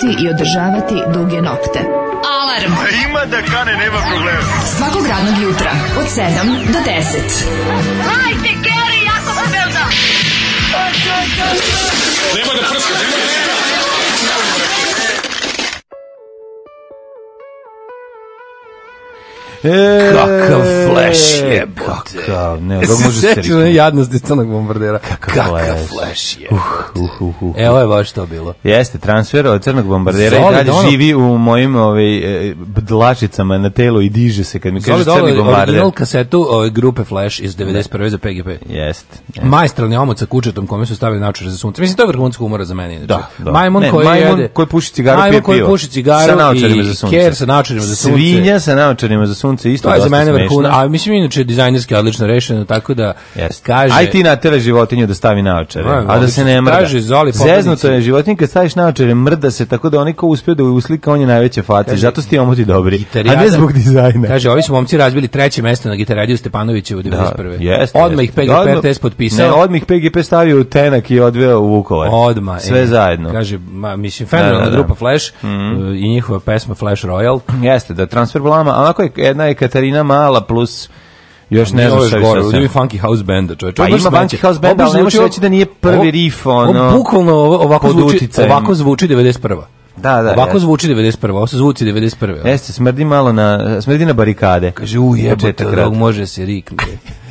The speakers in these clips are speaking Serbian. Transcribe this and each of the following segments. čistiti i održavati duge nokte. Alarm! A ima da kane, nema problema. Svakog radnog jutra, od 7 do 10. Hajde, Keri, jako se velda! Nema da prska, nema da prska! E, Kakav flash je Kakav, ne, dok može se sećaš na jadnost distanog bombardera. Kakav, Kakav flash je. Uh, uh, uh, uh, uh. Evo je baš to bilo. Jeste, transfer od crnog bombardera Solid, i dalje ono... živi u mojim ovaj, e, dlačicama na telu i diže se kad mi kaže crni bombarder. Original kasetu ove grupe Flash iz 91. za PGP. Jeste. Yes. Majstralni omot sa kučetom kome su stavili naočare za sunce. Mislim, to je vrhunska umora za mene. Da, da. Majmon ne, koji majmon jede, koji puši cigaru, majmon pije koji puši cigaru sa i za Ker sa naočarima za sunce. Svinja sa naočarima za sunce. Isto to je za mene vrhunska. A mislim, inače, dizajner inženjerski odlično rešeno, tako da yes. kaže... Aj ti natele životinju da stavi naočare, a, da se ne mrda. Kaže, zoli, Zeznuto je životinje kad staviš naočare, mrda se, tako da oni ko uspe da uslika, on je najveće najveća faca. Zato su ti omoti dobri, a ne zbog dizajna. Kaže, ovi su momci razbili treće mesto na gitaradiju Stepanoviću u 91. Da, odmah ih PGPRTS potpisao. Ne, odmah ih PGP stavio u tenak i odveo u Vukovar. Odmah. Sve e, zajedno. Kaže, ma, mislim, da, da, fenomenalna da, da, grupa Flash mm -hmm. i njihova pesma Flash Royal. Jeste, da transfer blama, onako je jedna je Katarina Mala plus Još ne znam šta je gore, ljudi Funky House Benda, čoj. Pa ima Funky House Benda, ali ne reći da nije prvi riff, ono... Bukvalno ovako zvuči, ovako zvuči 91. Da, da. Ovako ja. zvuči 91. Ovo se zvuči 91. Jeste, smrdi malo na smrdi na barikade. Kaže, u jebote, može da se riknuti.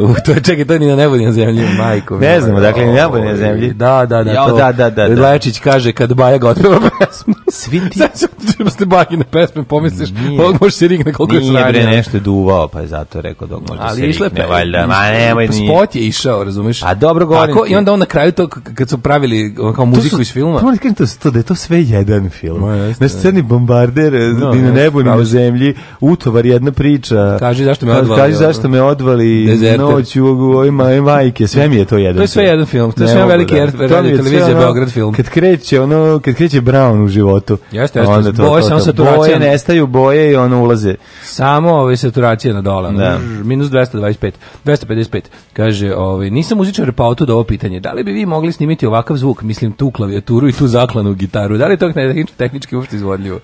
U to je čekaj, to ni na nebu ni na zemlji, majko. Ne znamo, dakle ni na nebu ni na zemlji. Da, da, da. Ja, da, da, da, da. Lečić kaže kad Baja ga otpeva pesmu. Svi ti. Sad ćemo da ste Bajine pesme pomisliš, ovog može se rigne koliko je Nije bre nešto duvao, pa je zato rekao dok može Ali išle pe, valjda. Ma nemoj ni. Spot je išao, razumeš? A dobro govorim. Tako i onda on na kraju to kad su pravili kao muziku iz filma. Moram kažem to da je to sve jedan film. na sceni bombarder, eh, ni na nebu ni na zemlji, utovar jedna priča. Kaže zašto me odvali. Kaže da zašto me odvali dezerter. Noć u ovoj maj, majke, sve mi je to jedan film. To je sve jedan film, to je sve veliki radio televizija Beograd film. Kad kreće, ono, kad kreće Brown u životu. Jeste, jeste, onda to, boje, to, to, samo saturacija. Boje nestaju, boje i ono ulaze. Samo ove saturacije na dole, da. minus 225, 255. Kaže, ovaj, nisam muzičar pa auto da ovo pitanje, da li bi vi mogli snimiti ovakav zvuk, mislim tu klavijaturu i tu zaklanu gitaru, da li je to tehnički uopšte izvodljivo?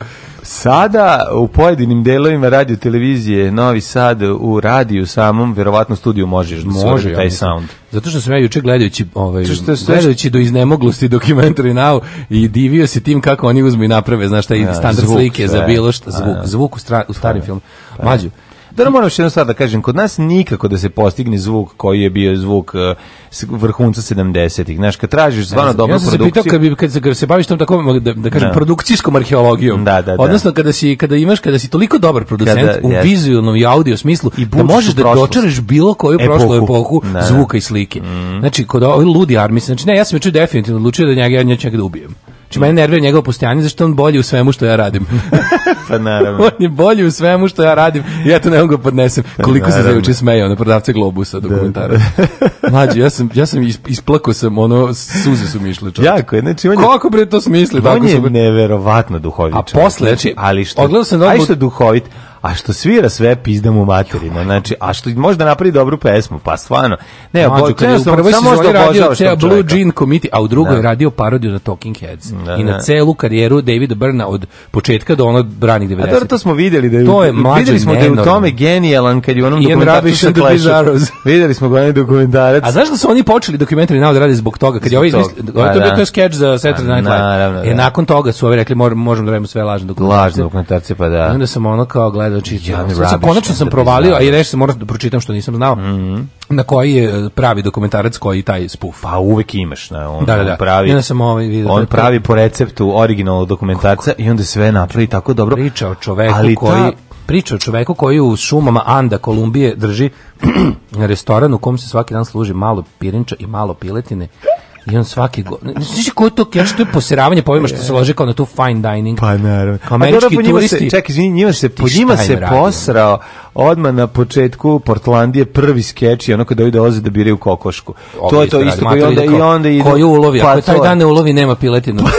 Sada u pojedinim delovima radio televizije Novi Sad u radiju samom verovatno studiju možeš da Može, taj ja, sound. Zato što sam ja juče gledajući ovaj što što gledajući do iznemoglosti dokumentari nau i divio se tim kako oni uzmu i naprave, znaš šta, ja, da, standard zvuk, slike sve. za bilo šta, zvuk, A, da. zvuk u, stra, u starim pa, filmu. Pa. Mađu, Da, moram još jednu stvar da kažem, kod nas nikako da se postigne zvuk koji je bio zvuk uh, vrhunca 70-ih. Znaš, kad tražiš stvarno dobro produkciju... Ja sam se pitao, kad, bi, kad, se baviš tom takom, da, da kažem, da. produkcijskom arheologijom, da, da, da. odnosno kada, si, kada imaš, kada si toliko dobar producent kada, u yes. vizualnom i audio smislu, I da možeš da dočaraš bilo koju epohu. prošlu epohu da. da. zvuka i slike. Mm. Znači, kod ovih ludi armije, znači ne, ja sam već definitivno odlučio da njega, ja njega da ubijem. Znači, mene nervira njegovo postojanje, zašto on bolji u svemu što ja radim. pa naravno. on je bolji u svemu što ja radim, ja to ne mogu da podnesem. Pa Koliko naravno. se zajuče smejao na prodavce Globusa da. dokumentara. Mlađi, ja sam, ja sam isplako sam, ono, suze su mi išle. Jako je, znači on je... Kako bre to smisli? On tako je super. neverovatno duhovit. A posle, znači, ali što... Odgledao sam... Aj što duhovit, a što svira sve pizda mu materina, znači, a što možda napravi dobru pesmu, pa stvarno. Ne, Mađu, kad je u prvoj sezoni radio ceo Blue Jean Committee, a u drugoj da. je radio parodiju na Talking Heads. Da, I na da. celu karijeru Davida Brna od početka do onog ranih 90. A dobro, to smo videli da je, to je mlađe, videli smo da je u tome genijalan kad je u onom dokumentarcu sa Clash Videli smo ga onaj dokumentarac. A znaš da su oni počeli dokumentari navod da rade zbog toga, kad je ovaj izmislio, to je pa bio to sketch za Saturday Night Live. I e, nakon toga su oni rekli možemo da radimo sve lažne dokumentarce. Lažne dokumentarce, pa da. Onda sam ono kao znači ja čitam. konačno sam da provalio, a i reći se moram da pročitam što nisam znao. Mm -hmm. Na koji je e, pravi dokumentarac koji taj spuf. Pa uvek imaš, na on, da, da, da. pravi. Ja sam ovaj video. On da pravi po receptu originalnog dokumentarca i onda sve napravi tako dobro. Priča o čoveku ali koji ta... priča o čoveku koji u šumama Anda Kolumbije drži restoran u kom se svaki dan služi malo pirinča i malo piletine I on svaki godine... Znači, ko je to keč, to je poseravanje povima što se lože kao na tu fine dining. Pa naravno. Kao američki pa, turisti. Se, ček, izvini, njima se, po njima se posrao odmah na početku Portlandije prvi skeč i ono kada ovi dolaze da biraju kokošku. Ovo to je to isto. Koji pa onda, i onda da ide, koju ulovi? Pa, taj dan ne ulovi, nema piletinu. Pa,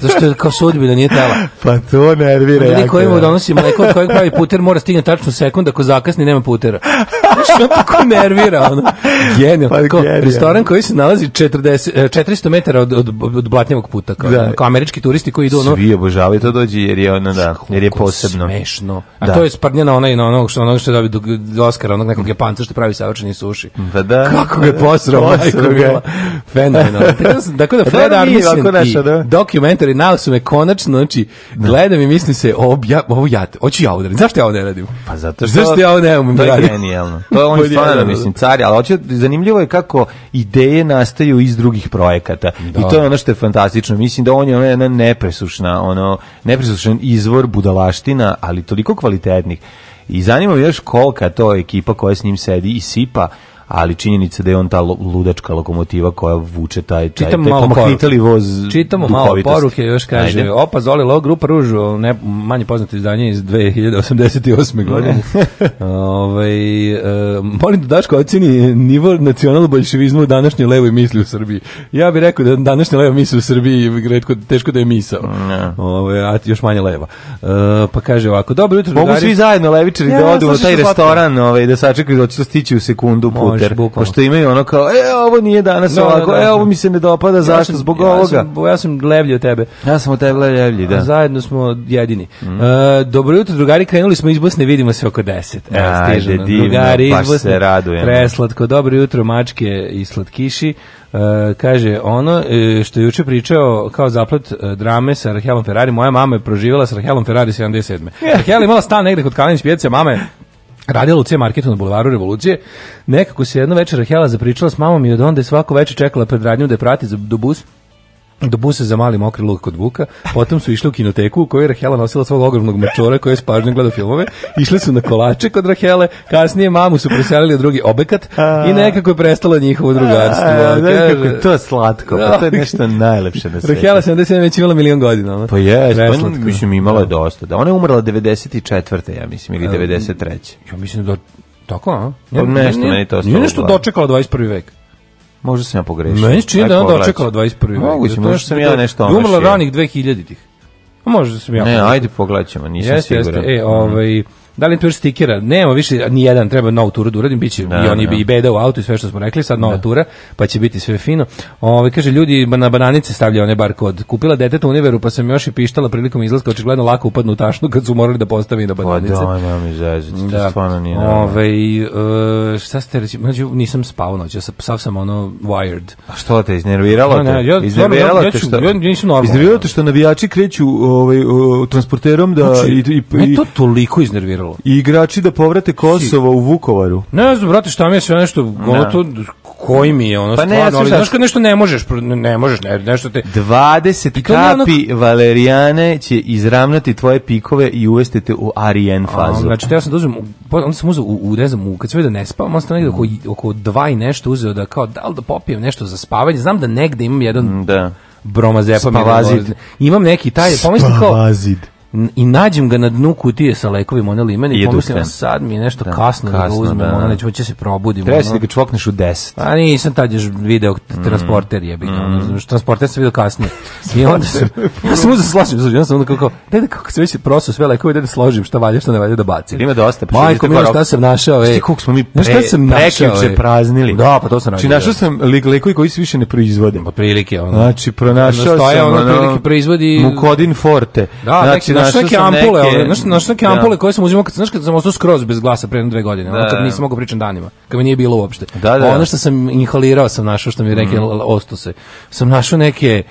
Zašto je kao sudbina, da nije tela. Pa to nervira jako. Niko ima donosi mleko od pravi puter, mora stigne tačno sekund, ako zakasni nema putera. Što tako nervira, ono. Genijal. Pa, kao, restoran koji se nalazi 40, 400 e, metara od, od, od blatnjavog puta, kao, da. kao američki turisti koji idu ono. Svi obožavaju to dođi, jer je ono, da, jer je posebno. Smešno. A da. to je sparnja onaj, na onog što, onog što je do Oscara, onog nekog Japanca što pravi savršeni suši. Pa da. Kako ga posrao, majko, fenomenalno. Tako da, pa Fred Armisen i da. dokumentar majstore, nao su me konačno, znači, da. gledam i mislim se, o, ja, ovo ja, hoću ja ovo da radim. Zašto ja ovo ne radim? Pa zato što... Zašto ja ovo ne umem To je radim? genijalno. To je on stvarno, mislim, car, ali hoće, zanimljivo je kako ideje nastaju iz drugih projekata. Da. I to je ono što je fantastično. Mislim da on je jedna nepresušna, ono, nepresušan izvor budalaština, ali toliko kvalitetnih. I zanima me još kolika to ekipa koja s njim sedi i sipa ali činjenica da je on ta ludačka lokomotiva koja vuče taj taj čitamo taj malo voz čitamo malo poruke još kaže Ajde. opa Zoli Log grupa Ružu ne manje poznato izdanje iz 2088. godine ovaj e, molim da Daško oceni nivo nacional boljševizma u današnjoj levoj misli u Srbiji ja bih rekao da današnja leva misli u Srbiji redko teško da je misao ovaj Ove, a još manje leva e, pa kaže ovako dobro jutro mogu svi zajedno levičari ja, da odu u taj restoran ovaj da sačekaju da će stići u sekundu put Twitter, pošto imaju ono kao, e, ovo nije danas no, da, da, ovako, da, e, ovo mi se ne dopada, zašto, zbog ovoga. Ja sam levlji od tebe. Ja sam od tebe levlji, da. Zajedno smo jedini. Mhm. E, dobro jutro, drugari, krenuli smo iz Bosne, vidimo se oko deset. Evo, stižemo. Drugari iz Bosne, preslatko, dobro jutro, mačke i slatkiši. Uh, kaže ono e, što je juče pričao kao zaplet uh, drame sa Rahelom Ferrari, moja mama je proživjela sa Rahelom Ferrari 77. Rahel je imala stan negde kod Kalinić pjece, mama je radila u C marketu na bulevaru Revolucije. Nekako se jedno večer Rahela zapričala s mamom i od onda je svako večer čekala pred radnjom da je prati do bus do buse za mali mokri luk kod Vuka, potom su išli u kinoteku u kojoj je Rahela nosila svog ogromnog mačora koji je spažnje gleda filmove, išli su na kolače kod Rahele, kasnije mamu su preselili u drugi obekat i nekako je prestalo njihovo drugarstvo. A, a, Kaže, kako je to slatko, pa to je da. nešto najlepše na svijetu. Rahela 77 već imala milion godina. Ona. Pa je, pa, mislim imala je da. dosta. Da. Ona je umrla 94. ja mislim, ili 93. Ja mislim da Tako, a? Ja, pa nešto, meni to Nije nešto dočekala 21. vek. Možda sam ja pogrešio. Meni čini da je onda očekala 21. Moguće, možda sam ja nešto omašio. Umrla ranih 2000-ih. Možda sam ja. Ne, ajde pogledajmo, nisam siguran. Jeste, jeste. e, mhm. ovaj, Da li tu stikera? Nema više, ni jedan, treba novu turu da uradim, biće da, i oni da. da. i beda u autu i sve što smo rekli, sad nova da. tura, pa će biti sve fino. Ovaj kaže ljudi na bananice stavljaju onaj bar kod. Kupila dete Univeru, pa sam još i pištala prilikom izlaska, očigledno lako upadnu tašnu kad su morali da postave na pa bananice. Pa da, ajmo mi zezati, da. stvarno nije. Ovaj uh, šta ste reći? Mađu, nisam spao noć, ja sam sav sam ono wired. A što te iznerviralo? Ne, ne, ja, iznerviralo ja, te što? Ja, nisam normalno. Iznerviralo te što navijači kreću ovaj transporterom da znači, i, i, i to toliko iznerviralo Kosovo. igrači da povrate Kosovo u Vukovaru. Ne znam, brate, šta mi je sve nešto, gotovo, koji mi je ono pa stvarno, ne, ali znaš kad nešto ne možeš, ne možeš, ne, nešto te... 20 kapi onak... valerijane će izravnati tvoje pikove i uvesti te u arijen fazu. A, znači, te ja sam dozum, da pa, onda sam uzeo u, u ne znam, u, kad sve da ne spavam, onda sam negdje oko, oko dva i nešto uzeo da kao, da li da popijem nešto za spavanje, znam da negde imam jedan... Da. Bromazepa mi Imam neki taj, pomislim kao... Spavazid i nađem ga na dnu kutije sa lekovima, ona limena i, I pomislim, sad mi je nešto da, kasno, da kasno da uzmem, da, ona nećemo će se probudim. Treba si da ga čvokneš u 10. A pa nisam tad još video mm. transporter je bilo, mm. ono, transporter sam video kasnije. I onda sam, ja sam uzeo da slažem, ja sam onda kako, daj da kako se već prosao sve lekove, daj da složim šta valja, šta ne valja da bacim. Ima dosta. Pa Majko, mi šta sam našao, ej. Kako smo mi pre, šta sam našao, ej. praznili. Da, pa to sam našao. Či našao sam lekovi koji se više ne proizvode. Pa prilike, ono. Znači, pronašao sam, ono, prilike proizvodi... Mukodin Forte. Da, znači, našao neke ampule, neke... našao neke da. ampule koje sam uzimao kad, znaš, kad sam ostao skroz bez glasa pre dve godine, ono da, kad da. nisam mogao pričam danima, kad mi nije bilo uopšte. Da, da. Ono što sam inhalirao sam našao, što mi je rekao mm. ostose, sam našao neke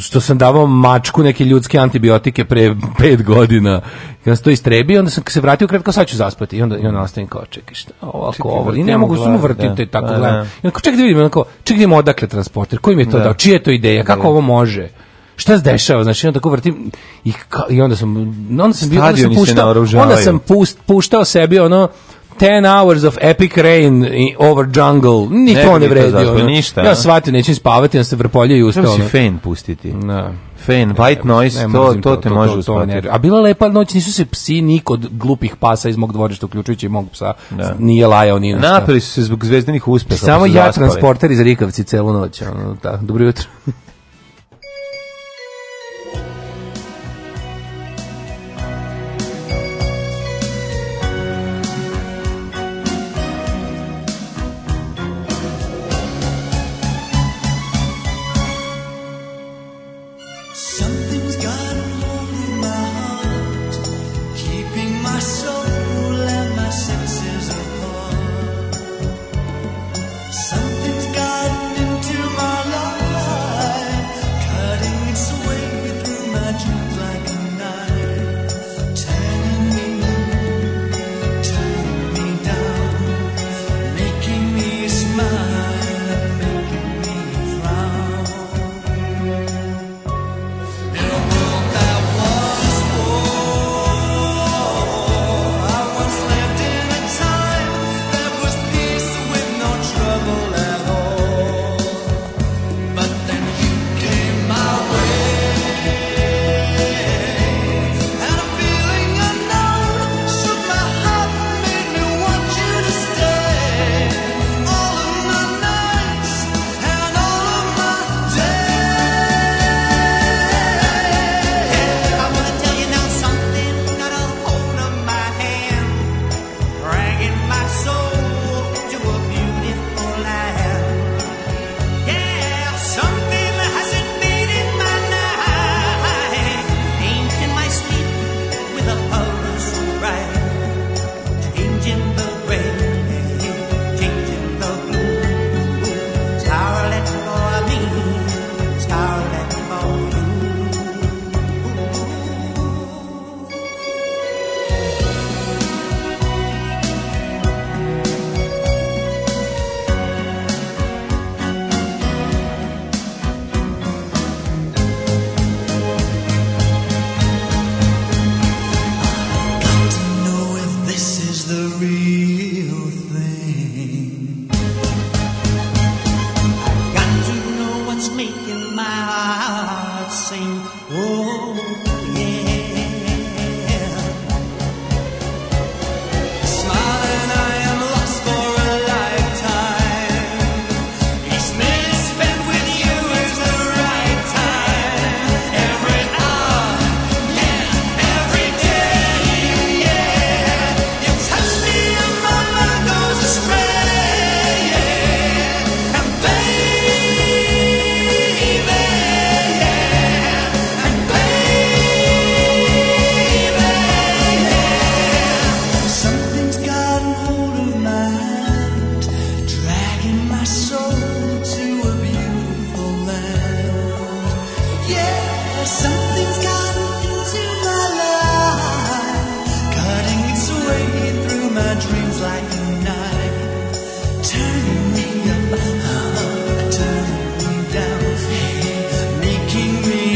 što sam davao mačku neke ljudske antibiotike pre 5 godina. Ja sam to istrebio, onda sam se vratio kratko, sad ću zaspati. I onda, i onda nastavim kao, čekaj, šta, ovako, čekaj, ovo. I ne mogu, samo vrtim te tako gledam. I onda čekaj da vidim, onda kao, čekaj da odakle transporter, koji mi je to da. dao, čija je to ideja, kako da. ovo može? šta se dešava? Znači, onda tako vrtim i, ka, i onda sam, onda sam, bio, onda sam puštao, onda sam pust, puštao sebi ono, 10 hours of epic rain over jungle. Niko ne, ne vredio. Ono. Ništa, ja shvatim, neću spavati, ja se vrpolja i ustao. Treba si fan pustiti. Da. Fein, white noise, ne, to, to, to, te to, može uspati. A bila lepa noć, nisu se psi nik od glupih pasa iz mog dvorišta, uključujući i mog psa, da. nije lajao ni ništa. Napili su se zbog zvezdenih uspeha. Samo pa ja transporter iz Rikavci celu noć. Ono, da, dobro jutro.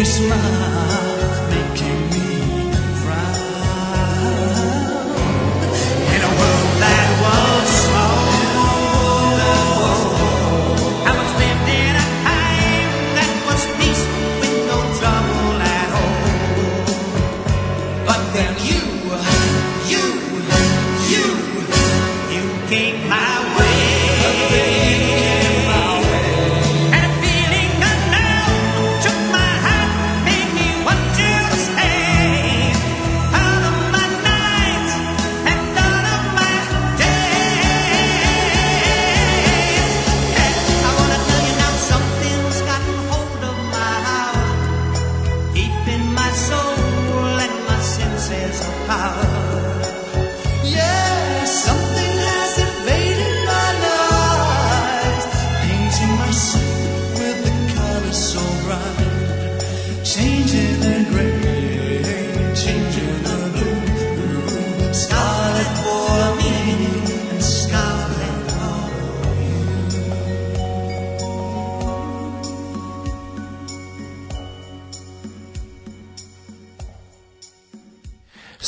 smile.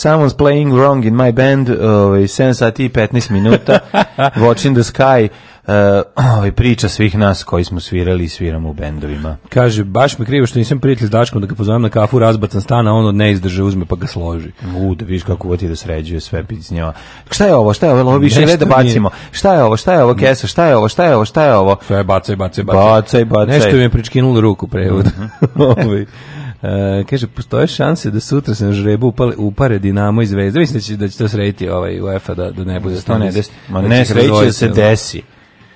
Someone's Playing Wrong in My Band, ovaj, 7 sati i 15 minuta, Watching the Sky, eh, ovaj, priča svih nas koji smo svirali i sviramo u bendovima. Kaže, baš mi krivo što nisam prijatelj s Dačkom da ga pozovem na kafu, razbacan stana, on od ne izdrže, uzme pa ga složi. U, da vidiš kako uvati da sređuje sve pitnjava. Šta je ovo, šta je ovo, ovo više ne da bacimo. Šta je ovo, šta je ovo, kesa, šta je ovo, šta je ovo, šta je ovo? Sve bacaj, bacaj, bacaj. Bacaj, bacaj. Nešto mi je pričkinulo ruku prevod. Mhm. Ovaj. E, kaže, postoje šanse da sutra se na žrebu upale, upare Dinamo i Zvezda. Mislim da će, da će to srediti ovaj UEFA da, da ne bude. Da to ne, des, ma da ne, sreći da se da. desi.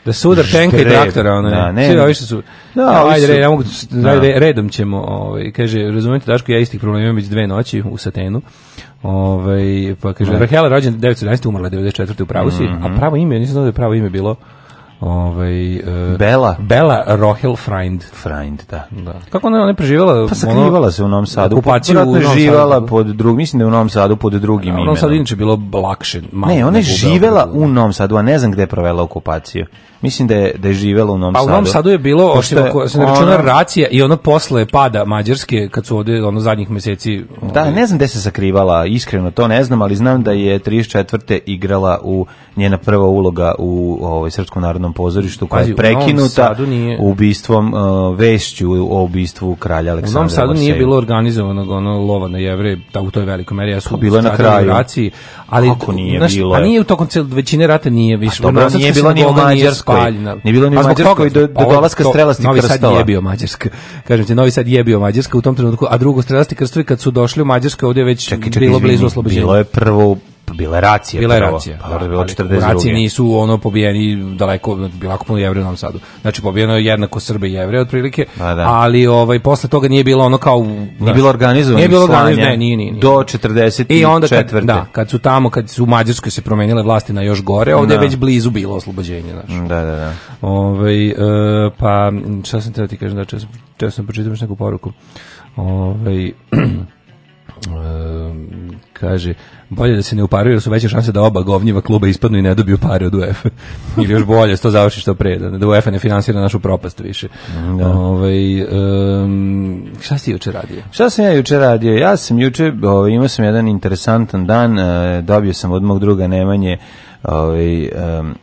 Da sudar tenka i traktora, ono, da, ne. Svi ovi što su, da, no, ajde, su, ja mogu, da. ajde, redom ćemo, ovaj, kaže, razumete, Daško, ja istih problema imam već dve noći u Satenu, ovaj, pa kaže, Rahela rođen 1911, umrla 94. u pravo mm -hmm. a mhm. pravo ime, nisam znao da je pravo ime bilo, ovaj uh, Bela Bela Rohil Freind Freind da. da. Kako ona ona preživela pa sakrivala se u Novom Sadu okupaciju u Novom da. pod drug, mislim da je u Novom Sadu pod drugim imenom u Novom Sadu inače bilo lakše malo ne ona je živela u da. Novom Sadu a ne znam gde je provela okupaciju mislim da je da je živela u Novom Sadu. A u Novom Sadu je bilo osim ako se ne računa ona, racija i ona posle pada mađarske kad su ovde ono zadnjih meseci. Ono, da, ovaj. ne znam gde se sakrivala, iskreno to ne znam, ali znam da je 34. igrala u njena prva uloga u ovaj Srpskom narodnom nacionalnom pozorištu koja Pazi, je prekinuta nije... ubistvom uh, vešću o ubistvu kralja Aleksandra. U Novom Sadu nije bilo organizovanog ono lova na jevre da u toj velikoj meri jesu pa bilo na kraju raciji, ali Kako nije znaš, bilo. A nije u tokom cel većine rata nije više. dobro, nije bilo ni u pa Mađarskoj. Nije bilo ni u Mađarskoj do, pa do dolaska strelasti krstova. Novi Sad nije bio Mađarska. Kažem ti, Novi Sad je bio Mađarska u tom trenutku, a drugo strelasti krstovi kad su došli u Mađarskoj ovdje već čekaj, čekaj, bilo blizu oslobođenja. Bilo je prvo Bila je racija. Bila je racija. Pa, da, bilo 42. Racije nisu ono pobijeni daleko, bilo ako puno jevreja u Novom Sadu. Znači pobijeno je jednako Srbe i jevreje otprilike, a, da, da. ali ovaj, posle toga nije bilo ono kao... Nije bilo organizovano Nije bilo ne, nije, nije, nije. Do 44. I onda kad, da, kad su tamo, kad su u Mađarskoj se promenile vlasti na još gore, ovdje da. je već blizu bilo oslobođenje. Znači. Da, da, da. Ove, ovaj, e, pa, šta sam teo da ti kažem, da, čeo sam, čeo neku poruku. Ove, ovaj, Ehm, kaže, bolje da se ne uparuju jer su veće šanse da oba govnjiva kluba ispadnu i ne dobiju pare od UEFA. Ili još bolje, da to završi što pre, da, da UEFA ne finansira našu propast više. Mhm, da. Ove, ovaj, um, šta si juče radio? Šta sam ja juče radio? Ja sam juče, ovaj, imao sam jedan interesantan dan, eh, dobio sam od mog druga Nemanje ovaj um,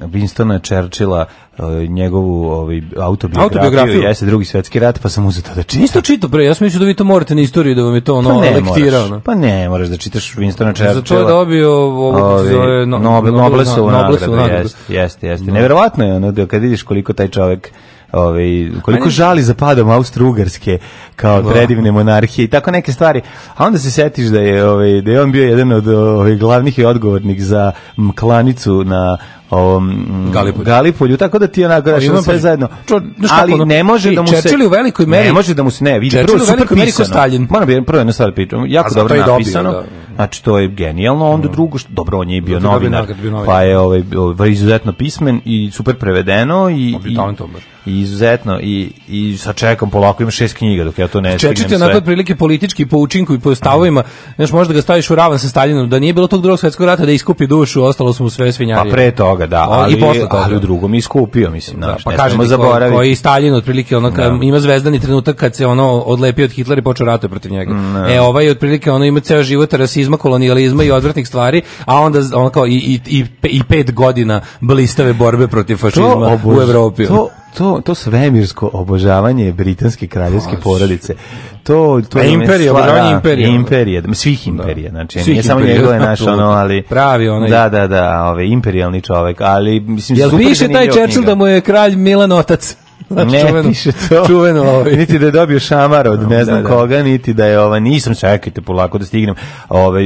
Winston Churchilla ovaj, njegovu ovaj autobiografiju, autobiografiju. jeste drugi svetski rat pa sam uzeo to da čitam. Isto čitao bre, ja sam mislio da vi to morate na istoriju da vam je to ono pa lektirano. Pa ne, moraš da čitaš Winstona Churchilla. Zato je dobio ovu ovaj, zove no, Noblesovu nagradu. Jeste, jeste, jeste. Neverovatno je ono da kad vidiš koliko taj čovjek ovaj, koliko ne... žali za padom austrougarske kao da. predivne monarhije i tako neke stvari. A onda se setiš da je, ovaj, da je on bio jedan od ovih ovaj, glavnih i odgovornih za klanicu na ovom mm, Galipolju. Galipolju, tako da ti onako daš sve pa, zajedno. Čo, ali ono, ne može da mu se Churchill u velikoj meri. Ne može da mu se ne vidi. Prvo u velikoj Stalin. Moram bi prvo jednu stvar da pričam. Jako dobro napisano. Dobio, da. Znači to je genijalno, onda mm. drugo što dobro on je bio novinar, bio novinar, pa je ovaj, ovaj, izuzetno pismen i super prevedeno i, i talentovan baš i izuzetno i i sačekam polako ima šest knjiga dok ja to ne stignem. Čečite na prilike politički po učinku i po stavovima, znaš možda ga staviš u ravan sa Staljinom, da nije bilo tog drugog svetskog rata da iskupi dušu, ostalo smo sve svinjarije. Pa pre toga, da, ali, i posle toga. ali u drugom iskupio mislim, da, naš, pa kažemo zaboravi. Koji Staljin otprilike ono kad, da. ima zvezdani trenutak kad se ono odlepio od Hitlera i počeo ratove protiv njega. Mm, ne. E ovaj otprilike ono ima ceo život rasizma, kolonijalizma i odvratnih stvari, a onda ono kao i, i, i, i pet godina blistave borbe protiv fašizma to u Evropi. To to, to svemirsko obožavanje britanske kraljevske porodice. To, to e, je imperija, obožavanje da, imperija. Imperija, da, svih da. imperija, znači, svih nije samo njegove naš, ono, ali... Pravi onaj. Da, da, da, ove, ovaj, imperijalni čovek, ali... Mislim, Jel piše taj Churchill da mu je kralj Milan otac? ne čuveno, piše to. Čuveno ovaj. niti da je dobio šamar od ne da, znam da, koga, niti da je ova, nisam čekajte polako da stignem. Ovaj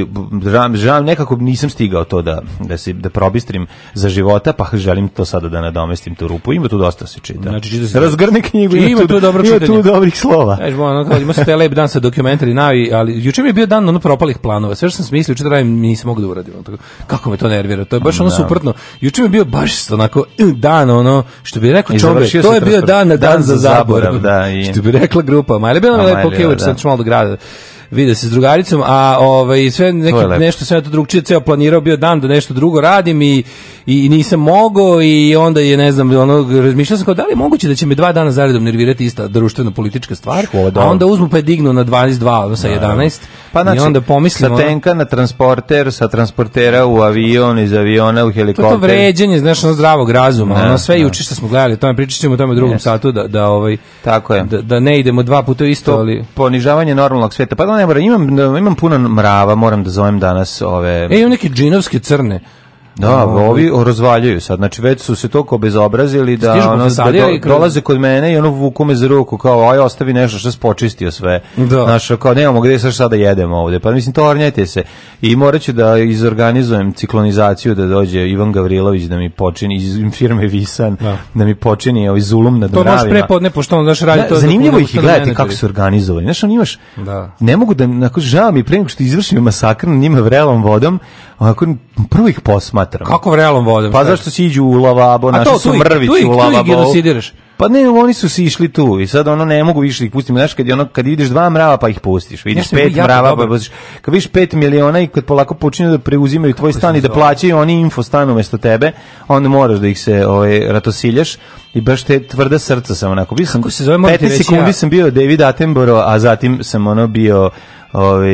žam, žam nekako nisam stigao to da da se da probistrim za života, pa želim to sada da nadomestim tu rupu. Ima tu dosta se čita. Znači, čita da se... Razgrni knjigu, znači, ima, ima tu, tu dobro Ima tu dobrih slova. Znaš, ono, kao, ima se taj lep dan sa dokumentari navi, ali juče mi je bio dan ono propalih planova. Sve što sam smislio, juče da radim, nisam mogao da uradim. Kako me to nervira. To je baš ono da. suprotno. Juče mi je bio baš onako eh, dan ono što bi rekao čobe. To je bio dan na dan, dan za zaborav. Da, i... Što bi rekla grupa Amajlija. Bila je lepo kevač, sad da. ću malo do da grada video se s drugaricom, a ovaj, sve neki, nešto sam to drugčije ceo planirao, bio dan da nešto drugo radim i, i nisam mogao i onda je, ne znam, ono, razmišljao sam kao da li je moguće da će me dva dana zaredom nervirati ista društveno-politička stvar, Škola, a onda uzmu pa je dignu na 22, ono sa 11 pa, znači, i onda pomislim... Sa tenka na transporter, sa transportera u avion, iz aviona u helikopter. To je vređenje, znaš, ono zdravog razuma, ne, ono sve ne. juče što smo gledali, to pričat ćemo o tome u drugom yes. satu, da, da, ovaj, Tako je. Da, da ne idemo dva puta isto, to ali... ponižavanje normalnog sveta. Pa da ne moram, imam, imam puno mrava, moram da zovem danas ove... E, imam neke džinovske crne. Da, ovi razvaljaju sad. Znači već su se toliko bezobrazili da ono da do, dolaze kod mene i ono vuku me za ruku kao aj ostavi nešto što se počistio sve. Da. Naš kao nemamo gde sad sada jedemo ovde. Pa mislim to ornjete se. I moraću da izorganizujem ciklonizaciju da dođe Ivan Gavrilović da mi počini iz firme Visan da, da mi počini ovaj zulum na To baš prepodne pošto on znaš radi da, to. Zanimljivo ih gledati kako su organizovani. Znaš, on imaš da. ne mogu da na nakon žao mi pre nego što izvršim masakr na njima vrelom vodom, onako prvo ih posmat smatram. Kako vrelom vodom? Pa zašto si iđu u lavabo, naši su mrvici u lavabo. Pa ne, oni su si išli tu i sad ono ne mogu više da ih pustiti. Znaš, kad, ono, kad vidiš dva mrava pa ih pustiš, vidiš ja pet mrava pa pustiš. Kad vidiš pet miliona i kad polako počinju da preuzimaju tvoj stan i da plaćaju oni info stan umesto tebe, onda moraš da ih se ovaj, ratosiljaš i baš te tvrda srca sam onako. Bio sam, Kako se zove, 15 sekundi ja. sam bio David Attenborough, a zatim sam ono bio ovaj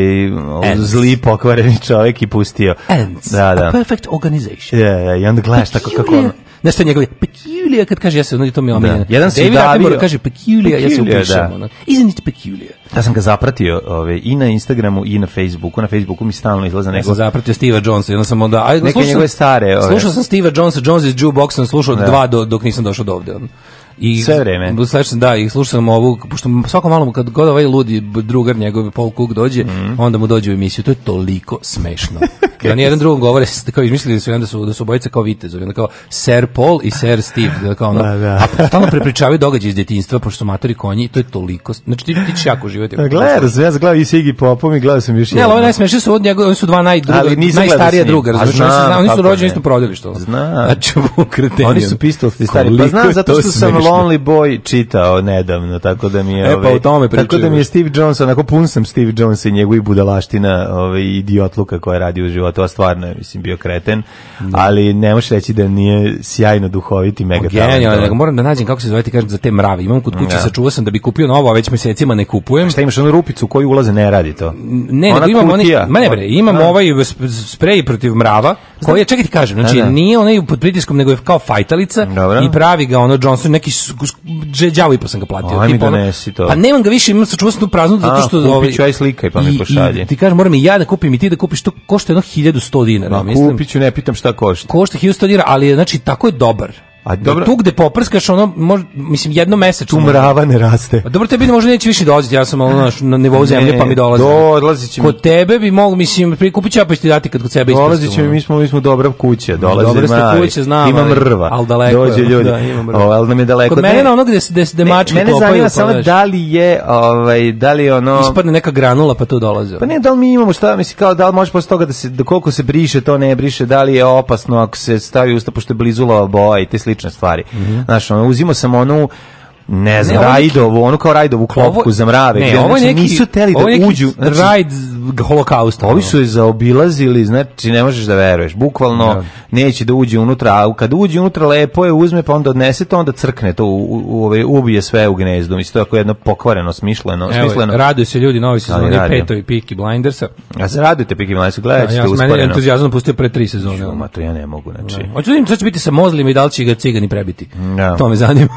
zli pokvareni čovjek i pustio. Ants, da, da. A da. perfect organization. Ja, yeah, ja, yeah, i onda gledaš tako kako ono. Nešto njegov je peculiar kad kaže ja se, no to mi je da. omiljeno. Da. Jedan se udavio. kaže peculiar, ja se upišem. Da. Ono. Isn't it peculiar? Da sam ga zapratio ove, ovaj, i na Instagramu i na Facebooku. Na Facebooku mi stalno izlaza neko... Ja sam zapratio Steve'a Jonesa i onda sam onda... Aj, Neke njegove stare... Ove. Slušao sam Steve'a Jonesa, Jones iz jukeboxa, slušao da. dva do, dok nisam došao do ovde. I sve vreme. Slušam, da, i slušam ovu, pošto svako malo kad god ovaj ludi drugar njegov Paul Cook dođe, mm -hmm. onda mu dođe u emisiju. To je toliko smešno. da ni jedan drugom govore, kao izmislili su da su da su bojice kao vitezovi, onda kao Sir Paul i Sir Steve, da kao ono. Da, da. A stalno prepričavaju događaje iz djetinjstva, pošto su matori konji, to je toliko. Znači ti ti ćeš jako živeti. Gledao sam, ja sam gledao i Sigi Popom i gledao sam još. Ne, ali oni najsmešniji su od njega, oni su dva najdruga, najstarija druga, znači, Oni su rođeni isto porodilište. Znam. Znači, Oni su pistolsti stari. Pa znam zato što sam Lonely Boy čitao nedavno, tako da mi je... E, pa ovaj, o tome pričaju. Tako da mi je Steve Jones, onako pun sam Steve Jones i njegovi budalaština, ovaj, idiotluka koja radi u životu, a stvarno je, mislim, bio kreten, da. ali ne možeš reći da nije sjajno duhoviti mega pa Genijalno, moram da nađem kako se zove, ti kažem, za te mrave. Imam kod kuće, ja. Da. sačuvao sam da bi kupio novo, a već mesecima ne kupujem. Šta imaš, onu rupicu koju ulaze ne radi to? Ne, nego imam, Oni, ma ne bre, imam a. Da. ovaj sprej protiv mrava, koji je, čekaj ti kažem, znači, a, nije onaj pod pritiskom, nego je kao fajtalica Dobro. i pravi ga ono Johnson, neki đavo i pa sam ga platio. Ajme donesi da Pa nemam ga više, imam sačuvao sam tu praznu zato što... A, kupit ovaj, slika pa i pa mi pošalje. I, ti kažeš, moram i ja da kupim i ti da kupiš, to košta jedno 1100 dinara, mislim. Kupit ću, ne pitam šta košta. Košta 1100 dinara, ali znači tako je dobar. A dobro, da tu gde poprskaš ono mož, mislim jedno mesečno. Tu mrava ne raste. Pa dobro tebi može neće više doći. ja sam malo na nivou zemlje ne, pa mi dolazi. Dolazi će Kod tebe bi mogu mislim prikupiti ću pa ti dati kad kod sebe ispustim. Dolazi će mi, mi smo mi smo dobra kuća, dolazi. Dobra kuća, znam. Ima mrva. Al daleko. Dođe ljudi. Da, ima mrva. O, ovaj, al nam je daleko. Kod mene na onog gde gde se mačke kopaju. Mene zanima pa samo da li je ovaj da li ono ispadne neka granula pa tu dolazi. Pa ne, da li mi imamo šta, mislim kao da li može posle toga da se da koliko se briše, to ne briše, da li je opasno ako se stavi usta pošto je blizula boja i te slične stvari. Mm -hmm. Znaš, ono, uzimo sam onu ne znam, ne, Rajdovu, onu kao Rajdovu klopku ovo, za mrave, ne, gde, ovo znači neki, nisu teli da neki uđu. Znači, rajd holokausta. Ovi su je zaobilazili, znači ne možeš da veruješ. Bukvalno ja. Da. neće da uđe unutra, a kad uđe unutra lepo je uzme pa onda odnese to, onda crkne to, u, u, u, ubije sve u gnezdu. Mislim, to je tako jedno pokvareno, smišljeno. smišljeno. smisleno. raduju se ljudi novi sezoni petoj Piki Blindersa. A se radujte Piki Blindersa, gledajte ja, ja, usporeno. Ja sam entuzijazam pustio pre tri sezone. Čuma, to ja ne mogu, znači. Da. Hoću da im sad će biti sa mozlima i da li će ga cigani prebiti. Ja. Da. To me zanima.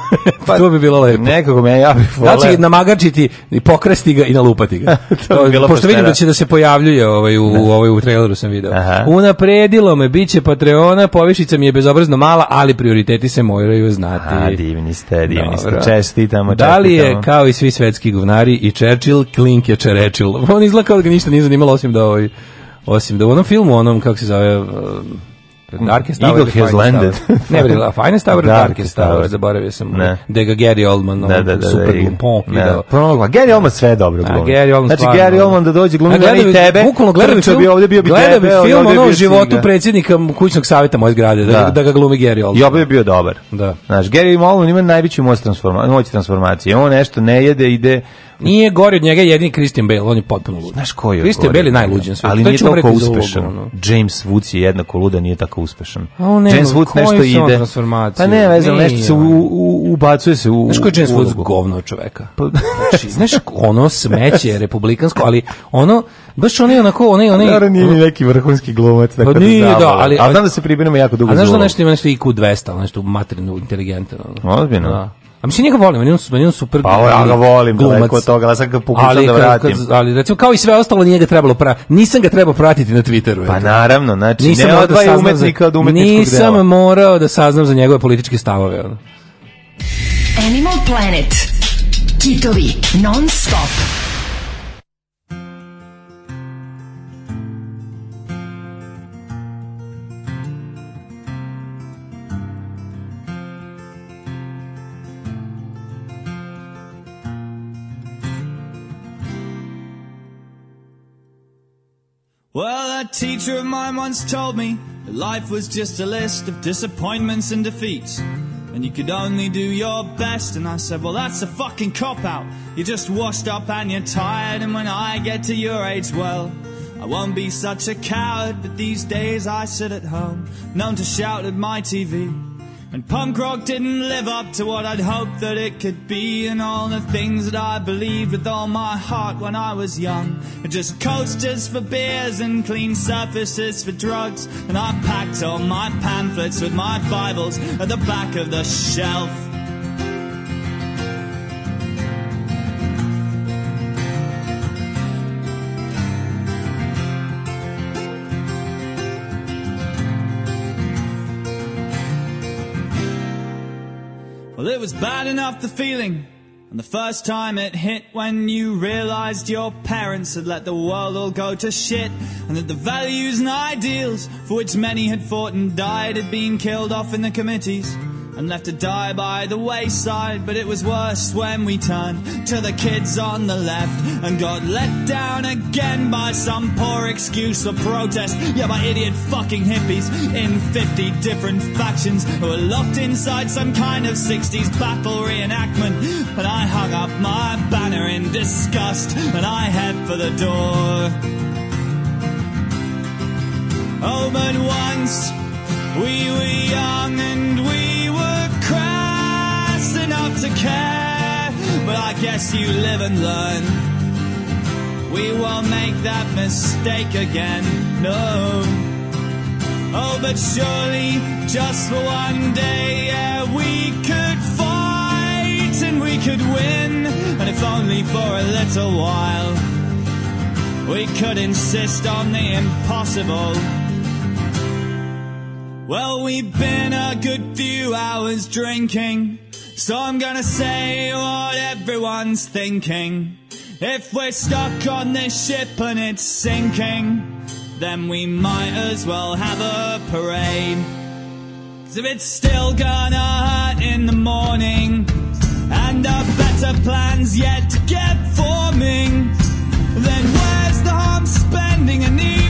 pa, to bi bilo bilo lepo. Nekako me ja bih voleo. Znači, da namagarčiti i pokrasti ga i nalupati ga. to to, pošto postera. vidim da će da se pojavljuje ovaj, u, u, da. ovaj, u traileru sam video. Aha. Unapredilo me, biće Patreona, povišica mi je bezobrazno mala, ali prioriteti se moraju znati. A, divni ste, divni Dobro. ste. Čestitamo, čestitamo. Da li je, kao i svi svetski govnari, i Churchill, Klink je Čerečil. On izgleda kao da ga ništa nije zanimalo, osim da ovaj, osim da u onom filmu, onom, kako se zove, um, Darkest Tower. Eagle has landed. ne, bre, Finest Tower, Darkest Tower, zaboravio sam. Ne. Da ga Gary Oldman, da, da da, da, da, super da, glumpon, video. Promogla. Gary Oldman sve dobro glumi. A Gary Oldman Znači, Gary Oldman da dođe glumi da i tebe. Bukvalno gledam film, bi ovdje bio bi tebe. Gledam film ono u životu predsjednika kućnog savjeta moje zgrade, da, da ga glumi Gary Oldman. I obe je bio dobar. Da. Znaš, Gary Oldman ima najveći moć transformacije, moć transformacije. On nešto ne jede, ide Nije gori od njega jedini Christian Bale, on je potpuno lud. Znaš ko je? Christian Bale je najluđen sve. Ali to nije toliko uspešan. James Woods je jednako luda, nije tako uspešan. Ne, James Woods nešto ide. Pa ne, vezano, nešto se pa u, u, ubacuje se u Znaš ko je James Woods govno čoveka? Pa, znači, znaš, ono smeće republikansko, ali ono, baš onaj onako, onaj, onaj... ono nije ni neki vrhunski glumac, tako pa da nije, da, ali... A znam da se pribinamo jako dugo A znaš da nešto ima nešto IQ 200, nešto materinu, inteligentno. Ozbiljno? Da. A mislim njega volim, on su, super. Pa ja ga volim, glumac. daleko od toga, ali sad ga pokušam ali, da vratim. Kad, ali recimo kao i sve ostalo nije ga trebalo pra, nisam ga trebao pratiti na Twitteru. Pa naravno, znači nisam ne odvaj da umetnika od umetničkog Nisam dela. morao da saznam za njegove političke stavove. Animal Planet. Kitovi non stop. Well, a teacher of mine once told me that life was just a list of disappointments and defeats. And you could only do your best. And I said, Well, that's a fucking cop out. You're just washed up and you're tired. And when I get to your age, well, I won't be such a coward. But these days I sit at home, known to shout at my TV. And punk rock didn't live up to what I'd hoped that it could be, and all the things that I believed with all my heart when I was young. And just coasters for beers and clean surfaces for drugs. And I packed all my pamphlets with my Bibles at the back of the shelf. was bad enough the feeling. And the first time it hit when you realized your parents had let the world all go to shit, and that the values and ideals for which many had fought and died had been killed off in the committees and left to die by the wayside. But it was worse when we turned to the kids on the left and got let down again by some poor excuse for protest. Yeah, by idiot fucking hippies in 50 different factions who were locked inside some kind of 60s battle reenactment. But I hung up my banner in disgust and I head for the door. Oh, but once we were young and we to care, but I guess you live and learn. We won't make that mistake again, no. Oh, but surely just for one day, yeah, we could fight and we could win, and if only for a little while, we could insist on the impossible. Well, we've been a good few hours drinking. So I'm gonna say what everyone's thinking. If we're stuck on this ship and it's sinking, then we might as well have a parade. Cause if it's still gonna hurt in the morning, and our better plans yet to get forming, then where's the harm spending a need?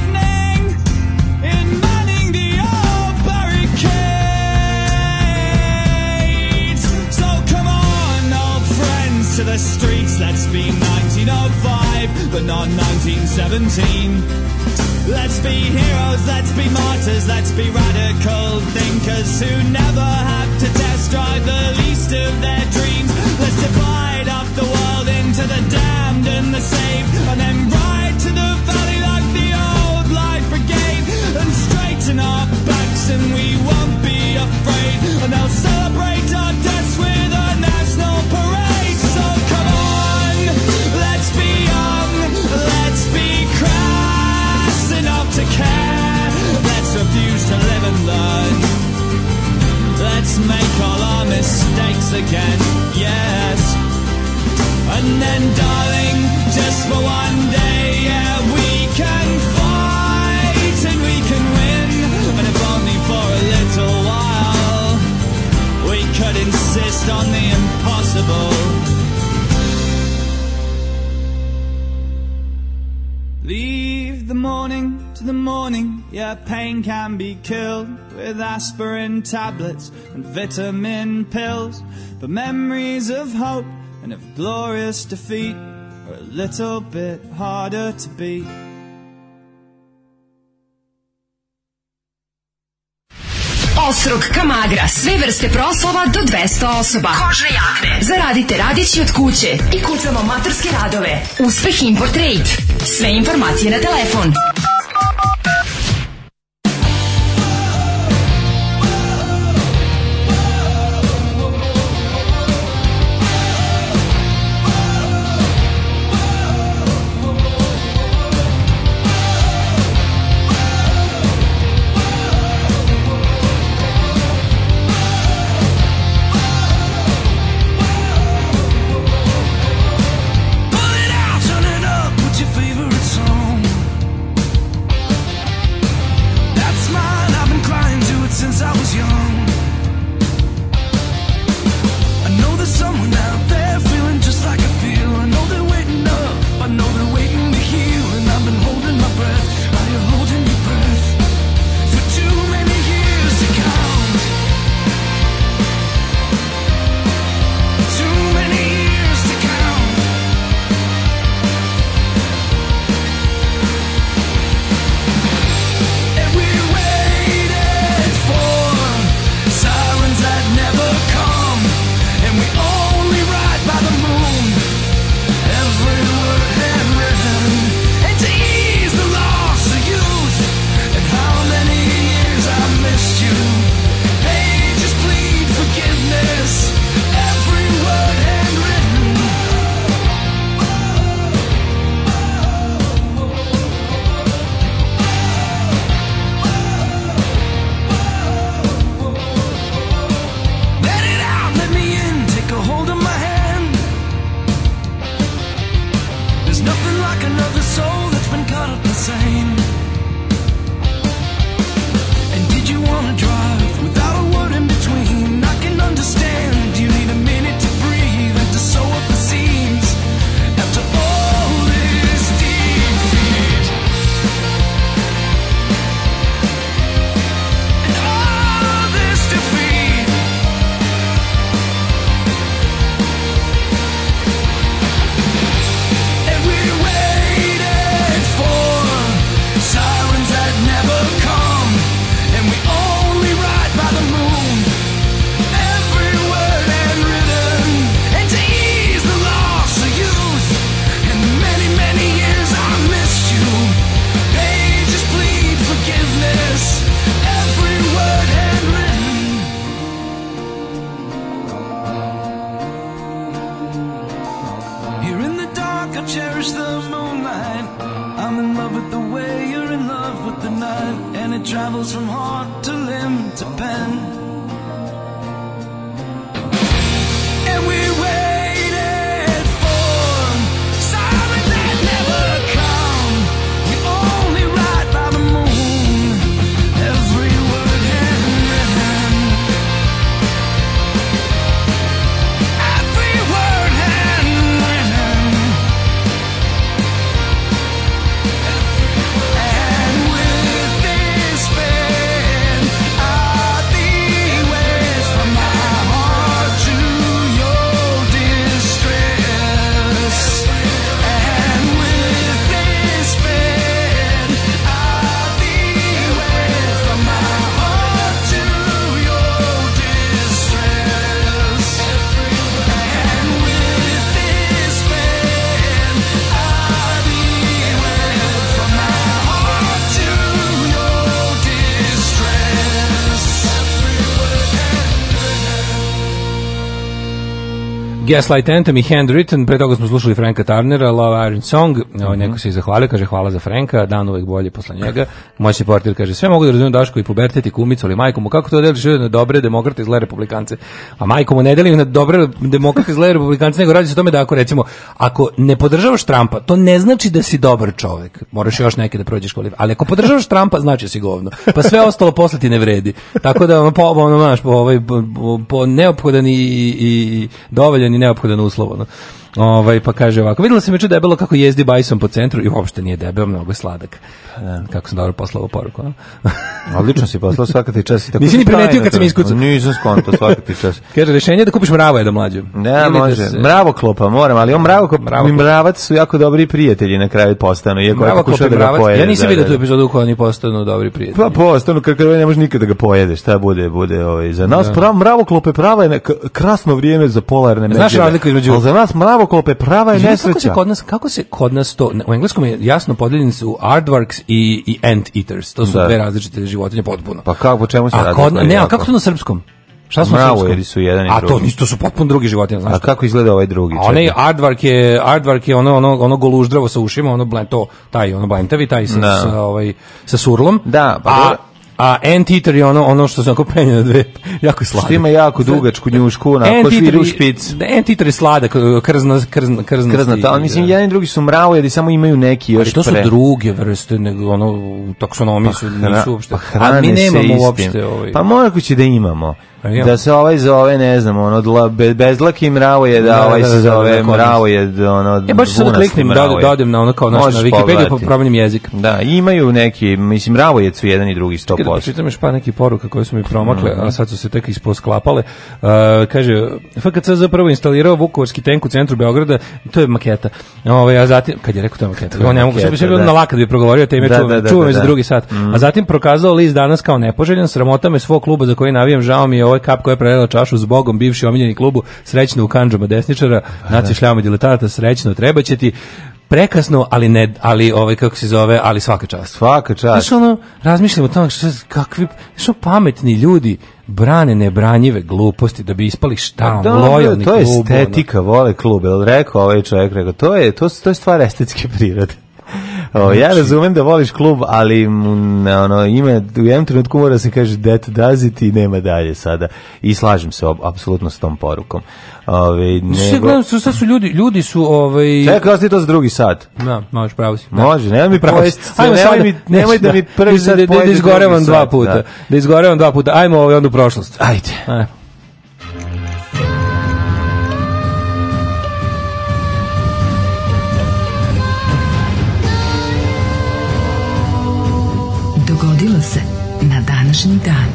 to the streets. Let's be 1905, but not 1917. Let's be heroes, let's be martyrs, let's be radical thinkers who never have to test drive the least of their dreams. Let's divide up the world into the damned and the saved. make all our mistakes again, yes. And then, darling, just for one day, yeah, we can fight and we can win. And if only for a little while, we could insist on the the morning, your pain can be killed with aspirin tablets and vitamin pills. But memories of hope and of glorious defeat are a little bit harder to beat. Ostrog, kamagra, sve vrste proslova do 200 osoba. Kožne jakne. Zaradite radići od kuće i kucamo maturske radove. Uspeh Import Trade. Sve informacije na telefon. Gaslight Anthem i Handwritten, pre toga smo slušali Franka Tarnera, Love Iron Song, mm -hmm. neko se i zahvalio, kaže hvala za Franka, dan uvek bolje posle njega, Moćni portir kaže, sve mogu da razumijem Daško i pubertet i kumicu, ali majku kako to deliš na dobre demokrate i zle republikance? A majku mu ne delim na dobre demokrate i zle republikance, nego radi se o tome da ako recimo, ako ne podržavaš Trampa, to ne znači da si dobar čovek. Moraš još neke da prođeš kvaliv. Ali ako podržavaš Trampa, znači da si govno. Pa sve ostalo posle ti ne vredi. Tako da po ono naš po ovaj po, po neophodan i, i i dovoljan i neophodan uslov. No. Ovaj pa kaže ovako. Videla sam juče debelo kako jezdi bajsom po centru i uopšte nije debeo, mnogo je sladak. Da, kako sam dobro poslao ovu poruku. Odlično si poslao svaka ti čas. Da Nisi ni primetio kad sam iskucao. Nisam skonto svaka ti čas. Kaže, rešenje je da kupiš mravo da mlađu. Ne, Ili da može. Da se... Mravo klopa moram, ali on mravo klopa. mravo mravac su jako dobri prijatelji na kraju postanu. Iako mravo klop, da ga pojede, Ja nisam vidio da, tu epizodu u kojoj oni postanu dobri prijatelji. Pa postanu, kako ne može nikada ga pojede. Šta bude, bude ovaj. Za nas da. pravo, mravo klope prava je krasno vrijeme za polarne međe. Znaš razliku između... Ali za nas mravo klope prava je nesreća. Kako se kod nas, kako se kod nas to... U engleskom je jasno podeljen su aardvarks i, i ant eaters. To su da. dve različite životinje potpuno. Pa kako, po čemu se a kod, Ne, a kako to na srpskom? Šta smo Mravo, jer su jedan i drugi. A to isto su potpuno drugi životinje, znači. A kako izgleda ovaj drugi? A onaj aardvark je, aardvark je ono, ono, ono goluždravo sa ušima, ono blen, taj, ono blentavi, taj sa, da. sa, ovaj, sa surlom. Da, pa a, A Anteater je ono, ono što se ako penje na dve, jako slada. Što ima jako dugačku njušku, onako šviru špic. Anteater da, je slada, krzna, krzna, krzna. Krzna, ta, mislim, da. jedan i drugi su ali samo imaju neki još pre. Ali to su pre. druge vrste, nego ono, taksonomi pa su, nisu uopšte. Pa hrane A mi nemamo uopšte ovaj. Pa morakući da imamo da se ovaj zove, ne znam, ono, dla, be, bezlaki mravo je, da, ovaj da, da, se zove mravo je, ono, E, baš sad da kliknem, da, da odem na ono kao naš, na Wikipediju, pa po promenim jezik. Da, imaju neki, mislim, mravo je su jedan i drugi 100%. Čekaj da pročitam još pa neki poruka koje su mi promakle, mm. a sad su se tek isposklapale. Uh, kaže, FKC zapravo instalirao Vukovarski tank u centru Beograda, to je maketa. Ove, ovaj, a zatim, kad je rekao to je maketa, to je on ne mogu, se na lakat bi progovorio, te ime čuvam, čuvam za da. drugi sat. A mhm. zatim prokazao list danas kao nepoželjan, sramota me svog kluba za koji navijam, žao mi je ovo ovaj je kap koja je prelila čašu s Bogom, bivši omiljeni klubu, srećno u kanđama desničara, naci šljama diletata, srećno, treba će ti prekasno, ali ne, ali ovaj kako se zove, ali svaka čast. Svaka čast. Znaš ono, razmišljam o tome što kakvi, što pametni ljudi brane nebranjive gluposti da bi ispali šta da, lojalni klub. To je estetika, ono. vole klub, jel rekao ovaj čovjek, rekao, to je to, to je stvar estetske prirode. O, ja znači- razumem da voliš klub, ali mm, ono ime u jednom trenutku mora se kaže det da daziti i nema dalje sada. I slažem se apsolutno s tom porukom. Ove, nego... gledam, su, sad su ljudi, ljudi su... Ovaj... Čekaj, ostaje to za drugi sat. Da, možeš pravo si. Da. Može, nemoj mi pravo Ajmo nemoj, mi, nemoj da, mi prvi da- sad da, da, da izgorevam dva puta. Da, da izgorevam dva puta. Ajmo ovaj onda u prošlost. Ajde. Ajde. današnji dan.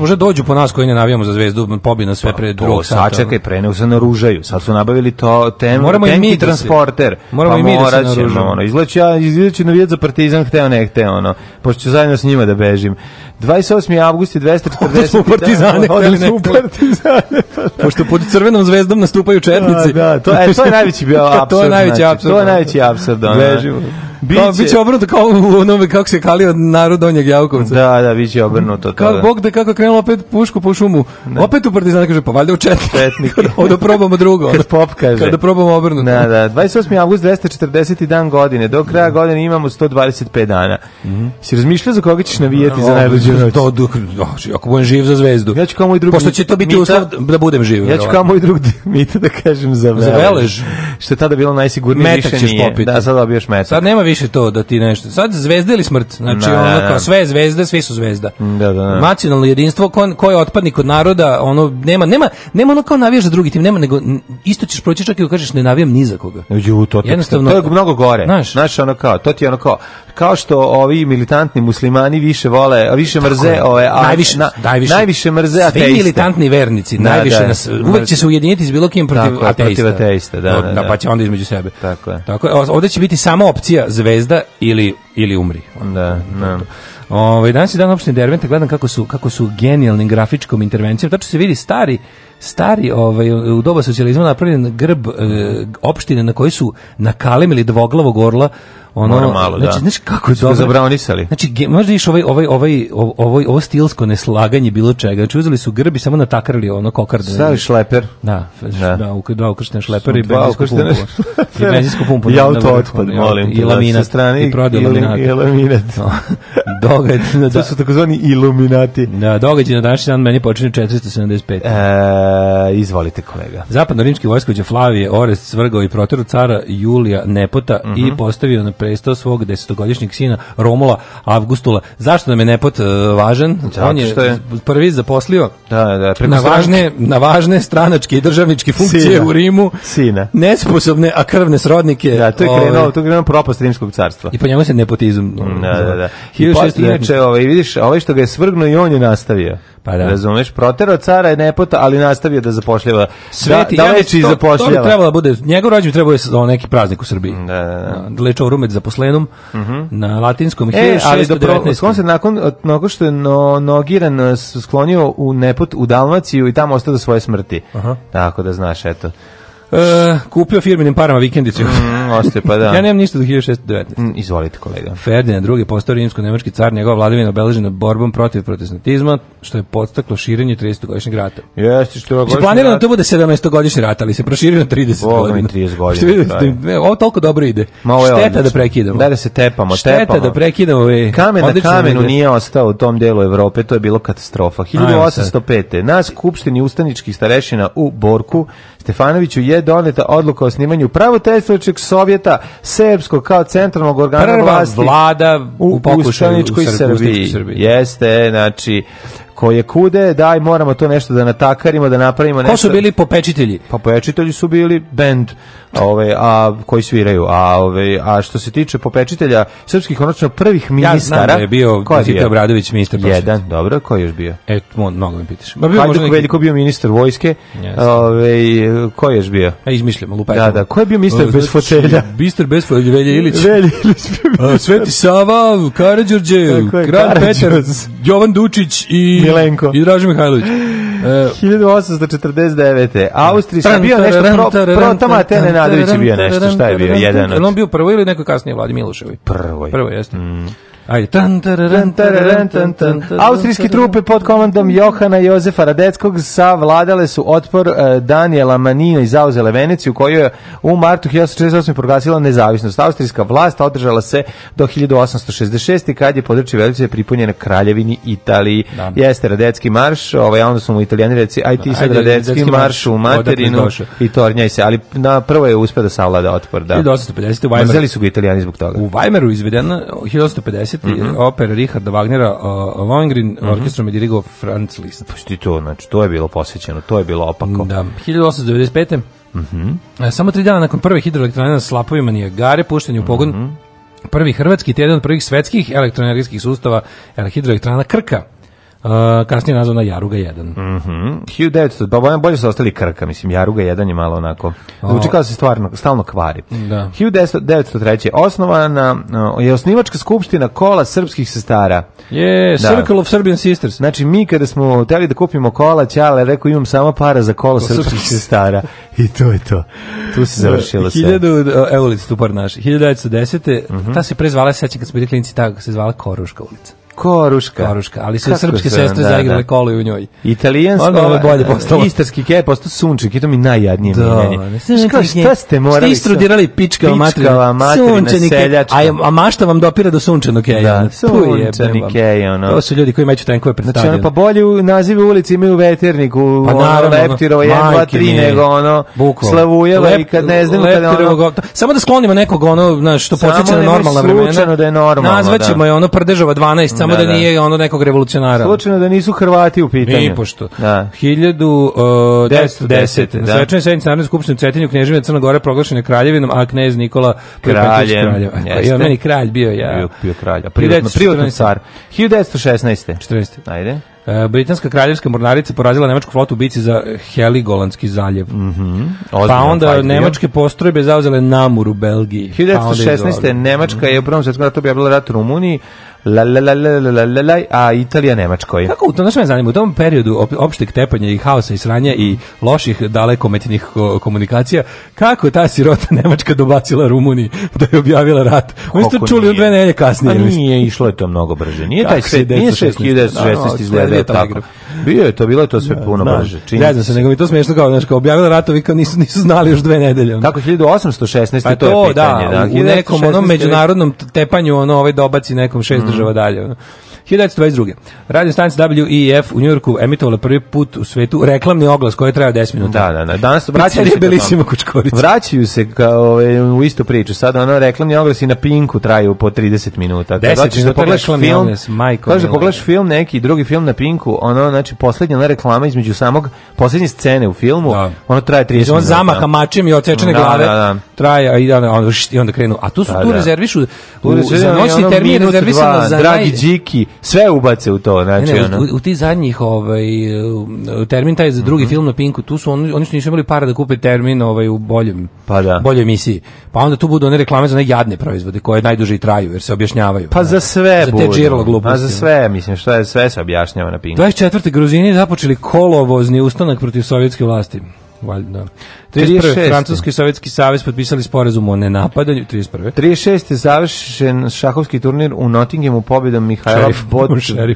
Možda dođu po nas koji ne navijamo za zvezdu, pobi na sve pa pre drugog sata. Sačekaj, pre nego se naružaju. Sad su nabavili to tem, moramo i mi da transporter. moramo pa i mi da se naružamo. Ono, izleću ja, izleću navijat za partizan, hteo ne hteo, ono, pošto ću zajedno s njima da bežim. 28. avgust 240. Ovde smo partizane. Ovde smo partizane. Pa da. Pošto pod crvenom zvezdom nastupaju četnici. Da, da, to, e, to je najveći bio znači. apsurd. to je najveći apsurd. Znači, to je najveći apsurd. Da, Bežimo. Da. Biće, kao, biće obrnuto kao u onome kako se kalio narod Donjeg Javkovca. Da, da, biće obrnuto. To, Kao da. Bog da kako krenulo opet pušku po šumu. Ne. Opet u partizane kaže, pa valjda u četnik. četnik. Odo probamo drugo. Kad pop kaže. Kada probamo obrnuto. Da, da, 28. avgust 240. dan godine. Do kraja godine imamo 125 dana. Mm -hmm. Si razmišljao za koga ćeš navijati za najluđu Đorđević. Do, do, ako budem živ za zvezdu. Ja ću kao moj drugi. Pošto će to biti uslov da budem živ. Ja ću kao moj drugi mita da kažem za velež. Za velež. Što je tada bilo najsigurnije metak više ćeš nije. Popiti. Da, sad dobiješ metak. Sad nema više to da ti nešto. Sad zvezda ili smrt. Znači na, ono kao sve je zvezda, svi su zvezda. Da, da, da. Nacionalno jedinstvo ko, ko je otpadnik od naroda, ono nema nema nema ono kao navijaš za drugi tim, nema nego isto ćeš proći čak i kažeš ne navijam ni za koga. Ju, to, to, to, je mnogo gore. Znaš, ono kao, to ti je ono kao, kao što ovi militantni muslimani više vole, a više mrze ove a, najviše, na, najviše, najviše mrze ateiste. Svi militantni vernici da, najviše da, nas uvek će se ujediniti s bilo kim protiv Tako, ateista. Protiv ateista, da, da, da, da, pa će onda između sebe. Tako je. Tako je. Ovde će biti samo opcija zvezda ili ili umri. Da, da. Ovaj danas je dan opštine Derventa, gledam kako su kako su genijalnim grafičkom intervencijom. Tačno se vidi stari stari ovaj u doba socijalizma napravljen grb e, opštine na koji su nakalemili dvoglavog orla ono Mora malo, znači, da. Znači, kako je dobro. Zabraonisali. Znači, ge, možda iš ovaj ovaj ovaj ovaj ovo stilsko neslaganje bilo čega. Znači, uzeli su grbi samo natakarili ono kokardu. Stavi šleper. Da, da, da, u, da ukrštene šleper i benzinsku pumpu. I benzinsku pumpu. Ja auto otpad, molim. I da, laminat. Sa strane i prodaju laminat. Događaj na da. To su takozvani iluminati. Da, događaj na današnji dan meni počinje 475. E, izvolite kolega. Zapadno rimski vojskovođa Flavije Orest svrgao i proteru cara Julija Nepota mhm. i postavio na prestao svog desetogodišnjeg sina Romula Avgustula. Zašto nam je nepot uh, važan? Zato On je, je prvi zaposlio da, da, preko na, važne, na važne stranačke i državničke funkcije Sina. u Rimu. Sina. Nesposobne, a krvne srodnike. Da, to je ovaj, krenuo, to je krenuo propast rimskog carstva. I po njemu se nepotizam. Da, da, da. I post, inače, ovaj, vidiš, ovaj što ga je svrgnuo i on je nastavio. Pa da. Razumeš, proterao cara je nepota, ali nastavio da zapošljava. Sveti, da, da leči ja, i zapošljava. To, to bi trebalo da bude, njegov rođendan trebalo je neki praznik u Srbiji. Da, da, da. da Lečo rume zaposlenom uh mhm. -huh. na latinskom e, ali do se nakon nakon što je no, nogiran eh, sklonio u neput u Dalmaciju i tamo ostao do svoje smrti. Aha. Tako da znaš eto. E, kupio firminim parama vikendicu. Mm, ostaje pa da. ja nemam ništa do 1619. Mm, izvolite kolega. Ferdinand II postao rimsko-nemački car, njegova vladavina obeležena borbom protiv protestantizma, što je podstaklo širenje 30-godišnjeg rata. Jeste, što je planirano da rat... to bude 17-godišnji rat, ali se proširio na 30 Bog godina. 30 godina. Što vidite, da. da ovo toliko dobro ide. Ma, ovo Šteta da prekidamo. Da, da se tepamo, Šteta tepamo. Šteta da prekidamo. E, Kamen na kamenu nije ostao u tom delu Evrope, to je bilo katastrofa. 1805. Nas kupštini ustaničkih starešina u Borku Stefanoviću je doneta odluka o snimanju pravotestvojućeg sovjeta Srpskog kao centralnog organa Prva vlasti vlada u pokušaničkoj Srbiji. Jeste, znači koje kude, daj moramo to nešto da natakarimo, da napravimo nešto. Ko su bili popečitelji? Pa, popečitelji su bili bend ove, a, koji sviraju. A, ove, a što se tiče popečitelja srpskih, odnosno prvih ministara... Ja da je bio Zito Obradović ministar prosvjeta. Jedan, dobro, koji još bio? E, mnogo mi pitaš. pa bio Hajduk neki... Veliko bio ministar vojske. Yes. Ove, ko je još bio? E, izmišljamo, lupajmo. Da, da, ko je bio ministar e, bez znači, fotelja? Ministar bez fotelja, Velja Ilić. Velja Ilić. E, Sveti Sava, Karadžorđe, Kralj Petar, Jovan Dučić i... Milenko. I Dražo Mihajlović. 1849. Austrijski bio nešto pro, pro Toma Tene Nadović je bio nešto, šta je bio? Jedan od. On bio prvo ili neko kasnije Vladi Miloševi? Prvo. Prvo jeste. Mm. Ajde. Austrijski trupe pod komandom Johana Jozefa Radeckog savladale su otpor e, Daniela Manina i zauzele Veneciju koju je u martu 1848. proglasila nezavisnost. Austrijska vlast održala se do 1866. kad je područje Velice pripunjeno kraljevini Italiji. Da. Jeste Radecki marš, ovaj, onda su mu italijani reci, aj ti da, sad Ajde, Radecki marš u materinu i tornjaj se, ali na prvo je uspio da savlada otpor. Da. 1850. Uzeli su ga italijani zbog toga. U Weimaru izvedena 1850 10. Mm -hmm. opera Richarda Wagnera uh, eh, Lohengrin, mm -hmm. orkestrom je dirigao Franz Liszt. Pa to, znači, to je bilo posjećeno, to je bilo opako. Da, 1895. Mm -hmm. Samo tri dana nakon prve hidroelektrane na slapovima Nijagare, puštenje u pogon mm -hmm. prvi hrvatski, te jedan od prvih svetskih elektroenergetskih sustava eh, hidroelektrana Krka. Uh, kasnije nazvana Jaruga 1. Mhm. Mm 1900, pa bolje su ostali Krka, mislim Jaruga 1 je malo onako. Zvuči kao da se stvarno stalno kvari. Da. 1903. osnovana uh, je osnivačka skupština kola srpskih sestara. Je, yes, da. Circle of Serbian Sisters. Znači mi kada smo hteli da kupimo kola, ćale rekao imam samo para za kola srpskih, srpskih sestara i to je to. Tu se završilo sve. 1000 e, evo li tu par naš. 1910. Mm -hmm. Ta se prezvala sećam kad smo bili klinici, ta se zvala Koruška ulica. Koruška. Koruška, ali su Kako srpske sam, sestre da, zaigrale da. kolo u njoj. Italijansko, ono je bolje postalo. Istarski kep, postao sunček, i to mi najjadnije da, menjanje. Šta, šta ste morali? Ste istrudirali pičkava materina, sunčani seljačka. A, a mašta vam dopira do sunčanog keja. Da, sunčani keja, ono. To su ljudi koji meću tenkove predstavljene. Znači, ono, pa bolje u nazivu ulici imaju veterniku, pa, naravno, ono, Leptirova, 1, 2, 3, nego ono, Bukvalo. Slavujeva Lep, i kad ne znamo kada ono... Samo da sklonimo nekog ono, znaš, što podsjeća na da normalna vremena. Samo da je normalno, da. Nazvaćemo je ono Prdežova 12 samo da, da, da, nije ono nekog revolucionara. Slučajno da nisu Hrvati u pitanju. Ni pošto. Da. 1910. Uh, na da. svečanoj sednici Narodne skupštine u Cetinju knježevina Crna Gora proglašena kraljevinom, a knez Nikola Kraljem. kraljem. Pa ja, meni kralj bio ja. Bio, bio kralj, a privatno, privatno car. 1916. 40. Ajde. Uh, britanska kraljevska mornarica porazila nemačku flotu u bici za Heligolandski zaljev. Mm -hmm. Pa onda nemačke postrojbe zauzele Namur u Belgiji. 1916. Pa nemačka je u prvom svjetskom ratu objavila rat Rumuniji, la la la la la la la a Italija Nemačkoj. Kako u tom, znaš me zanima, u tom periodu opšteg tepanja i haosa i sranja i loših dalekometnih komunikacija, kako ta sirota Nemačka dobacila Rumuniji da je objavila rat? Mi ste čuli od dve nelje kasnije. A nije, išlo je to mnogo brže. Nije taj se, nije 1916 izgledao tako. Bio je to, bilo je to sve da, puno brže. Ne znam se, nego mi to smiješno kao, znaš, kao objavila ratovi kao nisu, nisu znali još dve nedelje. Tako, 1816, to, to je da, pitanje. Da, u nekom onom međunarodnom tepanju, ono, ovaj dobaci nekom 6 izdržava dalje. Ono. 1922. Radio stanica WEF u Njujorku emitovala prvi put u svetu reklamni oglas koji je trajao 10 minuta. Da, da, da. Danas vraćaju se Belisima Kučkorić. Vraćaju se kao ovaj, u istu priču. Sada ono reklamni oglasi na Pinku traju po 30 minuta. 10 znači, minuta da reklamni film, majko. Kaže da pogledaš film neki drugi film na Pinku, ono znači poslednja ona reklama između samog poslednje scene u filmu, da. ono traje 30 minuta. On zamaha mačem i odsečene da, da glave. Da, da. Traje i onda, onda, i onda krenu. A tu su da, tu da. rezervišu u, u, za noćni termin rezervisano za dragi Điki sve ubace u to, znači ne, ne, ono. u, u, ti zadnjih ovaj termin taj za drugi mm -hmm. film na Pinku, tu su oni oni su nisu imali para da kupe termin ovaj u boljem pa da. boljoj emisiji. Pa onda tu budu one reklame za neke jadne proizvode koje najduže i traju jer se objašnjavaju. Pa ne, za sve za te pa gluposti. za sve, mislim, što je sve se objašnjava na Pinku. 24. Gruzini započeli kolovozni ustanak protiv sovjetske vlasti valjda. 36. Francuski i Sovjetski savez potpisali sporazum o nenapadanju 31. 36. je završen šahovski turnir u Nottinghamu pobjedom Mihajla Bot,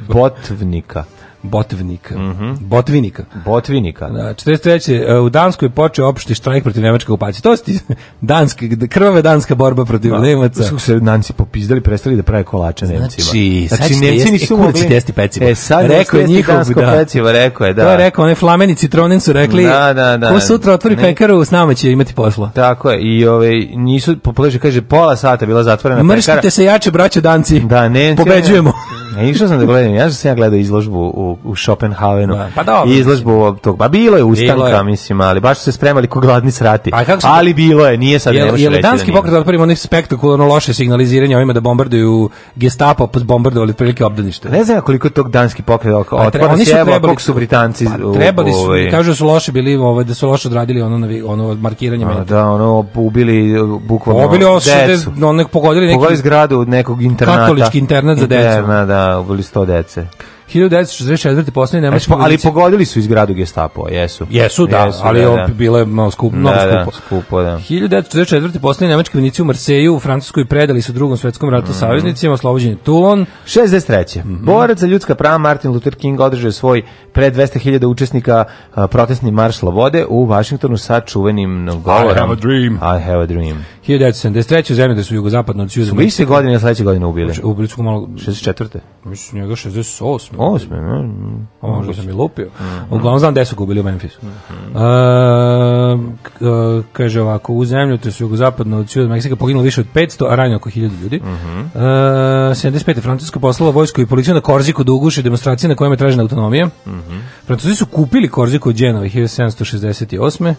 Botvnika. Botvnika. Mm -hmm. Botvinika. Botvinika. Da, 43. E, u Danskoj je počeo opšti štrajk protiv nemačke okupacije. To je danske, krvave danska borba protiv da. Nemaca. Su se Nanci popizdali, prestali da prave kolače znači, Nemcima. Znači, znači Nemci nisu mogli. Jesti pecivo. E, sad rekao je njihov, dansko da. pecivo, rekao je, da. To je rekao, one flameni citronin su rekli, da, da, da, ko sutra otvori ne. pekaru, s nama će imati posla. Tako je, i ove, nisu, popleže, kaže, pola sata bila zatvorena Mrštite pekara. Mrštite se jače, braćo Danci. Da, Nemci. Pobeđujemo. ne. Ne, išao sam da gledam, ja sam ja gledao izložbu u, u Schopenhavenu. Da, pa Izložbu tog, pa bilo je ustanka, mislim, ali baš su se spremali ko gladni srati. A kako su, ali bilo je, nije sad je, nemoš je, reći. Da danski da pokret otprimo onih spektakularno loše signaliziranje ovima da bombarduju gestapo, pa bombardovali prilike obdanište. Ne znam koliko tog danski pokret oko, pa, treba, oni su trebali, koliko su Britanci. Pa, trebali su, ovaj, kažu da su loše bili, ovaj, da su loše odradili ono, navi, ono markiranje. A, da, ono, ubili bukvalno Ubili ovo, ono, pogodili neki, pogodili zgradu nekog internata. Katolički internet za decu. Internat, da, da na da ubili 100 dece. 1964. poslednji e, nemački po, Ali pogodili su iz Gestapo, jesu. Jesu, da, jesu, ali da, da. bilo je malo skup, da, da skupo. Da, skupo da. 1944. poslednje nemačke vojnici u Marseju u Francuskoj predali su drugom svetskom ratu mm saveznicima, oslobođen Toulon. 63. Mm Borac za ljudska prava Martin Luther King održao svoj pre 200.000 učesnika protestni marš slobode u Vašingtonu sa čuvenim govorom. I have a dream. I have a dream. 1973. u zemlju da su jugozapadno od Sjuzemlja. Iste godine ili sledeće godine ubili? U su malo... 64. Mislim, njega 68. 8. Ne? O, možda sam i lupio. Mm -hmm. Uglavnom znam gde su ga ubili u Memphisu. Mm kaže ovako, u zemlju te su jugozapadno od Sjuzemlja Meksika poginulo više od 500, a ranjeno oko 1000 ljudi. Uh, mhm. 75. Francuska poslala vojsku i policiju na Korziku da uguši demonstracije na kojima je tražena autonomija. Mm -hmm. Francuzi su kupili Korziku od Dženova 1768.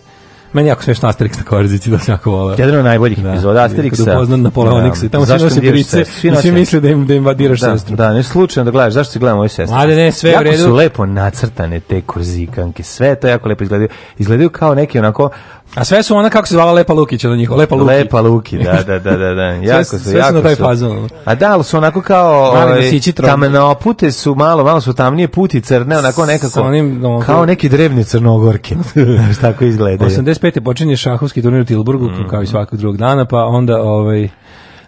Meni jako smiješno Asterix na korzici, da se jako vola. Jedan od najboljih da. epizoda Asterixa. Kada upoznan Napoleoniksa. Da. Tamo Zašto se brice, svi, svi misle da im, da im vadiraš da, da, sestru. Da, ne slučajno da gledaš, zašto se gledamo ove sestre? Mlade, ne, sve jako u redu. Jako su lepo nacrtane te korzikanke, sve to jako lepo izgledaju. Izgledaju kao neki onako A sve su ona kako se zvala Lepa Lukić ona njih, Lepa Luki. Lepa Luki, da, da, da, da, da. Jako sve, su, jako su na taj fazon. A da, ali su onako kao ovaj, kamenopute su malo, malo su tamnije puti crne, onako nekako onim, no, kao neki drevni crnogorke. Znaš, tako izgleda. 85. počinje šahovski turnir u Tilburgu, mm. kao i svakog drugog dana, pa onda ovaj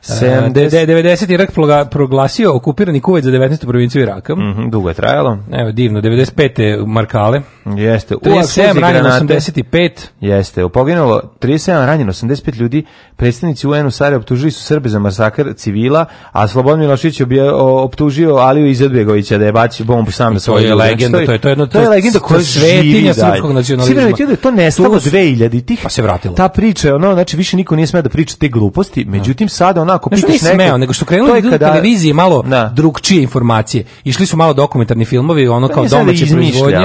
70... 90. Irak proglasio okupirani kuvet za 19. provinciju Iraka. Mm -hmm, dugo je trajalo. Evo, divno. 95. Markale. Jeste. U 37 ranjeno 85. Jeste. U poginulo 37 ranjeno 85 ljudi. Predstavnici UN-u Sare optužili su Srbe za masakr civila, a Slobodan Milošić je optužio Aliju Izetbegovića da je bacio bombu sam na svoju. To je legenda, to je to jedno to, to je legenda koja svetinja srpskog nacionalizma. Svi da je to nestalo 2000 tih. Pa se vratilo. Ta priča, ono, znači više niko nije smeo da priča te gluposti. Da. Međutim sada onako pitaš neke. Ne smeo, nego što krenuli ljudi da kada... televizije malo da. drugčije informacije. Išli su malo dokumentarni filmovi, ono pa kao domaće proizvodnje.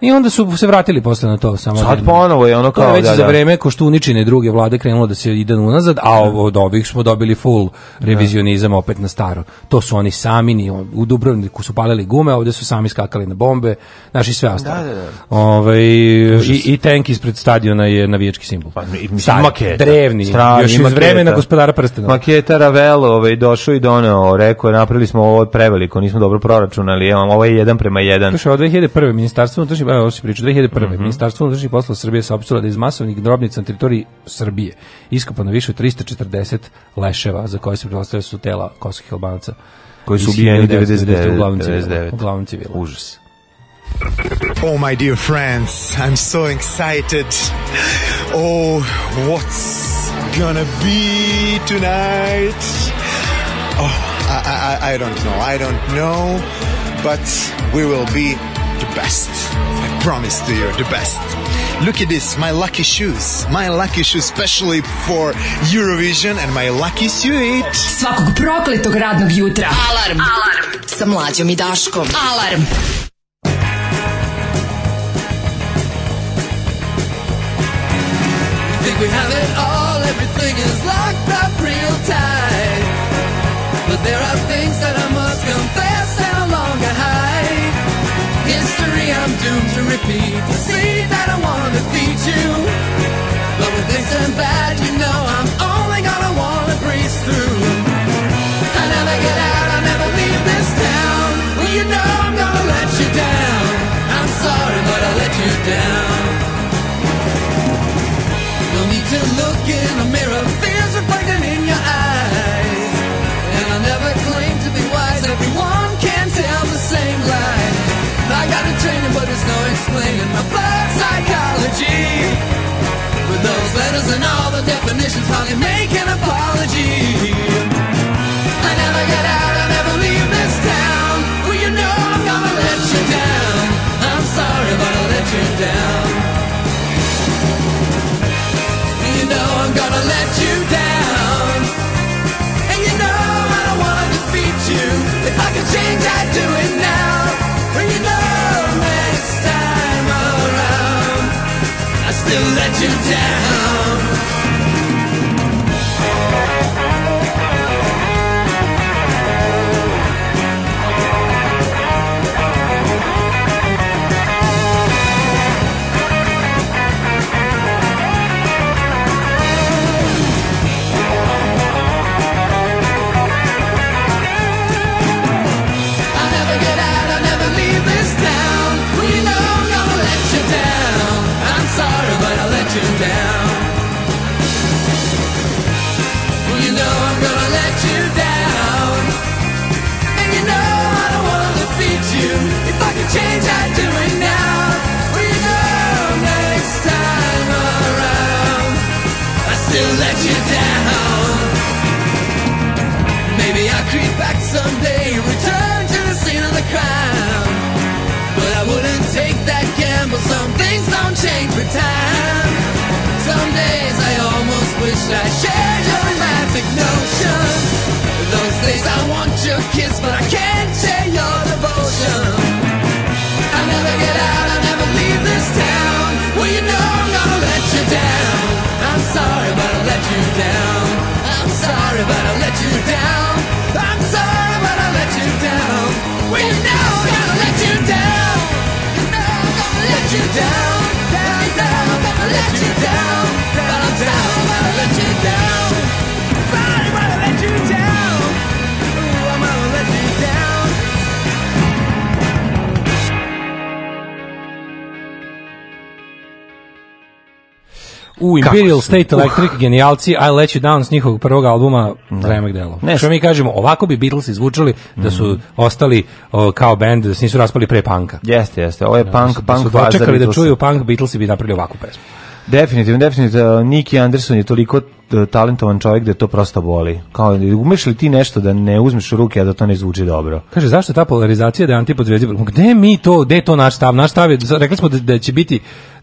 I onda da su se vratili posle na to samo. Sad da- ponovo je ono kao to je već da, da. za vreme Koštuničine druge vlade krenulo da se ide unazad, a da. od ovih smo dobili full da. revizionizam opet na staro. To su oni sami ni u Dubrovniku su palili gume, ovde su sami skakali na bombe, naši sve ostalo. Da, da, da. Ove, ovaj, i, i tenk ispred stadiona je navijački simbol. Pa, mislim, Stari, maketa. Drevni, strani, još iz vremena gospodara prstenova. Maketa Ravel ovaj, došao i doneo rekao, napravili smo ovo preveliko, nismo dobro proračunali, ovo je jedan prema jedan. Kaže, od 2001. ministarstvo, ovo se priča, 2001. Mm -hmm. Ministarstvo unutrašnjih poslova Srbije saopštilo da iz masovnih grobnica na teritoriji Srbije iskopano više od 340 leševa za koje se pretpostavlja su tela kosovskih albanaca. Koji su ubijeni 99, uglavnom civila. Uglavnom Užas. Oh, my dear friends, I'm so excited. Oh, what's gonna be tonight? Oh, I, I, I don't know. I don't know, but we will be the best. promise to you the best. Look at this, my lucky shoes. My lucky shoes specially for Eurovision and my lucky suit. Svakog prokletog radnog jutra. Alarm. Alarm. Sa mlađom i Daškom. Alarm. Think we have it all, everything is locked up real tight. But there are things that I to look in the mirror, fears reflected in your eyes. And I never claim to be wise, everyone can tell the same lie. I got a training, but there's no explaining my blood psychology. With those letters and all the definitions, finally make an apology. I never get out. still let you down down. Well, you know I'm gonna let you down. And you know I don't wanna defeat you. If I could change, I'd do it now. Well, you know next time around, I still let you down. Maybe I'll creep back someday, return to the scene of the crime. But I wouldn't take that gamble. Some things don't change with time. Some days I almost wish I shared your romantic notions. Those days I want your kiss, but I can't share your devotion. I never get out, I never leave this town. Well, you know I'm gonna let you down. I'm sorry, but I let you down. I'm sorry, but I let you down. I'm sorry, but I let you down. Well, you know I'm gonna let you down. You know I'm gonna let you down let you down. u Imperial State uh. Electric, uh. genijalci, I Let You Down s njihovog prvog albuma da. Remek Delo. Ne, što mi kažemo, ovako bi Beatles izvučali da su mhm. ostali o, kao band, da se nisu raspali pre panka. Jeste, jeste, ovo je da, da punk, punk. Da su dočekali da čuju punk, Beatles bi napravili ovakvu pesmu. Definitivno, definitivno. Nicky Anderson je toliko E, talentovan čovjek da to prosto boli. Kao, umeš li ti nešto da ne uzmeš u ruke, a da to ne zvuči dobro? Kaže, zašto ta polarizacija da je antipod zvezdi? Gde mi to, gde to naš stav? Naš stav je, rekli smo da, da će biti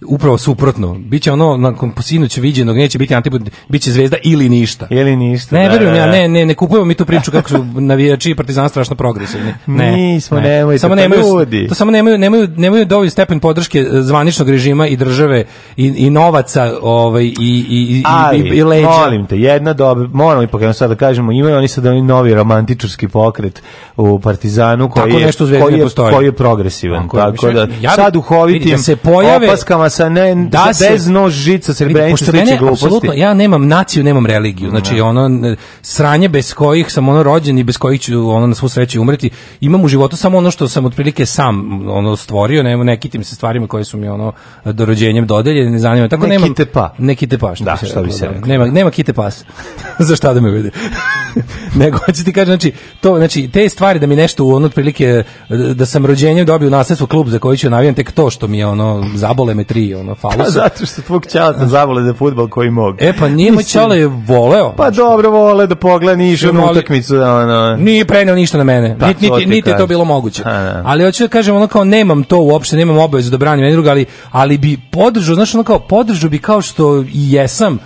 upravo suprotno. Biće ono, nakon sinoć viđenog, neće biti antipod, biće zvezda ili ništa. Ili ništa, Ne, da, verujem da, ja, da. ne, ne, ne kupujemo mi tu priču kako su navijači i partizan strašno progresivni. Ne, mi smo, ne. nemojte, samo pa nemaju, ljudi. To samo nemaju, nemaju, nemaju dovoljno stepen podrške e, zvaničnog režima i države i, i novaca ovaj, i, i, i, i, i molim te, jedna dobra, moramo ipak jedno sad da kažemo, imaju oni sad novi romantičarski pokret u Partizanu koji je, koji je, koji je progresivan. Tako, tako da, ja bi, sa duhovitim da se pojave, opaskama sa, ne, da se, bez nož žica srebrenicu sliče gluposti. ja nemam naciju, nemam religiju. Da. Znači, ono, sranje bez kojih sam ono rođen i bez kojih ću ono na svu sreću umreti. Imam u životu samo ono što sam otprilike sam ono stvorio, ne, ne se stvarima koje su mi ono do rođenjem dodeljene, ne zanima. Tako ne nemam, kite pa. Ne kite pa, što da, bi se, rekao, da. da. Nema, nema kite pas. Za šta da me vidi? Nego hoće ti kaže znači to znači te stvari da mi nešto u ono otprilike e, da sam rođenjem dobio nasledstvo klub za koji ću navijem tek to što mi je ono zabole me tri ono falusa. Pa zato što tvog ćalata zabole da fudbal koji mog. E pa nije moj ćale je voleo. Pa znači. dobro vole da pogleda ni išao na utakmicu da ono. Nije preneo ništa na mene. Tako, pa niti niti, niti je to bilo moguće. A, da. ali hoću da kažem ono kao nemam to uopšte, nemam obavezu da branim druga, ali ali bi podržao, znaš ono kao podržao bi kao što i jesam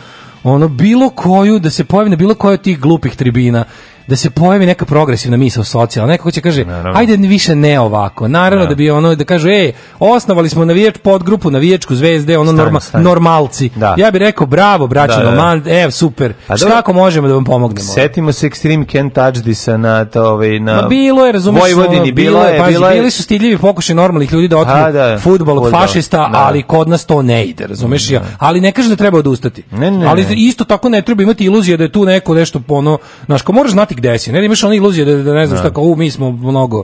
ono bilo koju da se pojavi na bilo kojoj od tih glupih tribina da se pojavi neka progresivna misao socijalna, neko ko će kaže, Naravno. ajde više ne ovako. Naravno da, da bi ono da kažu, ej, osnovali smo navijač podgrupu navijačku zvezde, ono norma, normalci. Da. Ja bih rekao, bravo, braćo da, da, da. Norman, ev super. A Šta ako možemo da vam pomognemo? Setimo se Extreme Can Touch Disa na to, ovaj, na Ma bilo je, razumeš, Vojvodini, ono, bilo, je, bilo je. bili su stiljivi pokušaj normalnih ljudi da otmu da, fudbal od fašista, ali kod nas to ne ide, razumeš? Ja. Ali ne kaže da treba odustati. Ne, ne, ali isto tako ne treba imati iluzije da je tu neko nešto ono, znaš, ko moraš znati desi. Ne imaš one iluzije da, da ne znam da. šta kao, u, mi smo mnogo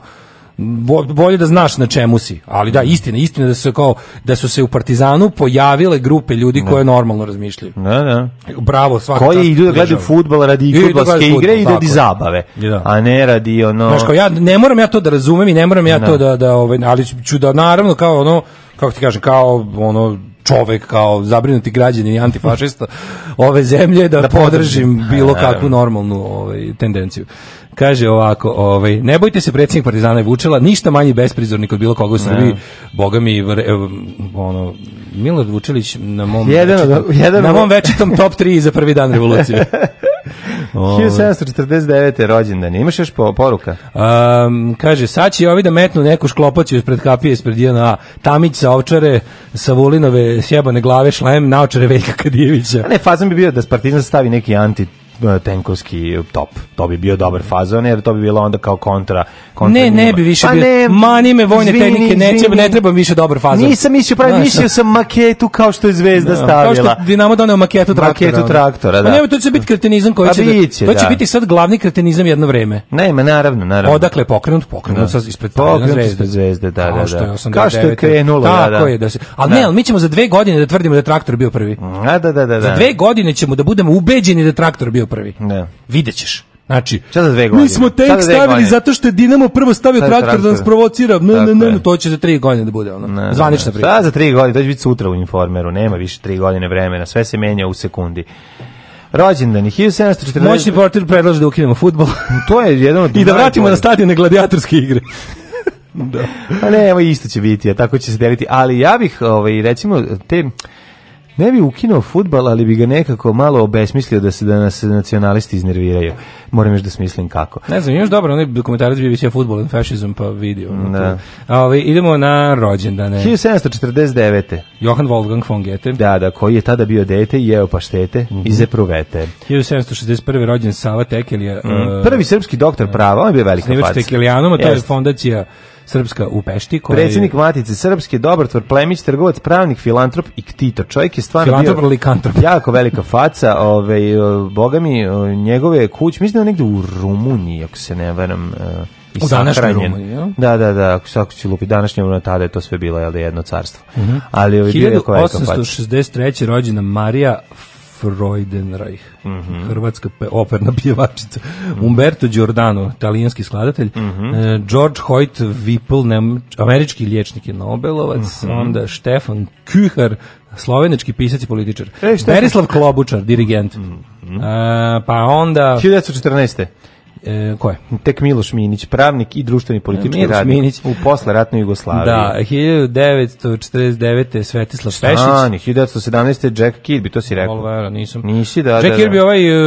bolje da znaš na čemu si. Ali da, istina, istina da su kao da su se u Partizanu pojavile grupe ljudi ne. Da. koje normalno razmišljaju. Da, da. Bravo, svaka Koji idu da gledaju fudbal radi da fudbalske igre i da radi zabave, da. a ne radi ono. Znaš, kao, ja ne moram ja to da razumem i ne moram ja ne. to da da ovaj ali ću da naravno kao ono kako ti kažem, kao ono čovek kao zabrinuti građanin i antifašista ove zemlje da, da podržim bilo kakvu normalnu ovaj, tendenciju. Kaže ovako, ovaj, ne bojte se predsednik Partizana je Vučela, ništa manje besprizorni kod bilo koga u Srbiji. Ne. Da. Boga mi, ono, Milorad Vučelić na mom, jedan, večitom, jedan, na mom večitom top 3 za prvi dan revolucije. 1749. rođendan. Imaš još poruka? Um, kaže, sad će ovi da metnu neku šklopaću ispred kapije, ispred JNA. Tamić sa ovčare, sa Vulinove sjebane glave, šlem, naočare Veljka Kadijevića. A ne, fazom bi bio da Spartizan stavi neki anti E, tenkovski top. To bi bio dobar fazon, jer to bi bilo onda kao kontra. kontra ne, njima. ne bi više pa bio. Ne, mani me vojne zvini, tehnike, ne, treba, ne trebam više dobar fazon. Nisam mislio pravi, mislio da. sam maketu kao što je zvezda da, stavila. Kao što Dinamo doneo maketu traktora. Maketu traktora, pa da. A ne, to će biti kretenizam koji pa će, biće, da, to će da. biti sad glavni kretenizam jedno vreme. Ne, ma naravno, naravno. Odakle pokrenut, pokrenut da. sa ispred zvezde. zvezde, da, da, da. Kao što da. je krenulo, da, da. Tako je, da se. Al da. ne, al mi ćemo za dve godine da tvrdimo da traktor bio prvi. Da, da, da, da. Za dve godine ćemo da budemo ubeđeni da traktor bio prvi. Ne. Da. Videćeš. ćeš. Znači, sada Mi smo tek sada stavili zato što je Dinamo prvo stavio sada traktor, da nas provocira. Ne, ne, ne, to će za tri godine da bude ono. Ne, Zvanična priča. Sada za tri godine, to će biti sutra u informeru, nema više tri godine vremena, sve se menja u sekundi rođendani 1740. Moćni portir predlaže da ukinemo fudbal. to je jedan od I da vratimo na stadione gladijatorske igre. da. A pa ne, evo isto će biti, a tako će se deliti. Ali ja bih, ovaj, recimo, te Ne bi ukinuo futbal, ali bi ga nekako malo obesmislio da se da nas nacionalisti iznerviraju. Moram još da smislim kako. Ne znam, imaš dobro, onaj dokumentarac bi biće futbol and fascism, pa vidio. Da. Ali, ovaj, idemo na rođendane. 1749. Johan Wolfgang von Goethe. Da, da, koji je tada bio dete i jeo paštete mm -hmm. i zepruvete. 1761. rođen Sava Tekelija. Mm. Prvi srpski doktor e, prava, on je bio velika faca. Snivač Tekelijanom, a to yes. je fondacija Srpska u Pešti. Koji... Predsjednik Matice Srpske, Dobrotvor Plemić, trgovac, pravnik, filantrop i ktito. Čovjek je stvarno filantrop ili kantrop. Jako velika faca, ovaj, boga mi, njegove kuć mislim da negde u Rumuniji, ako se ne varam, e, i u današnjoj Rumuniji, Da, da, da, ako se ako će lupi današnje, na tada je to sve bilo, jel, da jedno carstvo. Mm -hmm. Ali ovi ovaj 1863. rođena Marija Freudenreich, mm -hmm. hrvatska operna pjevačica, mm -hmm. Umberto Giordano, talijanski skladatelj, mm -hmm. uh, George Hoyt Vipel, američki liječnik i Nobelovac, mhm. onda Štefan Kuhar, slovenički pisac i političar, e, Berislav Klobučar, dirigent, uh, pa onda... 1914. E, ko je? Tek Miloš Minić, pravnik i društveni politički Miloš radnik Minić. u posleratnoj Jugoslaviji. Da, 1949. Svetislav Stani, Pešić. Stani, 1917. Jack Kirby, to si rekao. Volvera, nisam. Nisi, da, Jack da. Jack Kirby, da. ovaj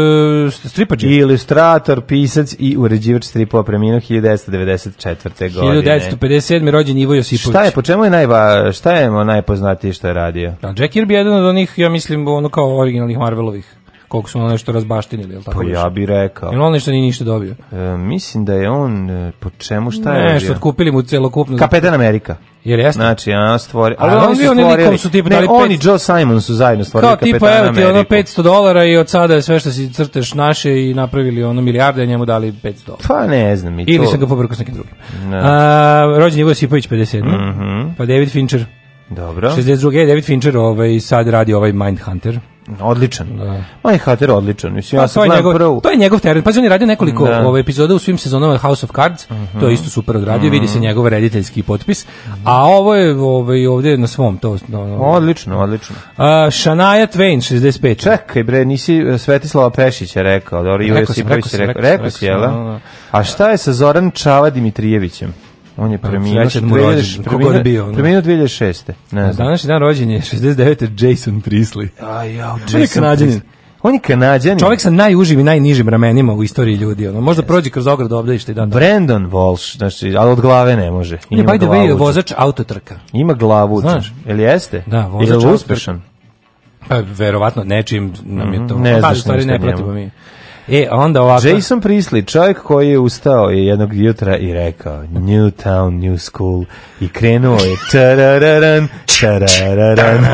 uh, e, stripađer. Ilustrator, pisac i uređivač stripova preminuo 1994. godine. 1957. rođen Ivo Josipović. Šta je, po čemu je, najva, šta je najpoznatiji što je radio? Da, Jack Kirby je jedan od onih, ja mislim, ono kao originalnih Marvelovih koliko su ono nešto razbaštinili, je tako? Pa ja bih rekao. Jel on nešto nije ništa dobio? E, mislim da je on, e, po čemu, šta ne, je? Nešto, otkupili mu celokupno. Kapetan Amerika. Jer jeste? Znači, ja stvori... Ali, ali oni su stvorili... Su tipa, ne, pet... oni Joe Simon su zajedno stvorili Kao tipa, evo ti ono 500 dolara i od sada je sve što si crteš naše i napravili ono milijarde i njemu dali 500 dolara. Pa ne znam i to. Ili sam ga pobrkao s nekim drugim. Ne. Da. A, rođen je Vosipović 57. Mm -hmm. Pa David Fincher. Dobro. 62. E, David Fincher ovaj, sad radi ovaj Mindhunter. Odličan. Da. Ma je Hater odličan. Mislim, ja pa, sam to, je njegov, prvu. to je njegov teren. Pazi, on je radio nekoliko da. ove epizoda u svim sezonama House of Cards. Mm -hmm. To je mhm. isto super odradio. Mm -hmm. Vidi se mhm. njegov rediteljski potpis. Mm -hmm. A ovo je ove, ovaj, ovdje na svom. To, no, no. Odlično, odlično. A, Shania Twain, 65. Čekaj bre, nisi e, Svetislava Pešića rekao. Dobro, Ivo Josipović rekao. Rekao si, jel? Da, da, da. A šta je sa Zoran Čava Dimitrijevićem? On je preminuo 2006. Preminuo bio. Preminuo 2006. Ne znam. Današnji dan rođen je 69. Jason Priestley. Aj, ja, Jason Priestley. On je kanadjanin. Čovjek sa najužim i najnižim ramenima u istoriji ljudi. Ono, možda yes. prođe kroz ogradu obdaništa i dan. Brandon Walsh, znači, ali od glave ne može. Ima on je, by the way, vozač autotrka. Ima glavu, znaš. Ili jeste? Da, vozač Ili uspešan? Pa, verovatno, nečim nam je to. Ne pa, znaš stvari ne pratimo mi. E, onda ovako... Jason Priestley, čovjek koji je ustao jednog jutra i rekao New town, new school i krenuo je tarararan, tarararan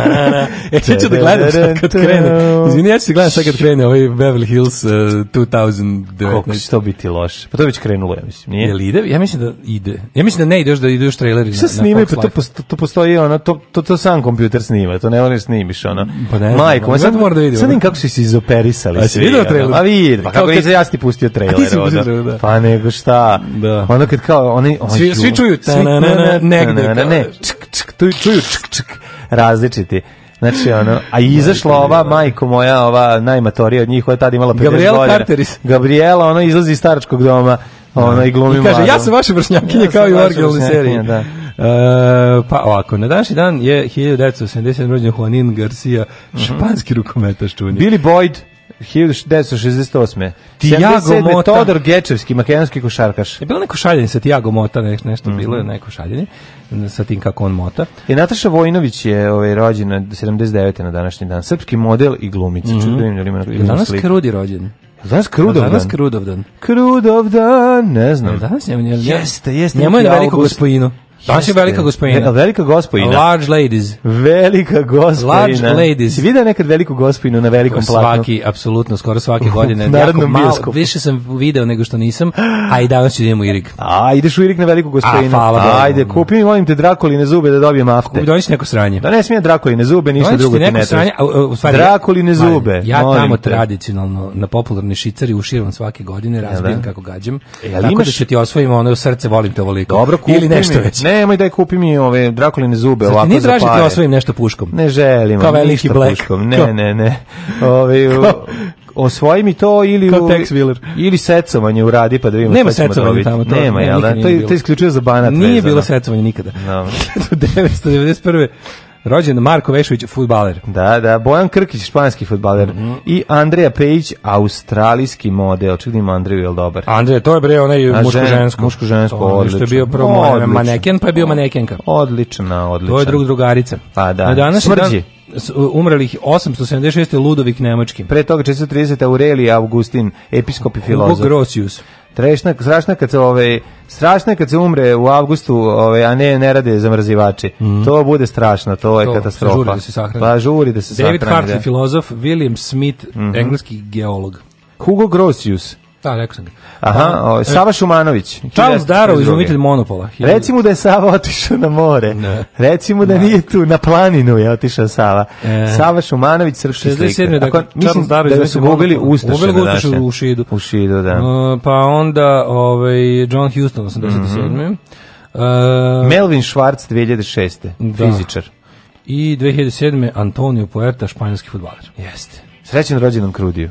E, ja ću da gledam sad kad krene. Izvini, ja ću da gledam sad kad krene ovaj Beverly Hills uh, 2019. Koliko će to biti loše? Pa to već krenulo, ja mislim. Nije? Je li ide? Ja mislim da ide. Ja mislim da ne ide još da ide još traileri Šta snimaju? Pa to, to postoji ono, to, to, to sam kompjuter snima, to ne ono da snimiš ono. Pa ne, Majko, ma sad, mora da vidim. Sad im kako su se izoperisali. A si vidio trailer? A vidio Pa kako kad... nisam ja ti pustio trailer? Ti onda? da. Pa nego šta? Da. Onda kad kao oni... oni svi, svi čuju. Svi, na, na, negde. Na, na, ne, čk, čk, tu čuju čk, čk, različiti. Znači, ono, a izašla ova da. majko moja, ova najmatorija od njih, koja je tada imala 50 Gabriela godina. Karteris. Gabriela, ono, izlazi iz staračkog doma, da. ono, i glumi I kaže, mladu. ja sam vaša vršnjakinja ja kao i u originalnoj seriji. Da. E, pa ovako, na današnji dan je 1987. rođen Juanin Garcia, mm -hmm. španski rukometaš čunik. Billy Boyd, 1968. Tiago Mota. Todor Gečevski, makedonski košarkaš. Je bilo neko šaljenje sa Tiago Mota, neš, nešto mm -hmm. bilo je neko šaljenje sa tim kako on mota. I Nataša Vojinović je ovaj, rođena 79. na današnji dan. Srpski model i glumica. Mm -hmm. Čudujem da ima Danas sliku. Krudi rođen. Danas Krudovdan. Danas Krudovdan. Krudovdan, ne znam. Danas njemu je. Jeste, jeste. Njemu je veliko gospojino. Baš je velika gospojina. velika gospojina. Large ladies. Velika gospojina. Large ladies. Si vidio nekad veliku gospojinu na velikom svaki, platnu? Svaki, apsolutno, skoro svake godine. Narodnom malo, bioskopu. Više sam video nego što nisam, a i danas ću da idem u Irig. A, ideš u Irig na veliku gospojinu. A, hvala. Ajde, kupi mi, molim te, drakoline zube da dobijem afte. Kupi, donesi neko sranje. Da ne smije drakoline zube, ništa drugo ti ne treba. Drakoline zube. Ja tamo tradicionalno na popularni šicari uširam svake godine, da? razbijem kako gađem. gađam. Tako da ću ti osvojim ono srce, volim te ovoliko. Dobro, kupi Ili nešto već nemoj daj kupi mi ove drakuline zube ovako za da pare. Nije osvojim nešto puškom? Ne želim. Kao veliki black. Puškom. Ne, ne, ne. Ove, osvoji mi to ili u, ili secovanje uradi pa da vidimo nema da secovanja tamo to nema jel da to je to isključuje za banat nije bilo secovanje nikada no. 1991 Rođen Marko Vešović, futbaler. Da, da, Bojan Krkić, španski futbaler. Mm -hmm. I Andreja Pejić, australijski model. Čekaj, ima Andreju, je li dobar? Andreja, to je bre onaj muško-žensko. Muško-žensko, odlično. Što je bio prvo odlično. maneken, pa je bio manekenka. Odlična, odlična. To je drug drugarica. Pa da, Na smrđi. Dan, umrlih 876. Ludovik Nemački. Pre toga 430. Aurelija Augustin, episkop i filozof. Grosius. Trešna, strašna kad se ovaj strašno kad se umre u avgustu, ovaj a ne ne rade zamrzivači. Mm. To bude strašno, to, to je katastrofa. Pa žuri da se Pa žuri da se David sahrani. David Hartley da. filozof, William Smith mm -hmm. engleski geolog. Hugo Grotius Da, rekao sam ga. Aha, da. o, ovaj, Sava e, Šumanović. Charles Darrow, izumitelj Monopola. Recimo da je Sava otišao na more. Ne. Recimo da ne. nije tu, na planinu je otišao Sava. E. Sava Šumanović, srpski slikar. Dakle, Ako, mislim Darrow, da su gubili ubili Ustaše. Gubili ga Ustaše u Šidu. U Šidu, da. Uh, pa onda ovaj, John Houston, 87. Mm -hmm. Uh, Melvin Schwartz 2006. Da. Fizičar. I 2007. Antonio Puerta, španjolski futbaler. Jeste. Srećen rođenom Krudiju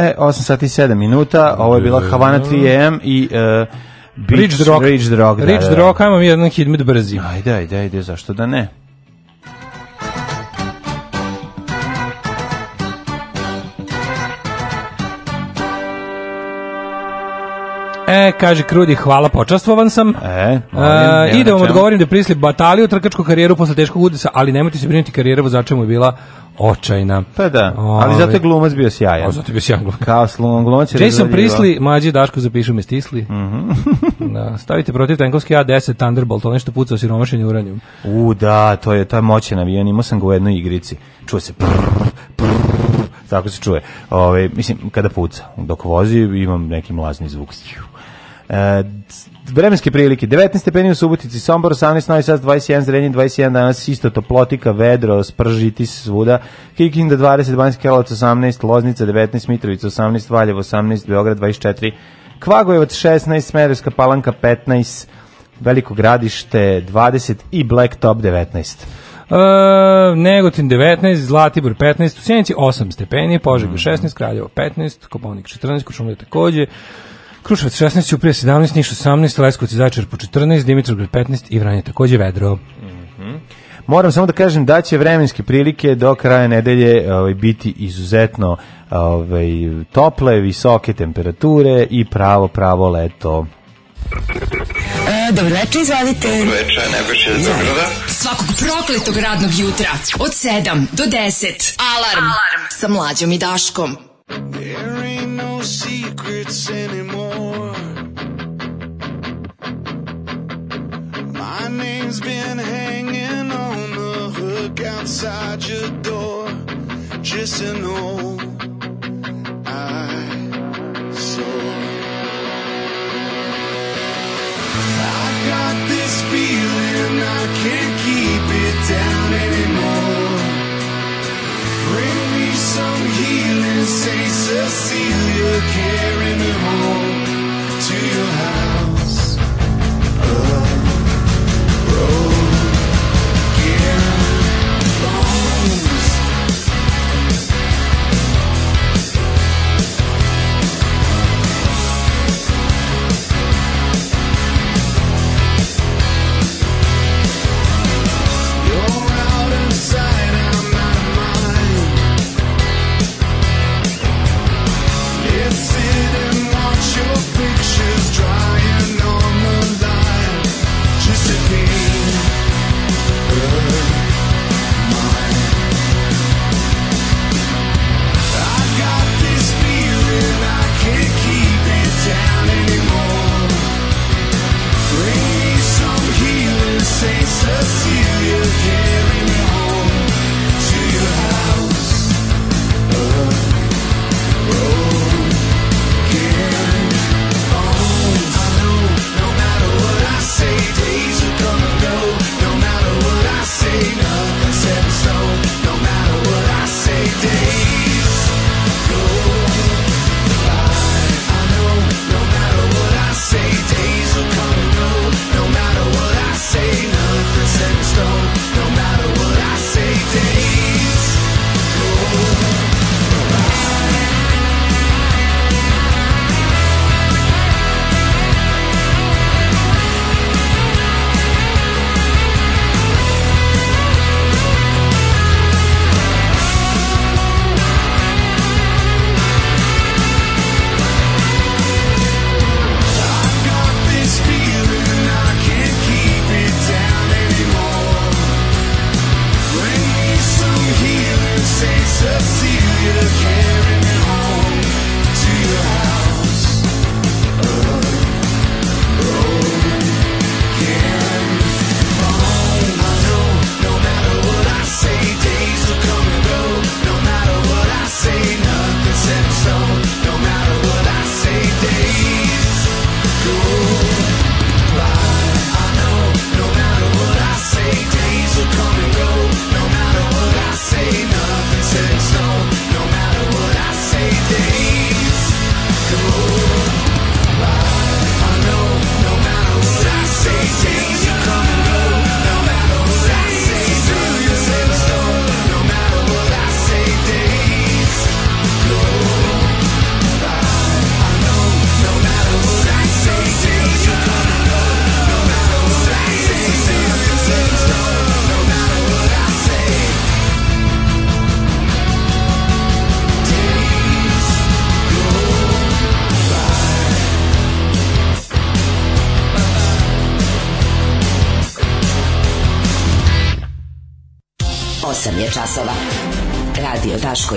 E, 8 sati 7 minuta, ovo je bila Havana 3 m i... Uh, Beach, Rich Rock. Rich Drog, da, Rich da, da. Drog, ajmo mi jedan hidmet da brzi. Ajde, ajde, ajde, zašto da ne? E, kaže Krudi, hvala, počastvovan sam. E, molim, e, I da vam odgovorim da prisli bataliju trkačku karijeru posle teškog udesa, ali nemojte se brinuti, karijera vozača mu je bila očajna. Pa da, ali zato je glumac bio sjajan. O, zato je bio sjajan glumac. Kao slumom glumac je Jason Prisli, mlađi Daško zapišu me stisli. Mm -hmm. da, stavite protiv tenkovski A10 Thunderbolt, to nešto pucao siromašenje uranijom. U, da, to je ta moćen avion, imao sam ga u jednoj igrici. Čuo se prrr, prrr, tako se čuje. Ove, mislim, kada puca, dok vozi imam neki mlazni zvuk. E, vremenske prilike 19 stepeni u Subotici, Sombor 18, Novi 21, Zrenjanin 21, danas isto toplotika, vedro, spržiti svuda, Kikinda 20, Banjski Karlovac 18, Loznica 19, Mitrovica 18, Valjevo 18, Beograd 24, Kvagojevac 16, Smederska Palanka 15, Veliko gradište 20 i Blacktop 19. Uh, e, Negotin 19, Zlatibor 15, u Sjenici 8 stepeni, Požega 16, mm. Kraljevo 15, Koponik 14, Košumlje takođe, Kruševac 16, Uprije 17, Niš 18, Leskovac i Začar po 14, Dimitrovgrad 15 i Vranje takođe vedro. Mhm. Moram samo da kažem da će vremenske prilike do kraja nedelje ovaj, biti izuzetno ovaj, tople, visoke temperature i pravo, pravo leto. E, dobro večer, izvadite. Dobro večer, Nebojša iz Zagrada. Svakog prokletog radnog jutra od 7 do 10. Alarm, Alarm. sa mlađom i Daškom. There ain't no secrets anymore. My name's been hanging on the hook outside your door. Just an old I got this feeling I can't keep it down anymore. Bring me some healing, say Cecilia, carry me home to your house.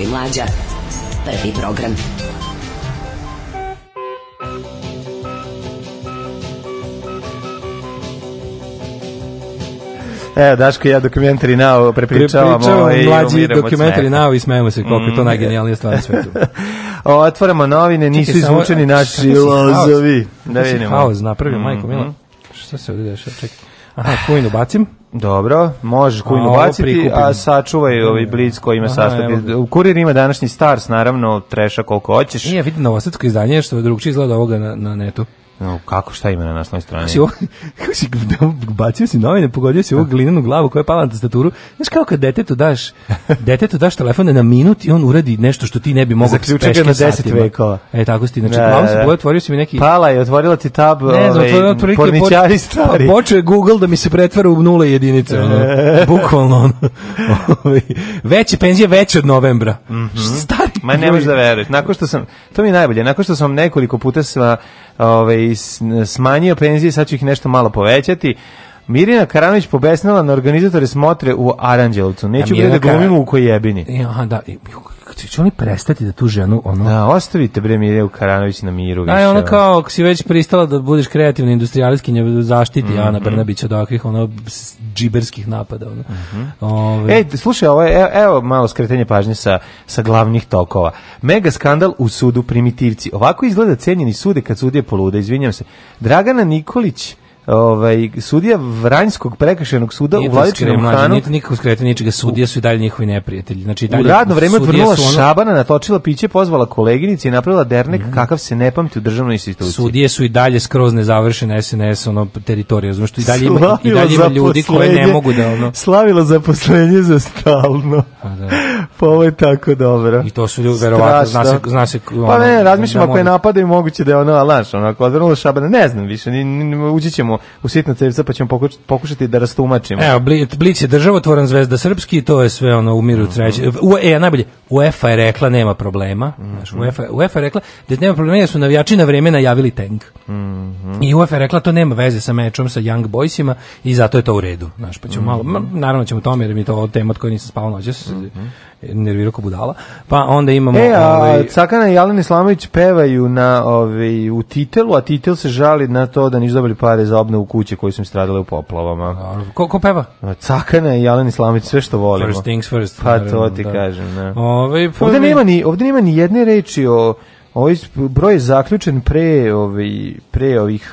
Daško i Mlađa. Prvi program. Evo, Daško i ja dokumentari nao prepričavamo, prepričavamo i mlađi dokumentari nao i smejemo se koliko je to mm. najgenijalnija stvar na svetu. O, Otvaramo novine, nisu Čekaj, izvučeni naši lozovi. Da vidimo. Haos napravio, mm -hmm. majko mm-hmm. Mila. Šta se ovdje dešava? Čekaj. Aha, kojinu bacim. Dobro, možeš kujnu baciti, a sačuvaj ovaj blic koji ima sastavke. U kurir ima današnji Stars, naravno, treša koliko hoćeš. Nije, vidi novosadsko izdanje, što je drugčije izgleda ovoga na, na netu. No, kako, šta ima na nasnoj strani? Kako si, ovo, kako si bacio si novine, pogodio si ovu glinenu glavu koja je pala na tastaturu. Znaš kao kad detetu daš, detetu daš telefon na minut i on uradi nešto što ti ne bi mogao Zaključio ga na 10 vekova. E, tako si ti. Znači, da, da, da. otvorio si mi neki... Pala je, otvorila ti tab, ne, znam, otvorila, otvorila, porničari stvari. Pa, počeo je Google da mi se pretvara u nule jedinice. Ono, bukvalno ono. Ovaj, veće penzije veće od novembra. Mm -hmm. Star Ma ne možeš da veruješ. Nakon što sam, to mi je najbolje, nakon što sam nekoliko puta sva, ovaj, smanjio penzije, sad ću ih nešto malo povećati. Mirina Karanović pobesnala na organizatore smotre u Aranđelovcu. Neću biti da glumimo u kojebini. Ja, da će oni prestati da tu ženu ono Da, ostavite bre Mirjeu Karanović na miru više. Aj ona kao ako si već pristala da budeš kreativna industrijalistkinja zaštiti mm -hmm. Ana mhm. Brnabić od ovakvih ono džiberskih napada ono. Mm -hmm. Ove... Ej, slušaj, ovo je, evo, evo malo skretanje pažnje sa sa glavnih tokova. Mega skandal u sudu primitivci. Ovako izgleda cenjeni sude kad je poluda, izvinjavam se. Dragana Nikolić ovaj sudija Vranjskog prekršajnog suda nije u Vladičinom Hanu. niti nikako skretanje ničega, sudije su i dalje njihovi neprijatelji. Znači, dalje, u radno vreme odvrnula ono... Šabana, natočila piće, pozvala koleginice i napravila dernek mm. kakav se ne pamti u državnoj instituciji. Sudije su i dalje skroz nezavršene SNS ono, teritorija, znači i dalje ima, i dalje ima ljudi koji ne mogu da... Ono... Slavila zaposlenje za stalno. Pa da. pa ovo je tako dobro. I to su ljudi, verovatno, zna se... Zna se pa ono, pa ne, razmišljam, ako je napadaju, moguće da je ono, alaš, ono, ako odvrnula Šabana, ne znam više, ni, ući ćemo u sitna cevca pa ćemo pokušati da rastumačimo. Evo, Blic je državotvoran zvezda srpski, to je sve ono u miru mm treće. Mhm. U, e, najbolje, UEFA je rekla nema problema. Mm -hmm. Znaš, UEFA, UEFA je rekla da nema problema jer su navijači na vreme najavili tank. Mm -hmm. I UEFA je rekla to nema veze sa mečom sa Young Boysima i zato je to u redu. Znaš, pa ćemo mhm. malo, naravno ćemo tome jer mi je to tema od koje nisam spavao noćas. Mm nervirao kao budala. Pa onda imamo... E, a, ovaj... Cakana i Alen Islamović pevaju na, ovaj, u titelu, a titel se žali na to da nisu dobili pare za obnovu kuće koje su im stradale u poplavama. A, ko, ko peva? Cakana i Alen Islamović, sve što volimo. First things first. Pa naravno, to ti da. kažem, da. Ove, ovaj, pa ovde, nema ni, ovde nema ni jedne reči o ovaj broj je zaključen pre ovaj pre ovih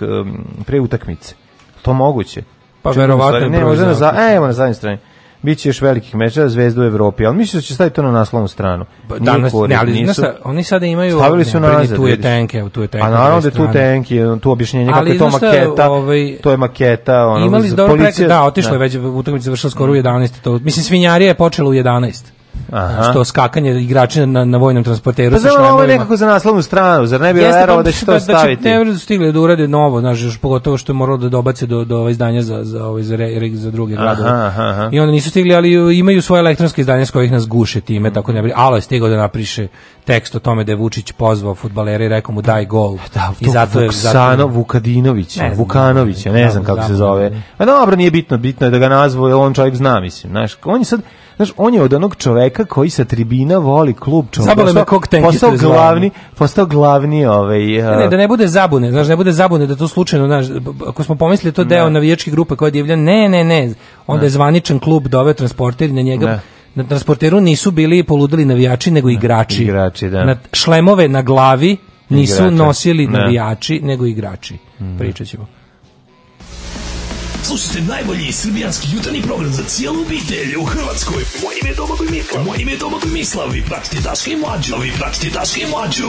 pre utakmice. To moguće. Pa verovatno Ne, možda na za, e, evo na zadnjoj strani. Biće još velikih mečeva Zvezda u Evropi, ali mislim da će staviti to na naslovnu stranu. Nije Danas, ne, ali nisu, nasa, oni sada imaju stavili su ne, nazad, tu tenke, tu je tenke. A naravno da tu tenke, tu objašnjenje kako je to maketa, ovaj, to je maketa, ono, imali policija, dobro preka, da, otišlo je da. već utakmica završila skoro u 11. To, mislim svinjarija je počela u 11. Aha. što skakanje igrača na, na vojnom transporteru pa, sa šlemovima. ovo je nekako za naslovnu stranu, zar ne bi verovao pa da će to da, staviti? Da će ne da stigli da urade novo, znaš, još pogotovo što je moralo da dobace do, do ova izdanja za, za, ovaj, za, re, za druge gradove. Aha, I onda nisu stigli, ali imaju svoje elektronske izdanje s kojih nas guše time, tako ne bi. Alo je stigao da napriše tekst o tome da je Vučić pozvao futbalere i rekao mu daj gol. Pa da, I zato je... Vuksano, Vukadinović, ne znam, Vukanović, ne, ne znam kako se zove. A pa dobro, nije bitno, bitno je da ga nazvao, jer on čovjek zna, mislim, znaš, on je sad, Znaš, on je od onog čoveka koji sa tribina voli klub čoveka. Zabole me kog Postao glavni, postao glavni ovaj... Uh... Ne, da ne bude zabune, znaš, da ne bude zabune da to slučajno, znaš, ako smo pomislili to deo ne. navijačke grupe koja divlja, ne, ne, ne, onda ne. je zvaničan klub dove da transporteri na njega... Ne na transporteru nisu bili poludeli navijači nego igrači. Igrači, da. Na šlemove na glavi nisu igrači. nosili navijači ne. nego igrači. Mm. Pričaćemo. Slušajte najbolji srbijanski jutarnji program za cijelu obitelj u Hrvatskoj. Moje ime je Domagoj Mislav. Moje ime je Domagoj Mislav. Vi pratite Daška i Mlađu. Vi pratite Daška i Mlađu.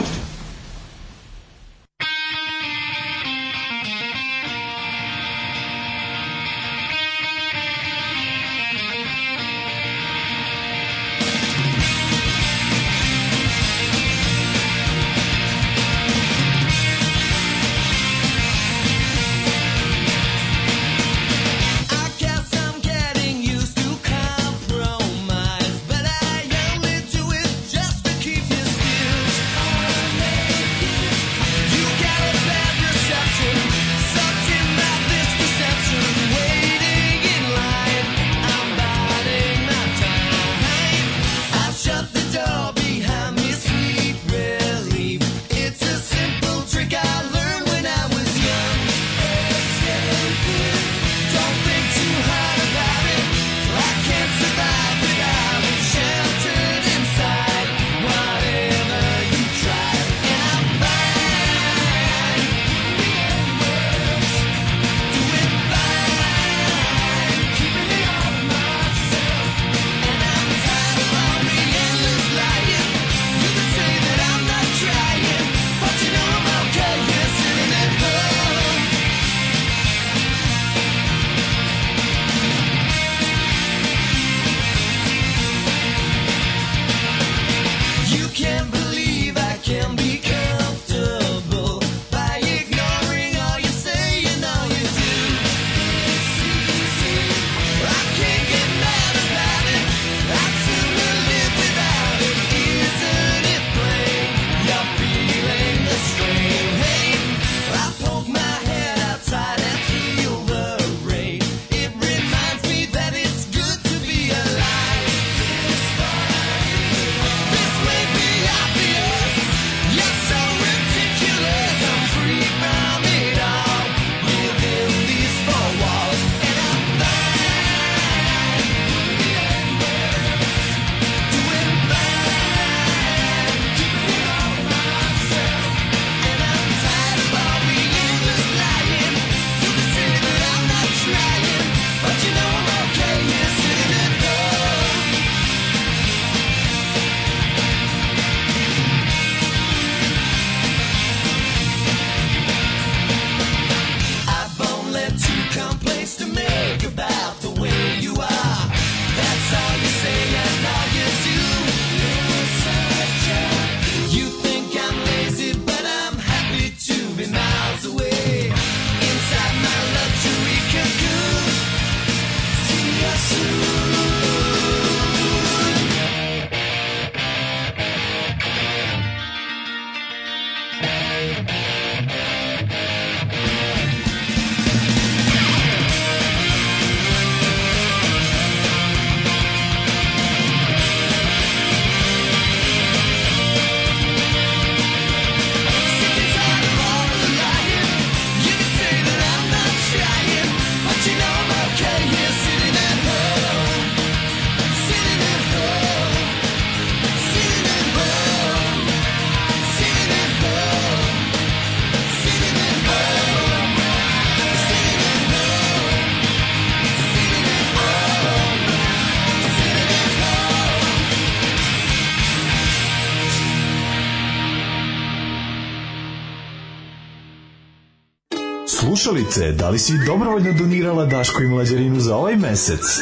slušalice, da li si dobrovoljno donirala Daško i Mlađarinu za ovaj mesec?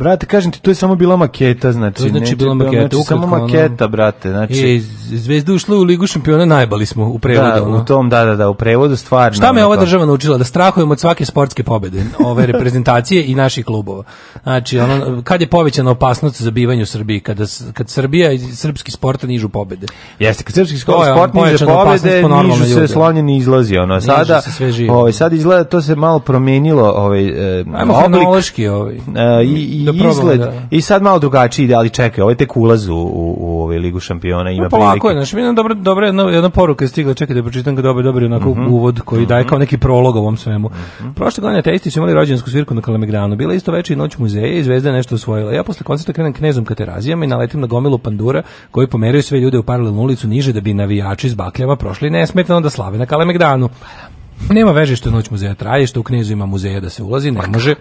Brate, kažem ti, to je samo bila maketa, znači. To znači, ne, bila maketa, znači, ukratko, samo maketa, brate, znači. I Zvezda ušla u ligu šampiona, najbali smo u prevodu. Da, u tom, da, da, da, u prevodu stvarno. Šta me ova država naučila? Da strahujemo od svake sportske pobede, ove reprezentacije i naših klubova. Znači, ono, kad je povećana opasnost za bivanje u Srbiji, kada, kad Srbija i srpski sport nižu pobede. Jeste, kad srpski sport, je, sport niže pobede, po nižu se slonjeni izlazi. Ono. Sada, ovaj, sad izgleda, to se malo promenilo ovaj, eh, oblik. Ovaj. Eh, i, i da probam, izgled. Da. I sad malo drugačije ide, ali čekaj, ovaj tek ulaz u, u, u ovaj ligu šampiona ima no, Tako je, znači, jedna dobro, dobro jedna, jedna poruka je stigla, čekaj da pročitam ga dobro, dobro onako mm -hmm. uvod koji mm -hmm. daje mhm. kao neki prolog ovom svemu. Mm -hmm. Prošle godine teisti su imali rođensku svirku na Kalemegdanu, bila isto večer i noć muzeja i zvezda je nešto usvojila. Ja posle koncerta krenem knezom ka terazijama i naletim na gomilu pandura koji pomeraju sve ljude u paralelnu ulicu niže da bi navijači iz bakljama prošli nesmetano da slave na Kalemegdanu. Pa da. Nema veže što noć muzeja traje, što u knezu ima muzeja da se ulazi, ne pa može.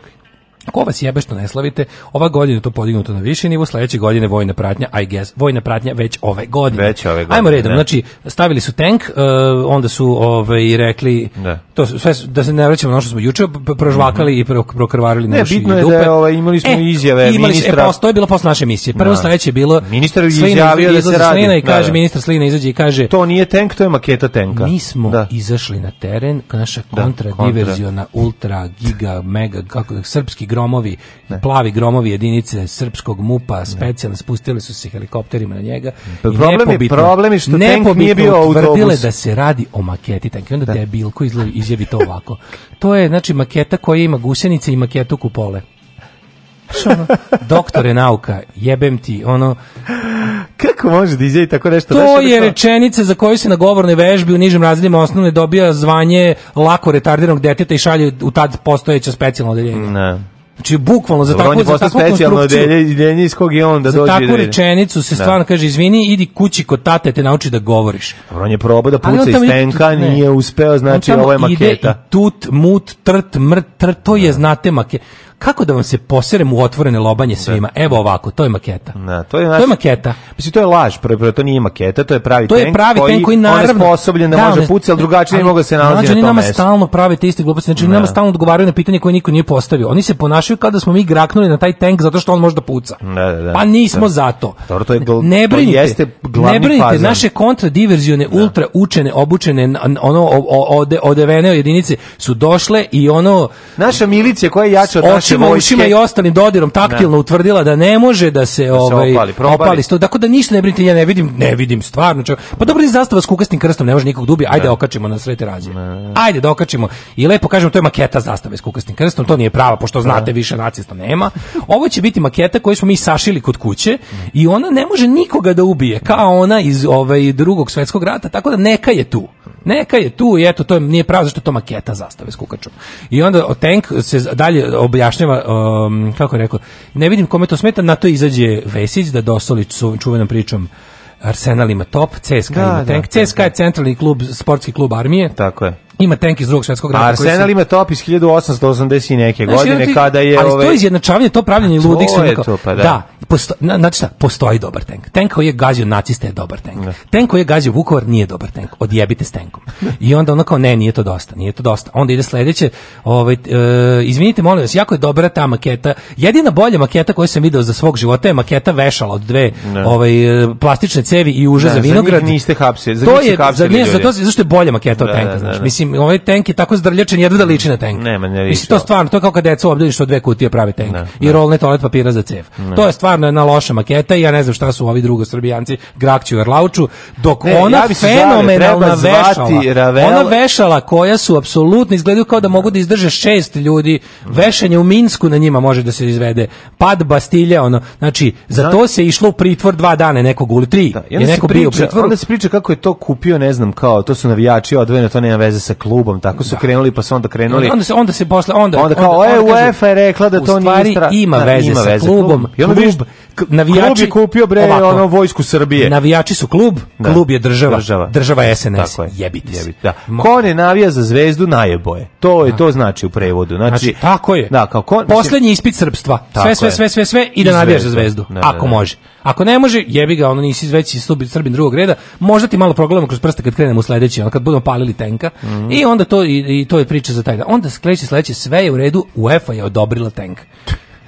Ko vas jebe što ne slavite, ova godina je to podignuto na viši nivo, sledeće godine vojna pratnja, I guess, vojna pratnja već ove godine. Već ove godine. Ajmo redom, ne. Da. znači, stavili su tank, uh, onda su ovaj, rekli, da. to sve, da se ne vraćamo na što smo juče prožvakali mm -hmm. i pro, prokrvarili ne, naši bitno je da ovaj, imali smo e, izjave imali, e, ministra. E, pa, posto, to je bilo posle naše misije. Prvo da. sledeće je bilo... Ministar je izjavio da se radi. Slina i da, kaže, da, da. ministar Slina izađe i kaže... To nije tank, to je maketa tanka. Mi smo da. izašli na teren, naša kontra, da, kontra. ultra, giga, mega, kako da, srpski gromovi, ne. plavi gromovi jedinice srpskog MUPA specijalno spustili su se helikopterima na njega. Pa, problem je problem što tenk nije bio autobus. da se radi o maketi tank. onda da. debil koji izjavi to ovako. to je znači maketa koja ima gusenice i maketu kupole. Ono, doktore nauka, jebem ti, ono... Kako može da izjavi tako nešto? To nešto je rečenica za koju se na govornoj vežbi u nižim razredima osnovne dobija zvanje lako retardiranog deteta i šalje u tad postojeća specijalno odeljenje. Ne. Znači bukvalno za takvu za takvu specijalno deljenje iz kog je on da dođe. Za takvu da rečenicu se da. stvarno da. kaže izvini, idi kući kod tate te nauči da govoriš. On je probao da puca iz tenka, tu, nije uspeo, znači ovo je maketa. Ide i tut, mut, trt, mrt, trt, to je da. znate maketa kako da vam se poserem u otvorene lobanje da. svima. Evo ovako, to je maketa. Na, da, to je naš, To je maketa. Mislim to je laž, prvo to nije maketa, to je pravi to je pravi koji, koji naravno on je sposobljen da, da može pucati, al drugačije ne mogu da se nalazi na tom nama stalno prave te iste gluposti, znači oni nama stalno odgovaraju na pitanje koje niko nije postavio. Oni se ponašaju kao da smo mi graknuli na taj tenk zato što on može da puca. Da, da, da. Pa nismo da. zato. Dobro, to je gl ne brinite, to jeste glavni ne brinite, naše kontradiverzione ultra učene, obučene ono ode, odevene jedinice su došle i ono naša milicija koja je jača od naše očima, vojske, ušima i ostalim dodirom taktilno ne. Da. utvrdila da ne može da se, da ovaj, se opali, opali sto, tako da ništa ne brinite, ja ne vidim, ne vidim stvarno. Čo, pa dobro je zastava s kukastim krstom, ne može nikog dubi, da ajde ne. Da. okačimo na sve te Ajde da okačimo i lepo kažemo, to je maketa zastave s kukastim krstom, to nije prava, pošto znate više nacista nema. Ovo će biti maketa koju smo mi sašili kod kuće i ona ne može nikoga da ubije, kao ona iz ovaj, drugog svetskog rata, tako da neka je tu. Neka je tu i eto, to nije pravo zašto to maketa zastave s kukačom. I onda Tank se dalje objašnjava, um, kako je rekao, ne vidim kome to smeta, na to izađe Vesić da dosoli čuvenom pričom Arsenal ima top, CSKA da, ima tank. Da, CSKA da, je da. centralni klub, sportski klub armije. Tako je. Ima tenk iz drugog svetskog rata. Arsenal se... ima top iz 1880 i neke znači, godine ti, kada je... Ali ove... to izjednačavanje, to pravljanje ludih su... Neko, pa da. da posto, na, znači šta, postoji dobar tenk Tank koji je gazio naciste je dobar tenk Da. Tank koji je gazio Vukovar nije dobar tenk Odjebite s tenkom I onda onda kao, ne, nije to dosta, nije to dosta. Onda ide sledeće, ovaj, e, izvinite, molim vas, jako je dobra ta maketa. Jedina bolja maketa koju sam video za svog života je maketa vešala od dve da. ovaj, e, plastične cevi i uže ne, za vinograd. Da, za njih niste hapsili. Za to je, za, ne, za to, zašto je bolja maketa od da, tanka, znaš. Mislim, mislim, ovaj tank je tako zdrljačen, jedva da liči na tank. Nema, ne liči. Mislim, to da. stvarno, to je kao kad deca obdeliš što dve kutije prave tenk Ne, da, I da. rolne toalet papira za cev. Ne. To je stvarno jedna loša maketa i ja ne znam šta su ovi srbijanci Grakću i Arlauču, dok ne, ona ja fenomenalna vešala, Ravel... ona vešala koja su apsolutno izgledaju kao da mogu da izdrže šest ljudi, vešanje u Minsku na njima može da se izvede, pad Bastilje, ono, znači, za to se išlo u pritvor dva dana nekog ili tri, da, je neko priča, bio u pritvoru. Onda se priča kako je to kupio, ne znam, kao, to su navijači odvojeno, to nema veze sa klubom, tako su da. krenuli, pa su onda krenuli. Onda se onda se posle onda onda kao onda, e, onda, UEFA je rekla da to nije istra. ima da, veze ima sa veze, klubom. I onda klub, navijači klub je kupio bre ovako, ono vojsku Srbije. Navijači su klub, da. klub je država, država, država je SNS. Tako je. Jebite Jebite, da. Ko ne navija za Zvezdu najeboje. To je to znači u prevodu. Znači, znači tako je. Da, kao ko, poslednji ispit srpstva. Sve sve sve sve sve i da navijaš za Zvezdu, da, da, ako može. Ako ne može, jebi ga, ono nisi veći već srbin drugog reda, možda ti malo progledamo kroz prste kad krenemo u sledeći, ono kad budemo palili tenka. Mm -hmm. I onda to i, i, to je priča za taj dan. Onda sledeće sledeće sve je u redu, UEFA je odobrila tenka.